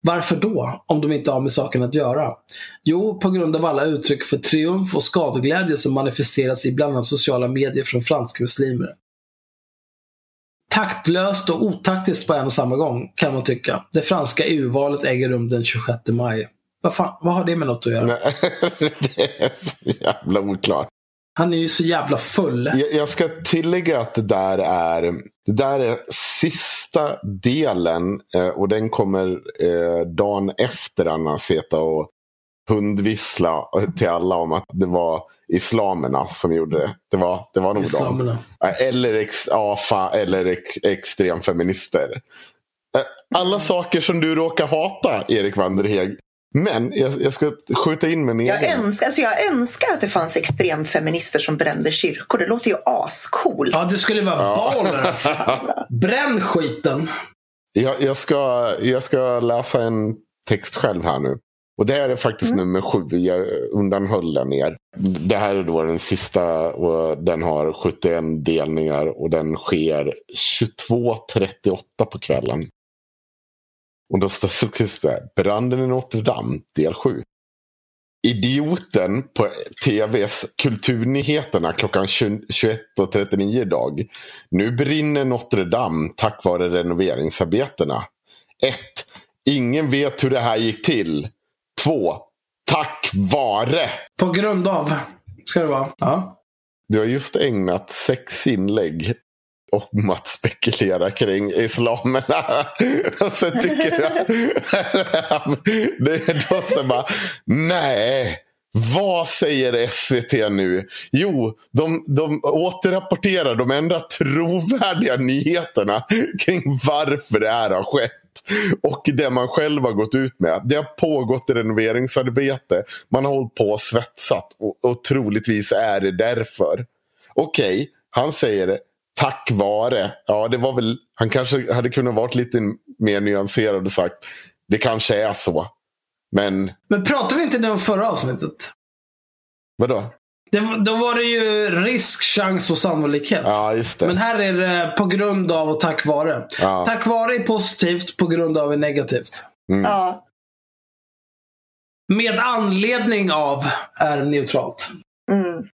Varför då, om de inte har med saken att göra? Jo, på grund av alla uttryck för triumf och skadeglädje som manifesteras i bland annat sociala medier från franska muslimer. Taktlöst och otaktiskt på en och samma gång, kan man tycka. Det franska EU-valet äger rum den 26 maj. Vad, fan, vad har det med något att göra? Nej, *laughs* det är så jävla oklart. Han är ju så jävla full. Jag, jag ska tillägga att det där är, det där är sista delen. Eh, och den kommer eh, dagen efter Anna Zeta och hundvissla till alla om att det var islamerna som gjorde det. Det var, det var nog Islamerna. de. Eller, ex, AFA eller ex, extremfeminister. Alla saker som du råkar hata, Erik Wanderheg. Men jag, jag ska skjuta in min Jag egen. önskar, alltså jag önskar att det fanns extremfeminister som brände kyrkor. Det låter ju ascoolt. Ja, det skulle vara baller *laughs* alltså. Bränn skiten! Jag, jag, ska, jag ska läsa en text själv här nu. Och det här är faktiskt nummer sju. Jag undanhöll den er. Det här är då den sista och den har 71 delningar och den sker 22.38 på kvällen. Och då står det Branden i Notre Dame, del 7. Idioten på tvs Kulturnyheterna klockan 21.39 idag. Nu brinner Notre Dame tack vare renoveringsarbetena. 1. Ingen vet hur det här gick till. 2. Tack vare. På grund av, ska det vara. Ja. Du har just ägnat sex inlägg om att spekulera kring islamerna. *laughs* Och sen tycker jag... *laughs* det är då så bara, nej. Vad säger SVT nu? Jo, de, de återrapporterar de enda trovärdiga nyheterna kring varför det här har skett. Och det man själv har gått ut med. Det har pågått renoveringsarbete. Man har hållit på och svetsat. Och, och troligtvis är det därför. Okej, okay, han säger det. Tack vare. Ja, det var väl. Han kanske hade kunnat varit lite mer nyanserad och sagt. Det kanske är så. Men. Men pratade vi inte det om förra avsnittet? Vadå? Det, då var det ju risk, chans och sannolikhet. Ja, just det. Men här är det på grund av och tack vare. Ja. Tack vare är positivt, på grund av är negativt. Mm. Ja. Med anledning av är neutralt. Mm.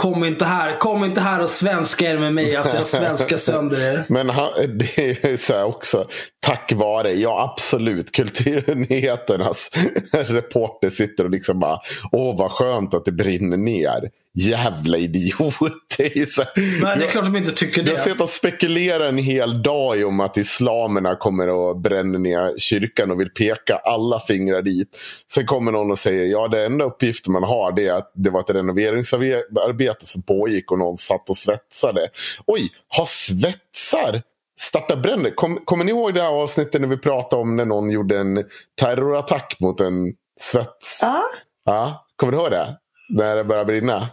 Kom inte här, kom inte här och svenska er med mig. Alltså jag svenskar sönder er. *laughs* Men han, det är ju så här också. Tack vare, ja absolut. Kulturnyheternas *laughs* reporter sitter och liksom bara. Åh vad skönt att det brinner ner. Jävla idiot. *laughs* Det är, så Men det är klart de inte tycker jag har det. sett och spekulera en hel dag om att islamerna kommer att bränna ner kyrkan och vill peka alla fingrar dit. Sen kommer någon och säger ja det enda uppgiften man har det är att det var ett renoveringsarbete som pågick och någon satt och svetsade. Oj, har svetsar startat bränder? Kom, kommer ni ihåg det här avsnittet när vi pratade om när någon gjorde en terrorattack mot en svets... Ja. Ja, kommer du ihåg det? När det började brinna?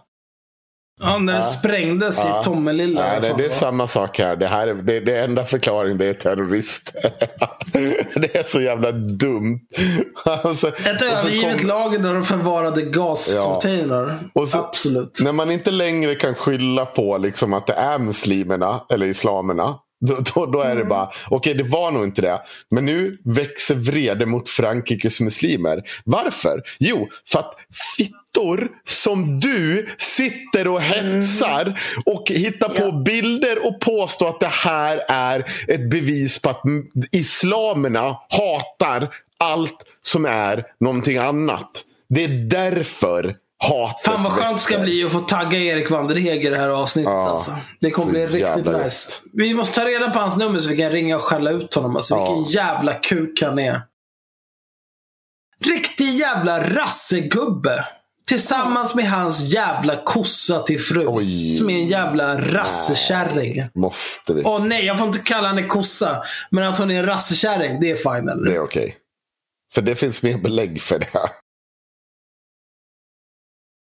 Ja, när det sprängdes Ja. i Tommelilla. Nej, det, det är samma sak här. Det, här är, det, det enda förklaringen det är terrorist. *laughs* det är så jävla dumt. Alltså, Ett övergivet kom- lager där de förvarade gascontainrar. Så- Absolut. När man inte längre kan skylla på liksom att det är muslimerna eller islamerna. Då, då, då är det bara, okej det var nog inte det. Men nu växer vrede mot Frankrikes muslimer. Varför? Jo, för att fittor som du sitter och hetsar och hittar på bilder och påstår att det här är ett bevis på att islamerna hatar allt som är någonting annat. Det är därför hatet Fan vad skönt det ska bli att få tagga Erik Wanderheg i det här avsnittet. Ja, alltså. Det kommer bli riktigt nice. Vi måste ta reda på hans nummer så vi kan ringa och skälla ut honom. Alltså, Ja. Vilken jävla kuk han är. Riktig jävla rassegubbe. Tillsammans med hans jävla kossa till fru. Oj. Som är en jävla rassekärring. Måste vi. Åh nej, jag får inte kalla henne kossa. Men att hon är en rassekärring, det är fine eller? Det är okej. För det finns mer belägg för det.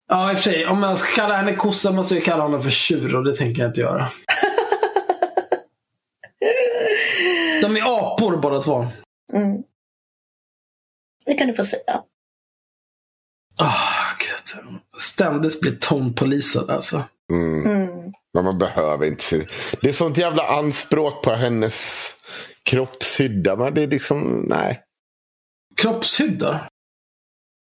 Ja, i och för sig. Om jag ska kalla henne kossa måste jag kalla honom för tjur och det tänker jag inte göra. *laughs* De är apor båda två. Mm. Det kan du få säga. Ah, gud. Ständigt blir tonpolisad alltså. Mm. Mm. Men man behöver inte se. Det är sånt jävla anspråk på hennes kroppshydda. Men det är liksom, nej. Kroppshydda?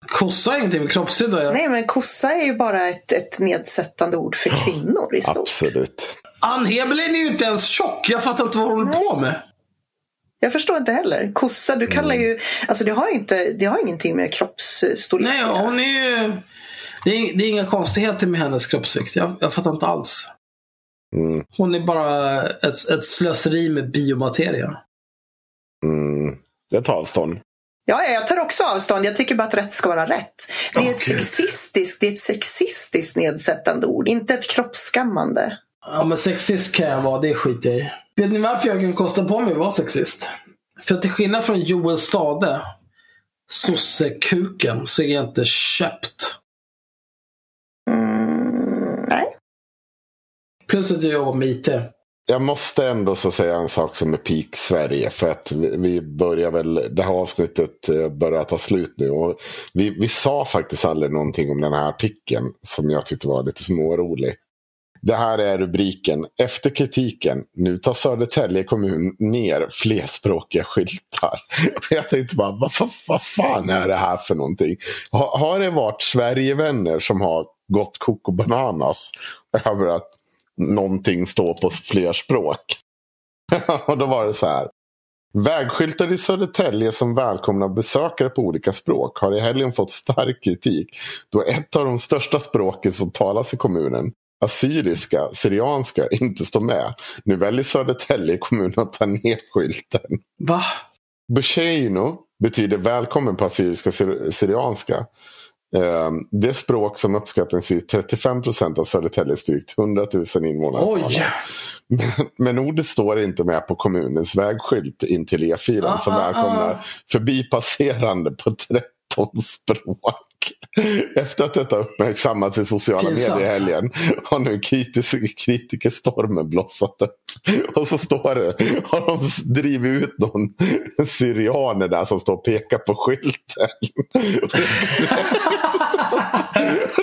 Kossa har ingenting med kroppshydda att göra. Nej, men kossa är ju bara ett, ett nedsättande ord för kvinnor i stort. Absolut. Ann Heberlein är ju inte ens tjock. Jag fattar inte vad hon håller på med. Jag förstår inte heller. Kossa, du kallar ju... Alltså det har inte, det har ingenting med kroppsstorlek Nej, hon är ju... Det är, det är inga konstigheter med hennes kroppsvikt. Jag, jag fattar inte alls. Mm. Hon är bara ett, ett slöseri med biomateria. Mm. Jag tar avstånd. Ja, ja, jag tar också avstånd. Jag tycker bara att rätt ska vara rätt. Det är, Åh, ett, sexistiskt, det är ett sexistiskt nedsättande ord, inte ett kroppsskammande. Ja, men sexist kan jag vara. Det skiter jag i. Vet ni varför jag kan kosta på mig att vara sexist? För till skillnad från Joel Stade, sossekuken, så är jag inte köpt. Mm, nej. Plus att jag jobbar med IT. Jag måste ändå så säga en sak som är peak Sverige. För att vi, börjar väl, det här avsnittet eh, börjar ta slut nu. Och vi, vi sa faktiskt aldrig någonting om den här artikeln som jag tyckte var lite smårolig. Det här är rubriken. Efter kritiken, nu tar Södertälje kommun ner flerspråkiga skyltar. *laughs* Jag tänkte bara, vad, vad, vad fan är det här för någonting? Har, har det varit Sverigevänner som har gått koko bananas över att någonting står på fler språk? *laughs* och då var det så här. Vägskyltar i Södertälje som välkomnar besökare på olika språk har i helgen fått stark kritik då ett av de största språken som talas i kommunen, assyriska, syrianska, inte står med. Nu väljer Södertälje kommun att ta ner skylten. Va? Busheino betyder välkommen på assyriska syr- syrianska. Ehm, Det språk som uppskattningsvis 35 procent av Södertäljes drygt 100 000 invånare Oj! talar. Men, men ordet står inte med på kommunens vägskylt in till E4 Ah, som ah, välkomnar ah. förbipasserande på 13 språk. *laughs* Efter att detta uppmärksammats i sociala Pinsamt. medier i helgen har nu kritikerstormen blossat upp. Och så står det, har de drivit ut någon syrianer där som står och pekar på skylten.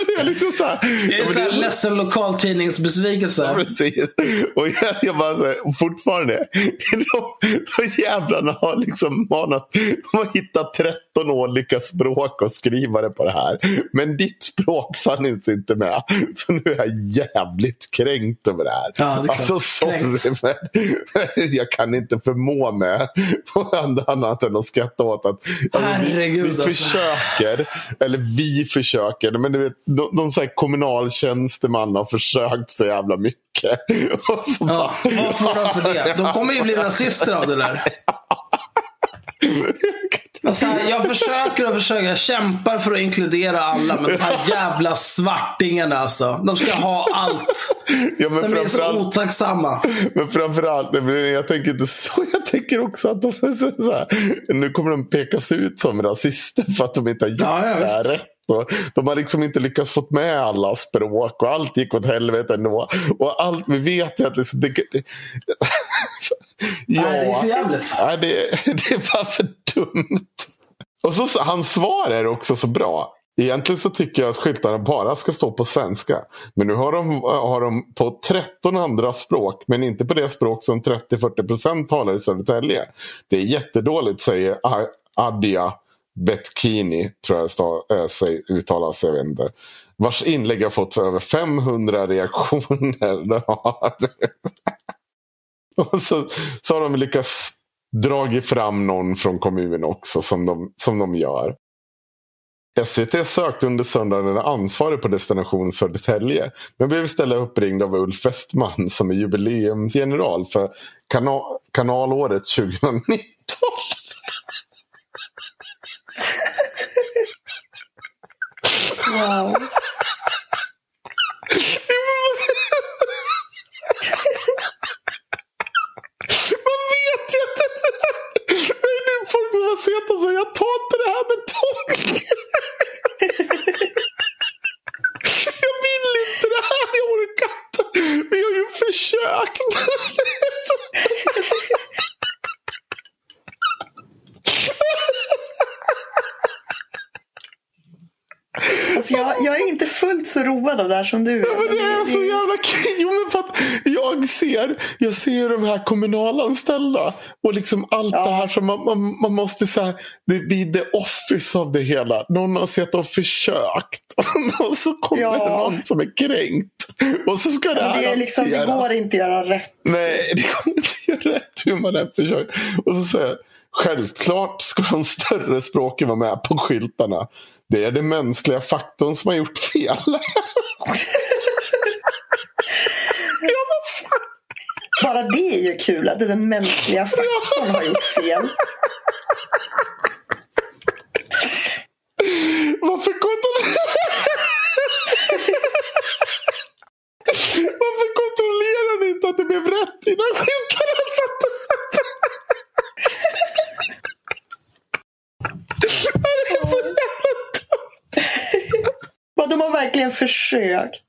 det är liksom så här, Det är så här ledsen lokaltidningsbesvikelse. Precis. Och jag, jag bara så här, fortfarande, de, de jävlarna har liksom manat, de har hittat 13 olika språk och skriva det på det här. Men ditt språk fanns inte med. Så nu är jag jävligt kränkt över det här. Ja, det alltså sorry, Kränkt. men *laughs* jag kan inte förmå mig på annat än att skratta åt att men vi, Herregud, vi alltså. försöker, eller vi försöker, men du vet, de, de så här kommunaltjänsteman har försökt så jävla mycket. *laughs* Och så Ja, bara, vad får de för det? De kommer ju bli nazister av det där. *laughs* Alltså, jag försöker och försöker. Jag kämpar för att inkludera alla. Men de här *laughs* jävla svartingarna alltså. De ska ha allt. ja, men De är så otacksamma. men framförallt, jag tänker inte så. *laughs* Jag tänker också att de så här, nu kommer de pekas ut som rasister för att de inte har gjort Ja, ja, det här rätt. De har liksom inte lyckats få med alla språk och allt gick åt helvete ändå. Och allt, vi vet ju att liksom, det, det, *laughs* ja, Nej, det är för jävligt. Nej, det, det är bara för dumt. Och så, hans svar är också så bra. Egentligen så tycker jag att skyltarna bara ska stå på svenska. Men nu har de, har de på 13 andra språk. Men inte på det språk som 30-40% talar i Södertälje. Det är jättedåligt säger Adia Betkini. Tror jag det eh, äh, uttalas. Jag vet inte. Vars inlägg har fått över 500 reaktioner. *laughs* Och så, så har de lyckats dragit fram någon från kommunen också som de, som de gör. SVT sökte under söndagen en ansvarig på destination Södertälje. Men blev istället uppringd av Ulf Westman som är jubileumsgeneral för kana kanalåret 2019. Wow. Man vet ju att det Nej, det är folk Alltså jag tar inte det här med tång. Jag vill inte det här, jag orkar inte. Vi har ju försökt. Alltså jag, jag är inte fullt så road av det här som du är. Men det är så jävla kul. Jo, men för att jag ser, jag ser de här kommunalanställda och liksom allt Ja. det här som man, man, man måste säga. Det blir the office av det hela. Någon har sett och försökt *laughs* och så kommer Ja. det någon som är kränkt. Och så ska det här det, liksom, det går inte att göra rätt. Nej, det kommer inte göra rätt hur man än försöker. Och så säger jag, självklart ska de större språken vara med på skyltarna. Det är den mänskliga faktorn som har gjort fel. *laughs* Bara det är ju kul, att den mänskliga faktorn har gjort fel. Varför kontrollerar... Varför kontrollerar ni inte att det blev rätt innan skyltarna sattes upp? Det är så jävla dumt. Och de har verkligen försökt.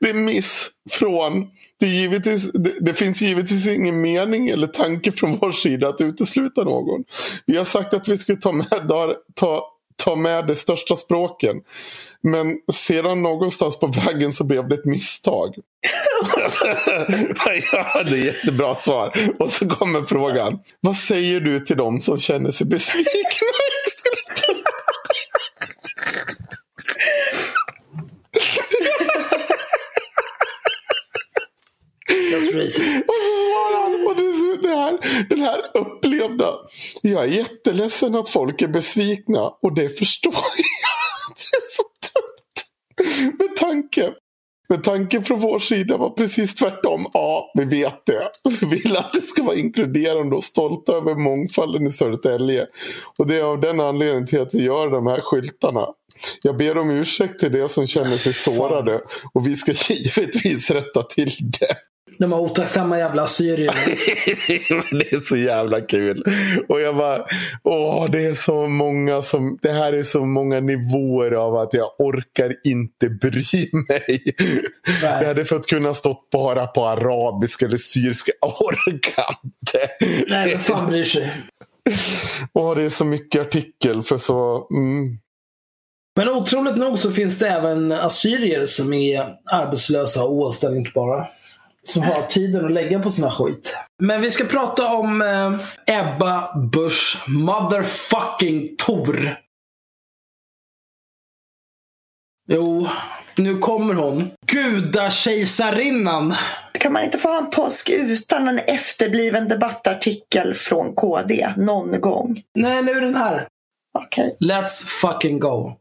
Det är miss från... Det, är givetvis, det, det finns givetvis ingen mening eller tanke från vår sida att utesluta någon. Vi har sagt att vi skulle ta med, ta, ta, ta med de största språken. Men sedan någonstans på vägen så blev det ett misstag. *laughs* ja, det är jättebra svar. Och så kommer frågan. Vad säger du till dem som känner sig besvikna och exkluderade? That's racist. Och så svarar han. Och det här, den här upplevda. Jag är jätteledsen att folk är besvikna. Och det förstår *laughs* jag. Det är så dumt. Med tanke. Med tanke från vår sida var precis tvärtom. Ja, vi vet det. Vi vill att det ska vara inkluderande och stolta över mångfalden i Södertälje. Och det är av den anledningen till att vi gör de här skyltarna. Jag ber om ursäkt till det som känner sig sårade. Och vi ska *laughs* givetvis rätta till det. De här otacksamma jävla assyrierna. *laughs* det är så jävla kul. Och jag bara, åh, det är så många som, det här är så många nivåer av att jag orkar inte bry mig. Nej. Det hade fått kunna stått bara på arabiska eller syriska. Jag orkar inte. Nej, vem fan bryr sig? Åh, det är så mycket artikel för så, mm. Men otroligt nog så finns det även assyrier som är arbetslösa och oanställningsbara. Som har tiden att lägga på sina skit. Men vi ska prata om eh, Ebba Busch motherfucking Tor. Jo, nu kommer hon. Gudakejsarinnan. Kan man inte få ha en påsk utan en efterbliven debattartikel från KD någon gång? Nej, nu är den här. Okej. Let's fucking go.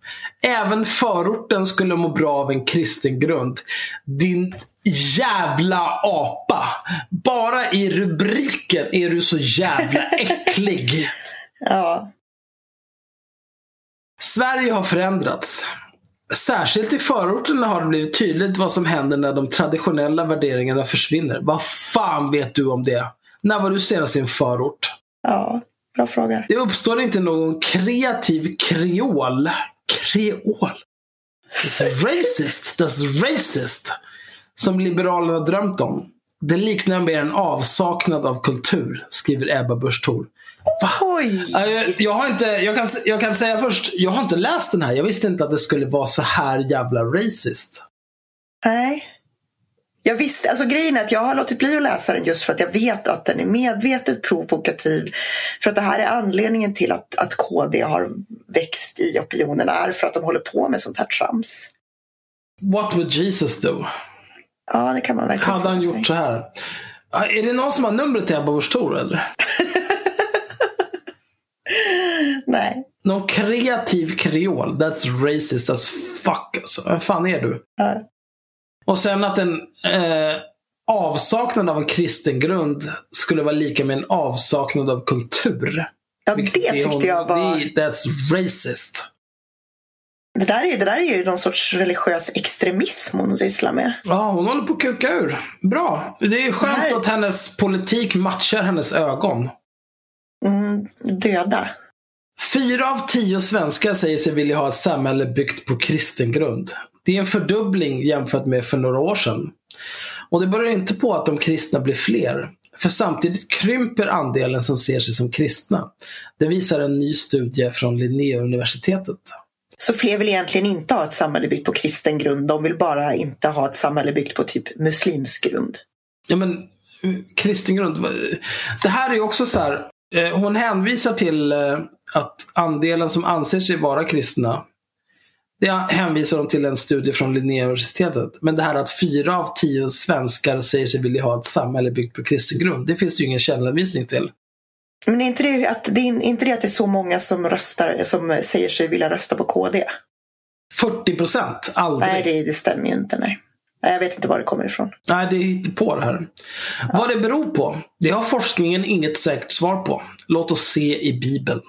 Även förorten skulle må bra av en kristen grund. Din jävla apa. Bara i rubriken är du så jävla *laughs* äcklig. Ja. Sverige har förändrats. Särskilt i förorterna har det blivit tydligt vad som händer när de traditionella värderingarna försvinner. Vad fan vet du om det? När var du senast i en förort? ja. Bra fråga. Det uppstår inte någon kreativ kreol. Kreol? It's racist. That's racist. Som Liberalerna drömt om. Det liknar mer en avsaknad av kultur, skriver Ebba Busch Thor. Oj! Ja, Jag, har inte, jag, kan, jag kan säga först, jag har inte läst den här. Jag visste inte att det skulle vara så här jävla racist. Nej. Jag visste, alltså grejen är att jag har låtit bli att läsa den just för att jag vet att den är medvetet provokativ. För att det här är anledningen till att, att KD har växt i opinionerna är för att de håller på med sånt här trams. What would Jesus do? Ja, det kan man verkligen Hade han gjort så här? Är det någon som har numret till Ebba Busch Thor eller? *laughs* Nej. Någon kreativ kreol. That's racist as fuck alltså. Vem fan är du? Ja. Och sen att en eh, avsaknad av en kristen grund skulle vara lika med en avsaknad av kultur. Ja, Vilket det tyckte hon- jag var... Det, that's racist. Det där, är, det där är ju någon sorts religiös extremism hon sysslar med. Ja, hon håller på att kuka ur. Bra. Det är skönt Nej. att hennes politik matchar hennes ögon. Mm, döda. Fyra av tio svenskar säger sig vilja ha ett samhälle byggt på kristen grund. Det är en fördubbling jämfört med för några år sedan. Och det beror inte på att de kristna blir fler. För samtidigt krymper andelen som ser sig som kristna. Det visar en ny studie från Linnéuniversitetet. Så fler vill egentligen inte ha ett samhälle byggt på kristen grund. De vill bara inte ha ett samhälle byggt på typ muslimsk grund. Ja men, eh, kristen grund. Det här är ju också så här. Eh, hon hänvisar till eh, att andelen som anser sig vara kristna det hänvisar de till en studie från Linnéuniversitetet. Men det här att fyra av tio svenskar säger sig vilja ha ett samhälle byggt på kristen grund. Det finns det ju ingen källanvisning till. Men är inte det att det är inte det att det är så många som röstar som säger sig vilja rösta på KD? 40 procent, aldrig. Nej, det, det stämmer ju inte. Nej. Jag vet inte var det kommer ifrån. Nej, det är på det här. Vad det beror på, det har forskningen inget säkert svar på. Låt oss se i Bibeln.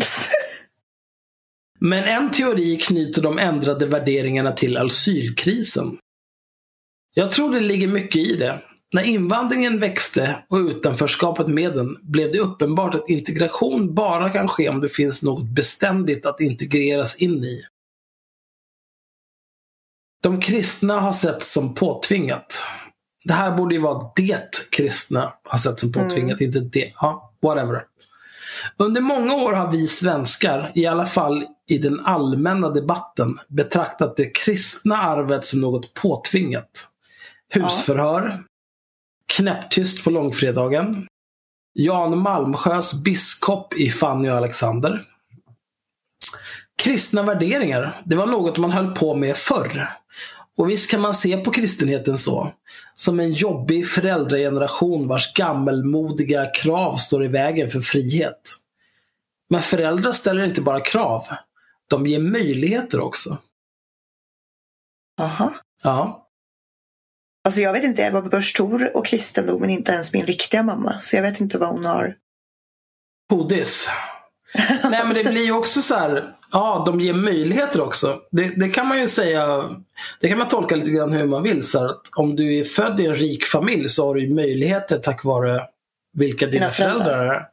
*laughs* Men en teori knyter de ändrade värderingarna till asylkrisen. Jag tror det ligger mycket i det. När invandringen växte och utanförskapet med den blev det uppenbart att integration bara kan ske om det finns något beständigt att integreras in i. De kristna har sett som påtvingat. Det här borde ju vara det kristna har sett som påtvingat, inte det. Ja, whatever. Under många år har vi svenskar, i alla fall i den allmänna debatten, betraktat det kristna arvet som något påtvingat. Husförhör, knäpptyst på långfredagen, Jan Malmsjös biskop i Fanny och Alexander. Kristna värderingar, det var något man höll på med förr. Och visst kan man se på kristenheten så. Som en jobbig föräldrageneration vars gammelmodiga krav står i vägen för frihet. Men föräldrar ställer inte bara krav. De ger möjligheter också. Aha. Ja. Alltså jag vet inte, Ebba Busch Thor och kristendomen är inte ens min riktiga mamma. Så jag vet inte vad hon har. Hodis. Nej men det blir ju också så här. Ja, de ger möjligheter också. Det, det kan man ju säga. Det kan man tolka lite grann hur man vill. Så här, att om du är född i en rik familj så har du ju möjligheter tack vare vilka dina, Dina föräldrar. föräldrar är.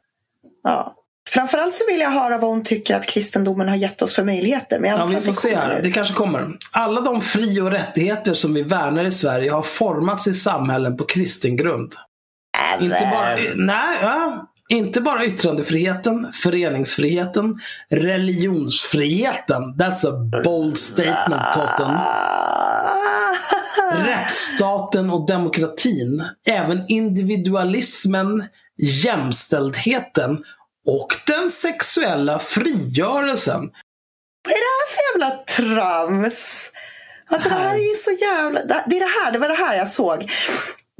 Ja. Framförallt så vill jag höra vad hon tycker att kristendomen har gett oss för möjligheter. Men jag Ja, vi får se här. Det kanske kommer. Alla de fri och rättigheter som vi värnar i Sverige har formats i samhällen på kristen grund. Inte bara, nej, ja, inte bara yttrandefriheten, föreningsfriheten, religionsfriheten. That's a bold statement, Cotton. *laughs* Rättsstaten och demokratin. Även individualismen, jämställdheten och den sexuella frigörelsen. Vad är det här för jävla trams? Alltså det här är ju så jävla... Det är det här, det var det här jag såg.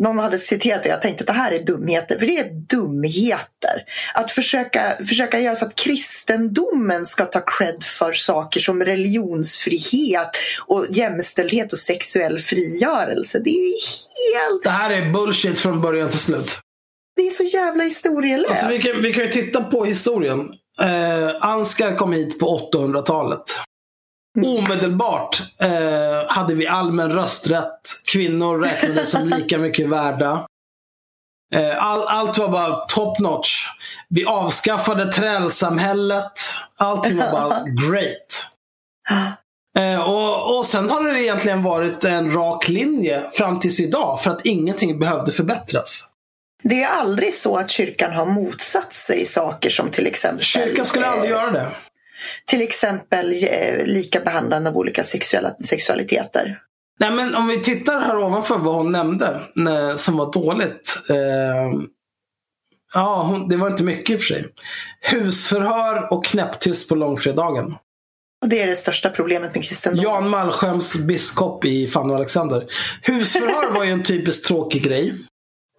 Någon hade citerat det jag tänkte att det här är dumheter. För det är dumheter. Att försöka, försöka göra så att kristendomen ska ta cred för saker som religionsfrihet och jämställdhet och sexuell frigörelse. Det är ju helt... Det här är bullshit från början till slut. Det är så jävla historielöst. Alltså, vi, kan, vi kan ju titta på historien. Eh, Ansgar kom hit på 800-talet. Omedelbart eh, hade vi allmän rösträtt. Kvinnor räknades som *laughs* lika mycket värda. Eh, all, allt var bara top notch. Vi avskaffade trälsamhället. Allting var bara *laughs* great. Eh, och, och sen har det egentligen varit en rak linje fram tills idag för att ingenting behövde förbättras. Det är aldrig så att kyrkan har motsatt sig saker som till exempel Kyrkan skulle aldrig eh, göra det. till exempel eh, lika behandlande av olika sexuella, sexualiteter. Nej men om vi tittar här ovanför vad hon nämnde som var dåligt. Eh, ja, hon, det var inte mycket i och för sig. Husförhör och knäpptyst på långfredagen. Och det är det största problemet med kristendom. Jan Malmsjöms biskop i Fanny och Alexander. Husförhör var ju en typiskt tråkig grej.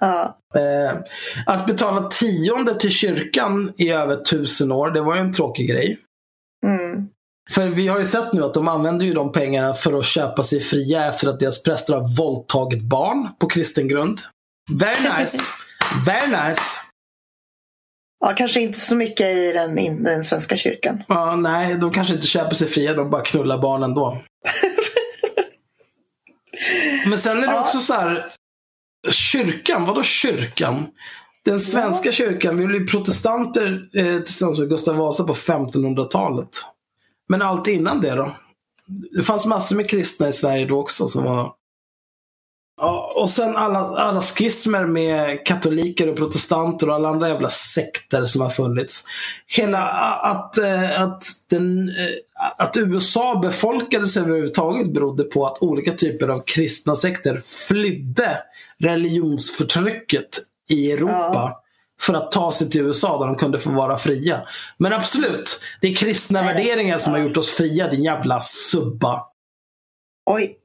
Ja. Eh, att betala tionde till kyrkan i över tusen år, det var ju en tråkig grej. Mm. För vi har ju sett nu att de använder ju de pengarna för att köpa sig fria efter att deras präster har våldtagit barn på kristen grund. Very nice. *laughs* Very nice. ja, kanske inte så mycket i den, i den svenska kyrkan. Ja, nej, de kanske inte köper sig fria, de bara knullar barnen då. *laughs* Men sen är det Ja. också så här. Kyrkan, vadå kyrkan? Den svenska kyrkan, vi blev protestanter eh, tillsammans med Gustav Vasa på 1500-talet. Men allt innan det då? Det fanns massor med kristna i Sverige då också som var... Ja, och sen alla, alla schismer med katoliker och protestanter och alla andra jävla sekter som har funnits. Hela att, eh, att, den, eh, att USA befolkades överhuvudtaget berodde på att olika typer av kristna sekter flydde religionsförtrycket i Europa. Ja. För att ta sig till USA där de kunde få vara fria. Men absolut, det är kristna värderingar som har gjort oss fria, din jävla subba. Oj.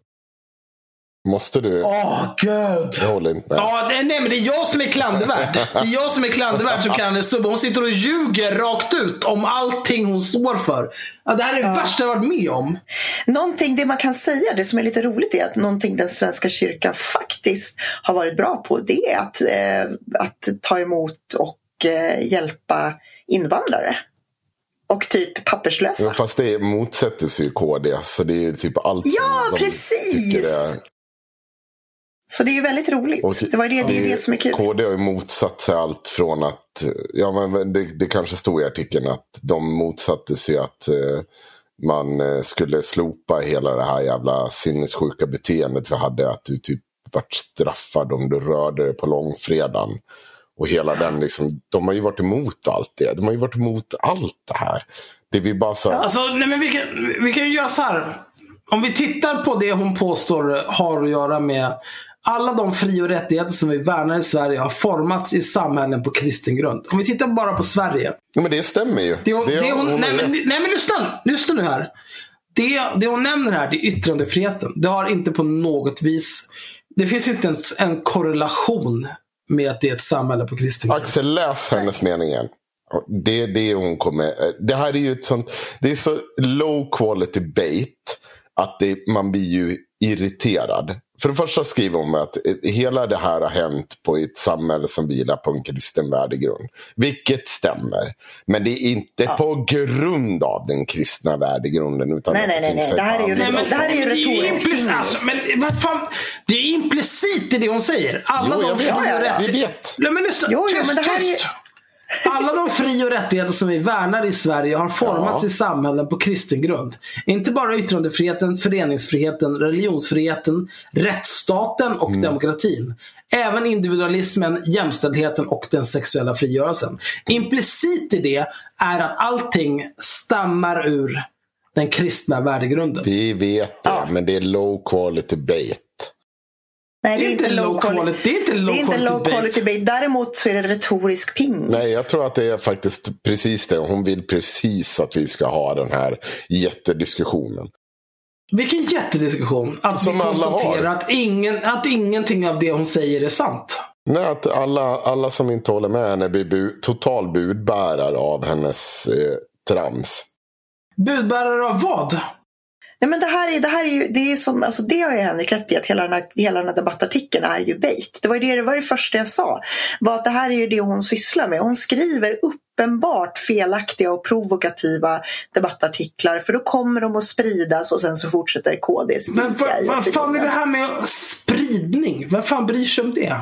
Måste du? Åh, gud. Jag håller inte med. Ja, nej, nej, men det är jag som är klandervärd. Det är jag som är klandervärd som kallar henne subba. Hon sitter och ljuger rakt ut om allting hon står för. Ja, det här är det värsta jag varit med om. Någonting, det man kan säga, det som är lite roligt är att någonting den svenska kyrkan faktiskt har varit bra på det är att, eh, att ta emot och eh, hjälpa invandrare. Och typ papperslösa. Ja, fast det motsätter sig ju KD. Så det är ju typ allt Ja, precis! Så det är ju väldigt roligt. Och det, var det, det är det som är kul. KD har ju motsatt sig allt från att, ja men det, det kanske stod i artikeln att de motsatte sig att eh, man eh, skulle slopa hela det här jävla sinnessjuka beteendet vi hade. Att du typ vart straffad om du rörde dig på långfredagen. Och hela den liksom, de har ju varit emot allt det. De har ju varit emot allt det här. Det blir bara så, Alltså, nej, men vi, kan, vi kan ju göra så här. Om vi tittar på det hon påstår har att göra med alla de fri och rättigheter som vi värnar i Sverige har formats i samhällen på kristen grund. Om vi tittar bara på Sverige. ja, men det stämmer ju. Det hon, Det det hon, hon nej, men, nej men lyssna, lyssna nu här. Det, det hon nämner här, det är yttrandefriheten. Det har inte på något vis... Det finns inte ens en korrelation med att det är ett samhälle på kristen grund. Axel, läs hennes mening igen. Det är det hon kommer... Det här är ju ett sånt... Det är så low quality bait att det, man blir ju irriterad. För det första skriver hon att eh, hela det här har hänt på ett samhälle som vilar på en kristen värdegrund. Vilket stämmer. Men det är inte på grund av den kristna värdegrunden. Utan Nej, nej, nej, Det här är ju annat- Nej, men, Det här är ju men retoriskt alltså, Men vad fan. Det är implicit i det hon säger. Alla Jo, de jag vet. Ja, ja, ja. Vi vet. Nej, men lyssna. Jo, jo, tyst, men det här är tyst. Alla de fri och rättigheter som vi värnar i Sverige har formats Ja. i samhällen på kristen grund. Inte bara yttrandefriheten, föreningsfriheten, religionsfriheten, rättsstaten och Mm. demokratin. Även individualismen, jämställdheten och den sexuella frigörelsen. Implicit i det är att allting stammar ur den kristna värdegrunden. Vi vet det, Ja. men det är low quality bait. Nej, det är inte low quality. Det är inte low Det är inte quality low bait. quality bait. Däremot så är det retorisk pingis. Nej, jag tror att det är faktiskt precis det. Hon vill precis att vi ska ha den här jättediskussionen. Vilken jättediskussion. Att Som vi konstaterar att, ingen, att ingenting av det hon säger är sant. Nej, att alla, alla som inte håller med henne blir bu total budbärare av hennes eh, trams. Budbärare av vad? Nej, men det här är, det här är ju, det är som, alltså det har ju Henrik rätt i, att hela den, här, hela den här debattartikeln är ju bait. Det var ju det, det var det första jag sa. Var att det här är ju det hon sysslar med. Hon skriver uppenbart felaktiga och provokativa debattartiklar för då kommer de att spridas och sen så fortsätter KD stiga Men vad, vad fan är det här med spridning? Vem fan bryr sig om det?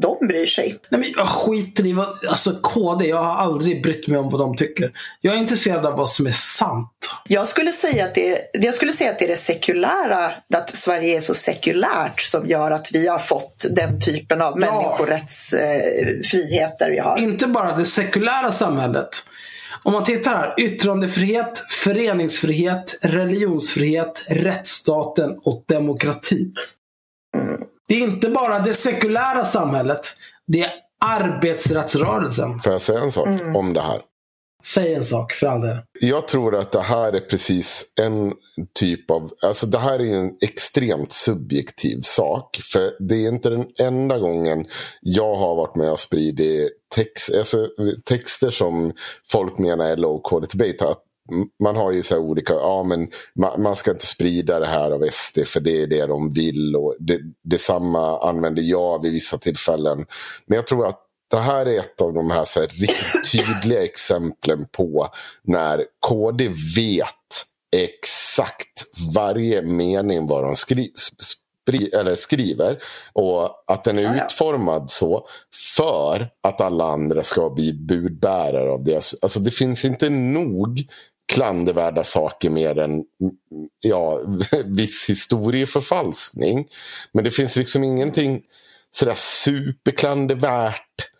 De bryr sig. Nej, men jag skiter i vad, alltså KD, jag har aldrig brytt mig om vad de tycker. Jag är intresserad av vad som är sant. Jag skulle säga att det är, jag skulle säga att det är det sekulära, att Sverige är så sekulärt som gör att vi har fått den typen av Ja. människorättsfriheter vi har. Inte bara det sekulära samhället. Om man tittar här, yttrandefrihet, föreningsfrihet, religionsfrihet, rättsstaten och demokrati. Det är inte bara det sekulära samhället. Det är arbetsrättsrörelsen. Får jag säga en sak Mm. om det här? Säg en sak för all del. Jag tror att det här är precis en typ av... Alltså det här är ju en extremt subjektiv sak. För det är inte den enda gången jag har varit med och spridit text, alltså texter som folk menar är low quality bait. Man har ju så olika, ja men man, man, ska inte sprida det här av SD för det är det de vill. Och det, detsamma använder jag vid vissa tillfällen. Men jag tror att det här är ett av de här, så här riktigt *laughs* tydliga exemplen på när KD vet exakt varje mening vad de skri eller skriver. Och att den är utformad så för att alla andra ska bli budbärare av det. Alltså det finns inte nog klandervärda saker mer än ja, *laughs* viss historieförfalskning. Men det finns liksom ingenting sådär superklandervärt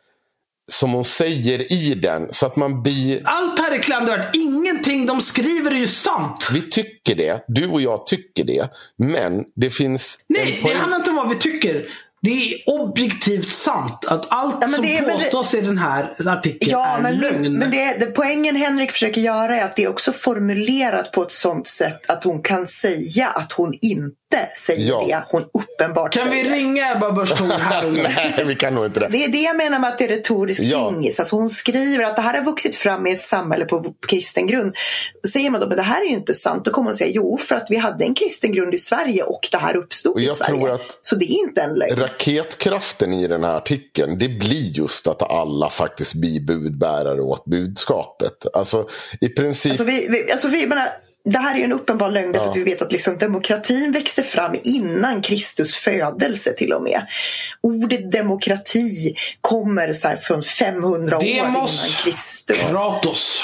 som hon säger i den. Så att man blir... Allt här är klandervärt. Ingenting de skriver är ju sant. Vi tycker det. Du och jag tycker det. Men det finns... Nej, det handlar inte om vad vi tycker. Det är objektivt sant att allt ja, som påstås det, i den här artikeln ja, är men, lögn. Men det, det, poängen Henrik försöker göra är att det är också formulerat på ett sånt sätt att hon kan säga att hon inte säger ja. det hon uppenbart kan säger. Kan vi ringa Ebba Busch här *laughs* Nej, vi kan nog inte det. Det är det jag menar med att det är retoriskt ja. ingis. Alltså hon skriver att det här har vuxit fram i ett samhälle på kristen grund. Då säger man då, men det här är ju inte sant. Då kommer hon säga, jo, för att vi hade en kristen grund i Sverige och det här uppstod i Sverige. Så det är inte en lögn. Raketkraften i den här artikeln, det blir just att alla faktiskt blir budbärare åt budskapet. Alltså i princip. Alltså, vi, vi, alltså vi, menar, det här är ju en uppenbar lögn därför ja. att vi vet att liksom demokratin växte fram innan Kristus födelse till och med. Ordet demokrati kommer så från 500 Demos år innan Kristus. Kratos.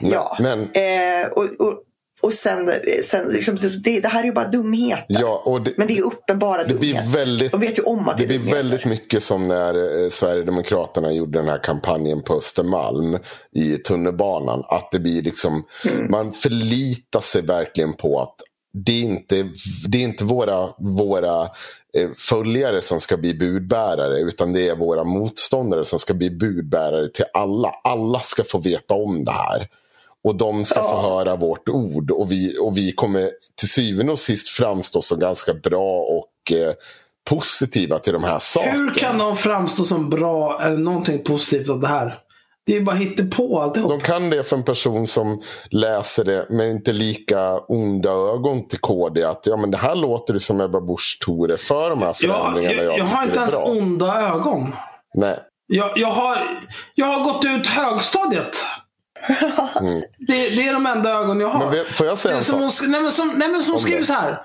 Ja, men, eh, och, och, och sen, sen liksom, det, det, här är ju bara dumheter. Ja, det, men det är uppenbara det dumheter. Blir väldigt, De vet ju om att det, det blir väldigt mycket som när eh, Sverigedemokraterna gjorde den här kampanjen på Östermalm i tunnelbanan. Att det blir liksom, mm. man förlitar sig verkligen på att det är inte, det är inte våra, våra eh, följare som ska bli budbärare utan det är våra motståndare som ska bli budbärare till alla. Alla ska få veta om det här. Och de ska få höra vårt ord. Och vi, och vi kommer till syvende och sist framstå som ganska bra och eh, positiva till de här sakerna. Hur kan de framstå som bra eller någonting positivt av det här? Det är bara på alltihop. De kan det för en person som läser det med inte lika onda ögon till KD. Att ja, men det här låter det som Ebba Busch Thore för de här förändringarna jag, jag, jag, jag har inte ens bra. onda ögon. Nej. Jag, jag, har, jag har gått ut högstadiet. Mm. Det, det, är de enda ögon jag har. Men vet, får jag säga en sak? nej, men som, nej, men som skriver så här.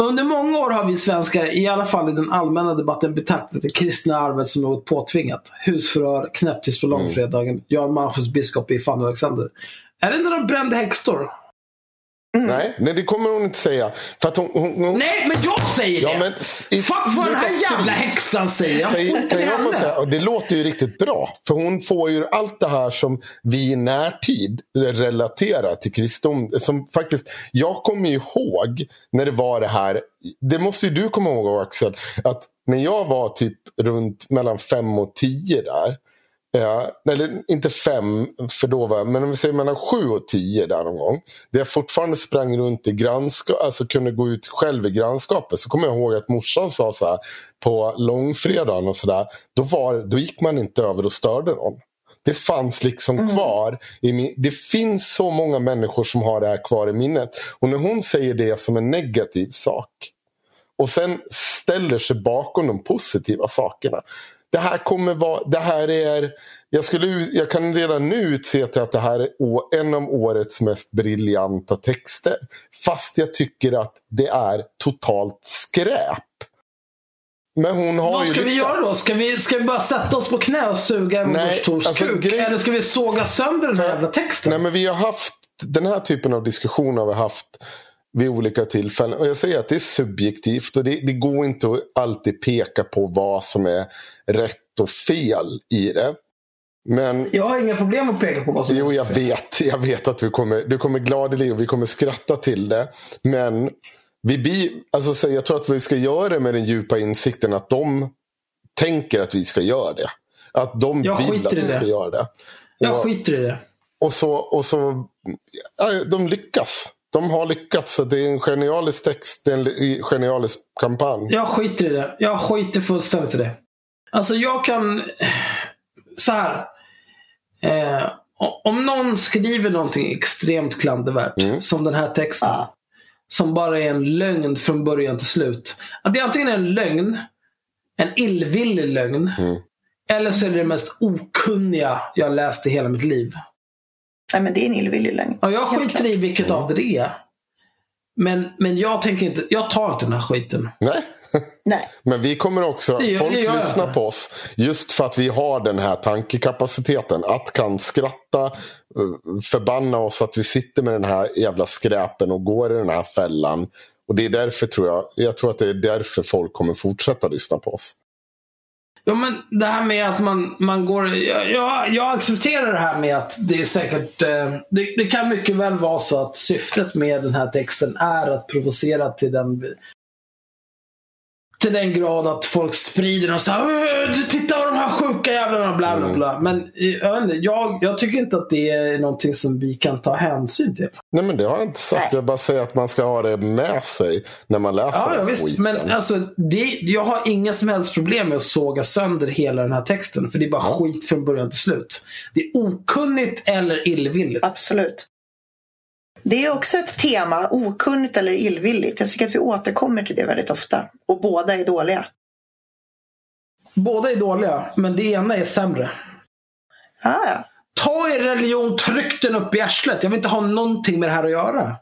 Under många år har vi svenskar, i alla fall i den allmänna debatten, betraktat det kristna arvet som något påtvingat. Husförhör, knäpptyst på långfredagen, mm. Jan Malmsjös biskop i Fanny Alexander. Är det när de brände häxor? Mm. Nej, nej, det kommer hon inte säga. För att hon, hon, hon... Nej, men jag säger ja, det! Men i, Fuck vad den här jävla häxan säger! Säg, kan jag få säga, och det låter ju riktigt bra. För hon får ju allt det här som vi i närtid relaterar till kristendom. Som faktiskt, jag kommer ju ihåg när det var det här. Det måste ju du komma ihåg Axel. Att när jag var typ runt mellan fem och tio där. Ja, eller inte fem, för då var men om vi säger mellan sju och tio där någon gång. Där jag fortfarande sprang runt i grannskapet, alltså kunde gå ut själv i grannskapet. Så kommer jag ihåg att morsan sa så här på långfredagen och sådär. Då, då gick man inte över och störde någon. Det fanns liksom mm. kvar. I min, det finns så många människor som har det här kvar i minnet. Och när hon säger det som en negativ sak och sen ställer sig bakom de positiva sakerna det här kommer vara, det här är, jag, skulle, jag kan redan nu utse till att det här är en av årets mest briljanta texter. Fast jag tycker att det är totalt skräp. Men hon har Vad ska vi göra då? Ska vi, ska vi bara sätta oss på knä och suga en Tors alltså, kuk? Grej... Eller ska vi såga sönder den här jävla texten? Nej men vi har haft, den här typen av diskussioner har vi haft vid olika tillfällen. Och jag säger att det är subjektivt och det, det, går inte att alltid peka på vad som är rätt och fel i det. Men, jag har inga problem att peka på vad som Jo, jag vet. *laughs* Jag vet att du kommer, du kommer gladeligen och vi kommer skratta till det. Men vi blir, alltså, jag tror att vi ska göra det med den djupa insikten att de tänker att vi ska göra det. Att de jag vill att vi det. ska göra det. Jag skiter i det. och så, och så ja, de lyckas. De har lyckats. Så det är en genialisk text. Det är en genialisk kampanj. Jag skiter i det. Jag skiter fullständigt i det. Alltså jag kan... *sighs* Så här. Eh, om någon skriver någonting extremt klandervärt, Mm. som den här texten. Ja. Som bara är en lögn från början till slut. Att det antingen är en lögn, en illvillig lögn. Mm. Eller så är det det mest okunniga jag läst i hela mitt liv. Nej, men det är en illvillig lögn. Ja, jag skiter i vilket av det är. Men, men jag tänker inte, jag tar inte den här skiten. Nej. Nej. *laughs* Men vi kommer också, Det folk det lyssnar inte. på oss just för att vi har den här tankekapaciteten. Att kan skratta, eh, förbanna oss att vi sitter med den här jävla skräpen och går i den här fällan. Och det är därför tror jag, jag tror att det är därför folk kommer fortsätta lyssna på oss. Ja, men det här med att man, man går... Jag, jag, accepterar det här med att det är säkert... Eh, det, det kan mycket väl vara så att syftet med den här texten är att provocera till den till den grad att folk sprider och säger Titta på de här sjuka jävlarna, bla bla bla. Men eh, jag, vet inte, jag, jag tycker inte att det är någonting som vi kan ta hänsyn till. Nej men det har jag inte sagt. Nej. Jag bara säger att man ska ha det med sig när man läser Ja, ja visst. skiten. Men alltså, det, jag har inga som helst problem med att såga sönder hela den här texten. För det är bara skit från början till slut. Det är okunnigt eller illvilligt. Absolut. Det är också ett tema, okunnigt eller illvilligt. Jag tycker att vi återkommer till det väldigt ofta. Och båda är dåliga. Båda är dåliga, men det ena är sämre. Ah, ja. Ta er religion, tryck den upp i arslet. Jag vill inte ha någonting med det här att göra.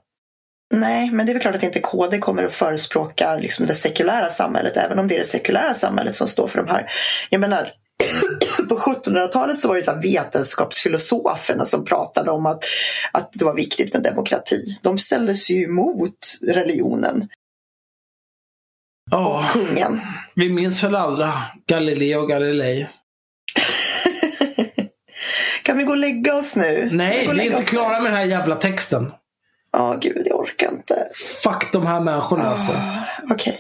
Nej, men det är väl klart att inte KD kommer att förespråka liksom det sekulära samhället, även om det är det sekulära samhället som står för de här. Jag menar, på 1700-talet så var det så vetenskapsfilosoferna som pratade om att, att det var viktigt med demokrati. De ställde sig ju emot religionen, Ja, kungen. vi minns väl alla Galileo Galilei. *laughs* Kan vi gå och lägga oss nu? Nej, och vi är inte oss nu? klara med den här jävla texten. Ja, gud, jag orkar inte. Fuck de här människorna alltså. Ah, Okej.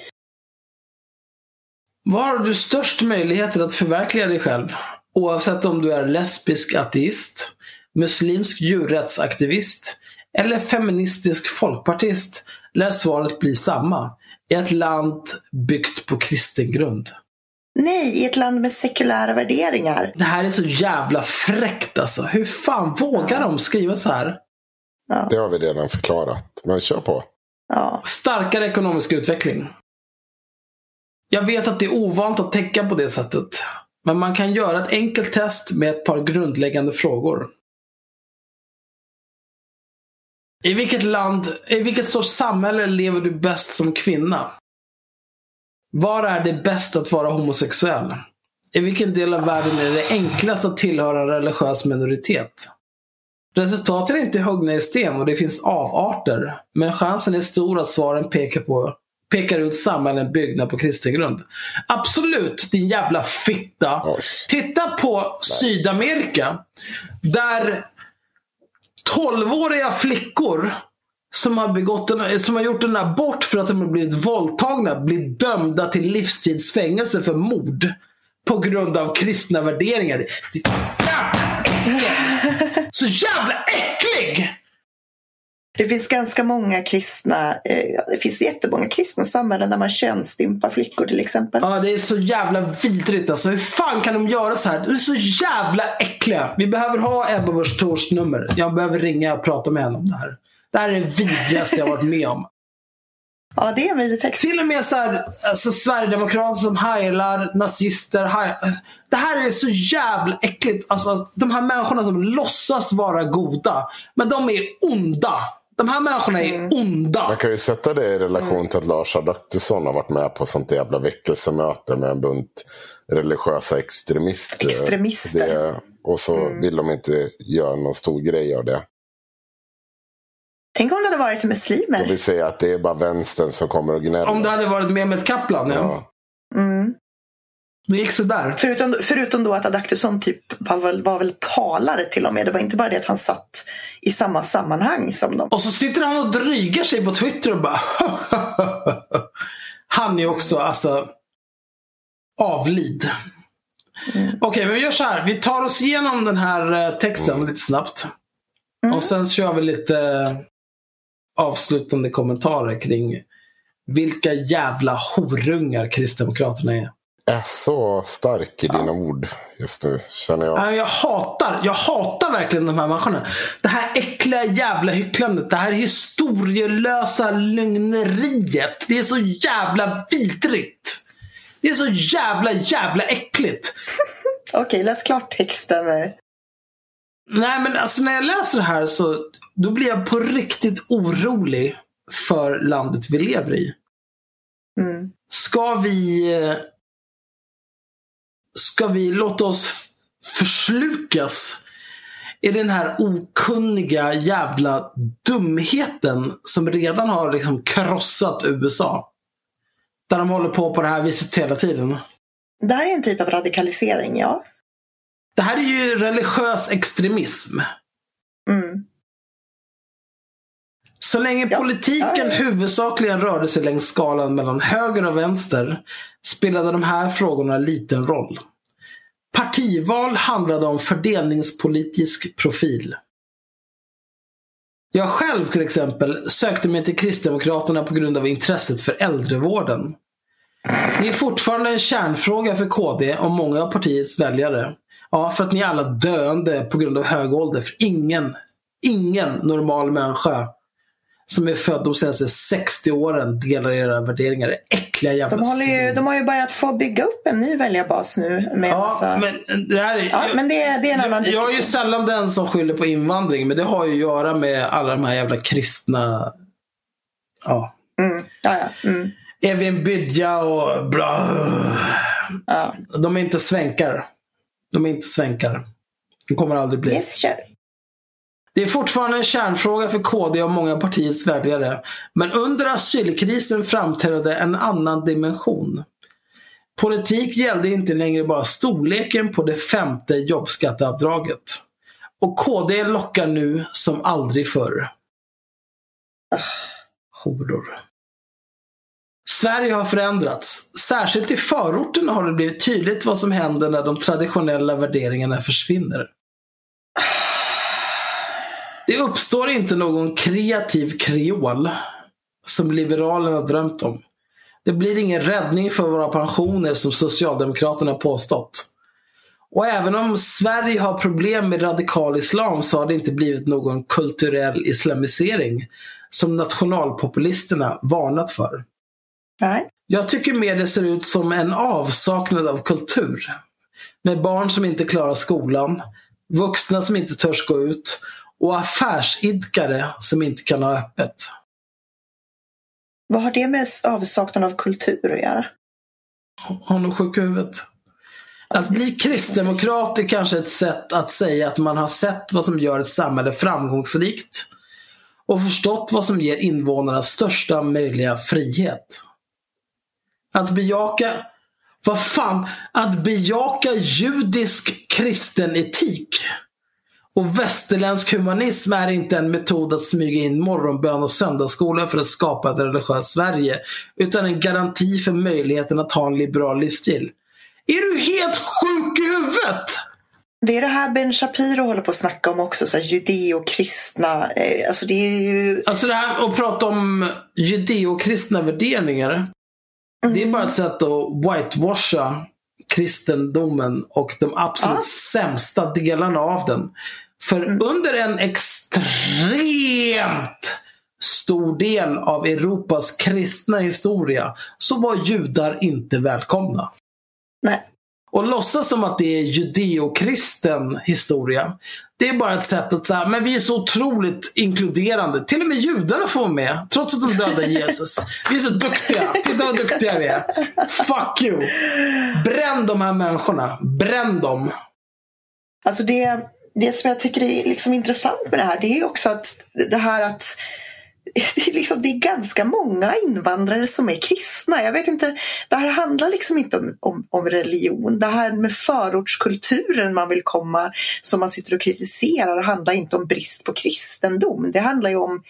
Var har du störst möjligheter att förverkliga dig själv? Oavsett om du är lesbisk ateist, muslimsk djurrättsaktivist eller feministisk folkpartist lär svaret bli samma. I ett land byggt på kristen grund. Nej, i ett land med sekulära värderingar. Det här är så jävla fräckt alltså. Hur fan vågar de skriva så här? Ja, Det har vi redan förklarat. Men kör på. ja. Starkare ekonomisk utveckling. Jag vet att det är ovant att tänka på det sättet. Men man kan göra ett enkelt test med ett par grundläggande frågor. I vilket land, i vilket sorts samhälle lever du bäst som kvinna? Var är det bäst att vara homosexuell? I vilken del av världen är det enklast att tillhöra en religiös minoritet? Resultaten är inte huggna i sten och det finns avarter. Men chansen är stor att svaren pekar, på, pekar ut samhällen byggda på kristen grund. Absolut, din jävla fitta. Oj. Titta på Sydamerika. Där 12-åriga flickor som har, begått en, som har gjort en abort för att de har blivit våldtagna blir dömda till livstidsfängelse för mord. På grund av kristna värderingar. Ditt jävla äckel! Så jävla äcklig! Det finns ganska många kristna, eh, det finns jättemånga kristna samhällen där man könsstympar flickor till exempel. Ja, det är så jävla vidrigt alltså. Hur fan kan de göra så här? Det är så jävla äckliga. Vi behöver ha Ebba Busch Thors nummer. Jag behöver ringa och prata med henne om det här. Det här är det vidrigaste jag varit med om. Ja, det är en vidrig text. Till och med så här, alltså, Sverigedemokrater som heilar nazister. Haj... Det här är så jävla äckligt. Alltså, de här människorna som låtsas vara goda, men de är onda. De här människorna är onda. Man kan ju sätta det i relation till att Lars Adaktusson har varit med på sånt jävla väckelsemöte med en bunt religiösa extremister. Extremister. Det, och så vill de inte göra någon stor grej av det. Tänk om det hade varit muslimer. vill säga att det är bara vänstern som kommer och gnäller. Om det hade varit Mehmet Kaplan, ja. ja. Mm. Det gick sådär. Förutom, förutom då att Adaktusson typ var väl, var väl talare till och med. Det var inte bara det att han satt i samma sammanhang som dem. Och så sitter han och drygar sig på Twitter och bara Han är också alltså avlid. Okej, men vi gör så här. Vi tar oss igenom den här eh, texten lite snabbt. Och sen kör vi lite avslutande kommentarer kring vilka jävla horungar Kristdemokraterna är. Är så stark i dina ord just nu, känner jag. Nej, Jag hatar, jag hatar verkligen de här människorna. Det här äckliga jävla hycklandet. Det här historielösa lögneriet. Det är så jävla vidrigt. Det är så jävla, jävla äckligt. *laughs* Okej, läs klart texten. Nej men alltså när jag läser det här så då blir jag på riktigt orolig för landet vi lever i. Mm. Ska vi eh, Ska vi låta oss förslukas i den här okunniga jävla dumheten som redan har liksom krossat USA? Där de håller på på det här viset hela tiden. Det här är en typ av radikalisering, ja. Det här är ju religiös extremism. Mm. Så länge Ja. politiken Ja, ja. huvudsakligen rörde sig längs skalan mellan höger och vänster spelade de här frågorna liten roll. Partival handlade om fördelningspolitisk profil. Jag själv till exempel sökte mig till Kristdemokraterna på grund av intresset för äldrevården. Det är fortfarande en kärnfråga för KD och många av partiets väljare. Ja, för att ni är alla döende på grund av hög ålder. För ingen, ingen normal människa som är född de senaste 60 åren delar era värderingar. Det äckliga jävla De, håller ju, de har ju börjat få bygga upp en ny väljarbas nu. Med Ja, massa... men det här är, ja, men det, det är en annan jag, jag är ju sällan den som skyller på invandring, men det har ju att göra med alla de här jävla kristna... Ja. Mm. Ja, ja. Mm. Evin Bydja och bla. Ja. De är inte svänkar. De är inte svänkar. De kommer aldrig bli. Yes, kör. Det är fortfarande en kärnfråga för KD och många av partiets väljare. Men under asylkrisen framträdde en annan dimension. Politik gällde inte längre bara storleken på det femte jobbskatteavdraget. Och KD lockar nu som aldrig förr. Ah, horor. Sverige har förändrats. Särskilt i förorterna har det blivit tydligt vad som händer när de traditionella värderingarna försvinner. Ah. Det uppstår inte någon kreativ kreol som Liberalerna drömt om. Det blir ingen räddning för våra pensioner som Socialdemokraterna påstått. Och även om Sverige har problem med radikal islam så har det inte blivit någon kulturell islamisering som nationalpopulisterna varnat för. Nej. Jag tycker mer det ser ut som en avsaknad av kultur. Med barn som inte klarar skolan, vuxna som inte törs gå ut och affärsidkare som inte kan ha öppet. Vad har det med avsaknad av kultur att göra? Har nog sjuk huvudet. Att bli kristdemokrat är kanske ett sätt att säga att man har sett vad som gör ett samhälle framgångsrikt och förstått vad som ger invånarna största möjliga frihet. Att bejaka, vad fan, att bejaka judisk kristen etik och västerländsk humanism är inte en metod att smyga in morgonbön och söndagsskola för att skapa ett religiöst Sverige, utan en garanti för möjligheten att ha en liberal livsstil. Är du helt sjuk i huvudet? Det är det här Ben Shapiro håller på att snacka om också, så här judeo-kristna. Eh, alltså det är ju... Alltså det här att prata om judeokristna värderingar. Det är bara ett sätt att whitewasha kristendomen och de absolut Ja. sämsta delarna av den. För under en extremt stor del av Europas kristna historia så var judar inte välkomna. Nej. Och låtsas som att det är judeokristen historia. Det är bara ett sätt att säga, men vi är så otroligt inkluderande. Till och med judarna får vara med, trots att de dödade *laughs* Jesus. Vi är så duktiga. Titta vad duktiga vi är. Fuck you. Bränn de här människorna. Bränn dem. Alltså det, det som jag tycker är liksom intressant med det här det är också att det här att *laughs* det är, liksom, det är ganska många invandrare som är kristna. Jag vet inte, det här handlar liksom inte om, om, om religion. Det här med förortskulturen man vill komma, som man sitter och kritiserar, handlar inte om brist på kristendom. Det handlar ju om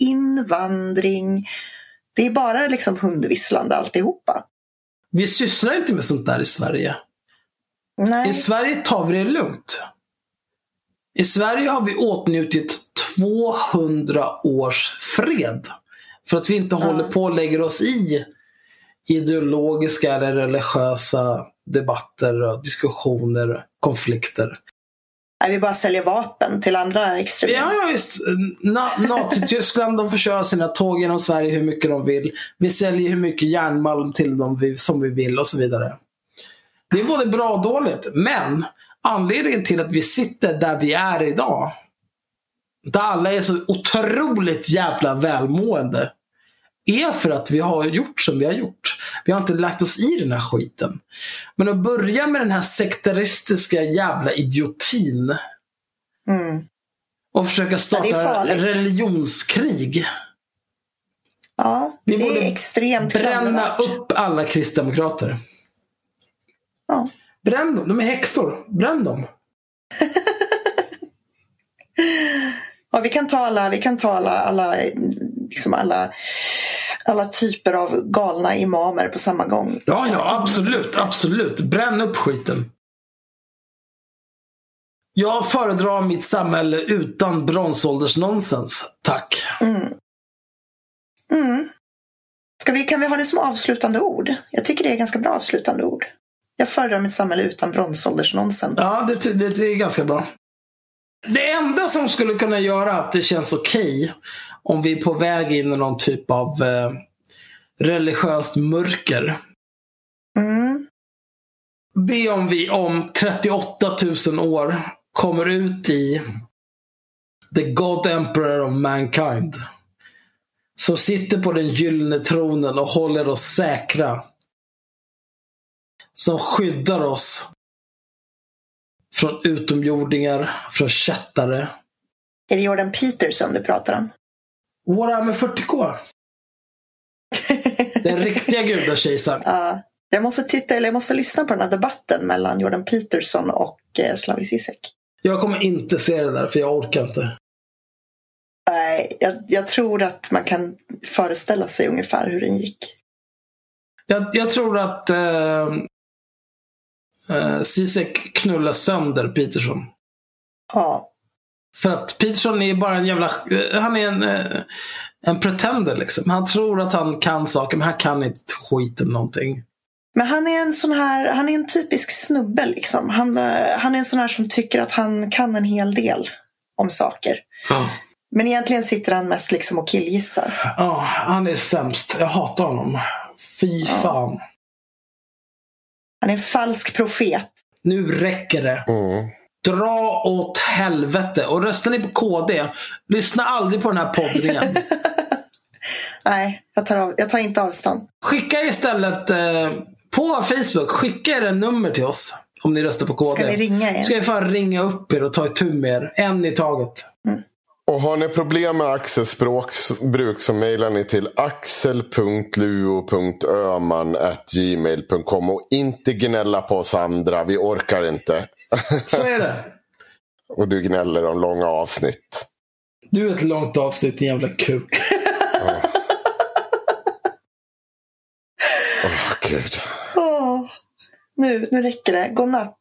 invandring. Det är bara liksom hundvisslande alltihopa. Vi sysslar inte med sånt där i Sverige. Nej. I Sverige tar vi det lugnt. I Sverige har vi åtnjutit 200 års fred. För att vi inte håller på och lägger oss i ideologiska eller religiösa debatter, diskussioner, konflikter. Nej, vi bara säljer vapen till andra extremister. Ja, ja visst. Na- Nazityskland de får köra sina tåg genom Sverige hur mycket de vill. Vi säljer hur mycket järnmalm till dem vi, som vi vill och så vidare. Det är både bra och dåligt. Men anledningen till att vi sitter där vi är idag. Där alla är så otroligt jävla välmående. Är för att vi har gjort som vi har gjort. Vi har inte lagt oss i den här skiten. Men att börja med den här sektaristiska jävla idiotin. Mm. Och försöka Ja, starta är farligt. religionskrig. Ja, Vi det borde är extremt Bränna klandervärt. upp alla kristdemokrater. Ja. Bränn dem. De är häxor. Bränn dem. *laughs* Ja, vi kan ta alla, vi kan ta alla, alla, liksom alla, alla typer av galna imamer på samma gång. Ja, ja, absolut. Absolut. Bränn upp skiten. Jag föredrar mitt samhälle utan bronsåldersnonsens. Tack. Mm. Mm. Ska vi, kan vi ha det som avslutande ord? Jag tycker det är ganska bra avslutande ord. Jag föredrar mitt samhälle utan bronsåldersnonsen. Ja, det, det, det är ganska bra. Det enda som skulle kunna göra att det känns okej om vi är på väg in i någon typ av eh, religiöst mörker. Mm. Det är om vi om 38 000 år kommer ut i The God Emperor of Mankind. Som sitter på den gyllene tronen och håller oss säkra. Som skyddar oss från utomjordingar, från kättare. Är det Jordan Peterson du pratar om? What med 40K? *laughs* Den riktiga gudakejsaren. Ja. jag måste titta, eller jag måste lyssna på den här debatten mellan Jordan Peterson och eh, Slavoj Zizek. Jag kommer inte se det där för jag orkar inte. Nej, jag, jag tror att man kan föreställa sig ungefär hur den gick. Jag, jag tror att eh, eh, Zizek knullar sönder Peterson. Ja, För att Peterson är bara en jävla... eh, Han är en, eh, en pretender liksom. Han tror att han kan saker men han kan inte skiten någonting. Men han är en sån här, han är en typisk snubbe liksom. Han, eh, han är en sån här som tycker att han kan en hel del om saker. Ja. Men egentligen sitter han mest liksom och killgissar. Ja, han är sämst. Jag hatar honom. Fy fan. Han är en falsk profet. Nu räcker det. Mm. Dra åt helvete. Och röstar ni på KD, lyssna aldrig på den här poddringen. *laughs* Nej, jag tar, av, jag tar inte avstånd. Skicka istället eh, på Facebook, skicka er en nummer till oss. Om ni röstar på KD. Ska vi ringa er? Ska vi fan ringa upp er och ta itu med er. En i taget. Och har ni problem med Axels språkbruk så mejlar ni till axel.luo.öman.gmail.com och inte gnälla på oss andra. Vi orkar inte. *laughs* Så är det. Och du gnäller om långa avsnitt. Du är ett långt avsnitt, din jävla kuk. *laughs* Åh, gud. Åh, nu, nu räcker det. God natt.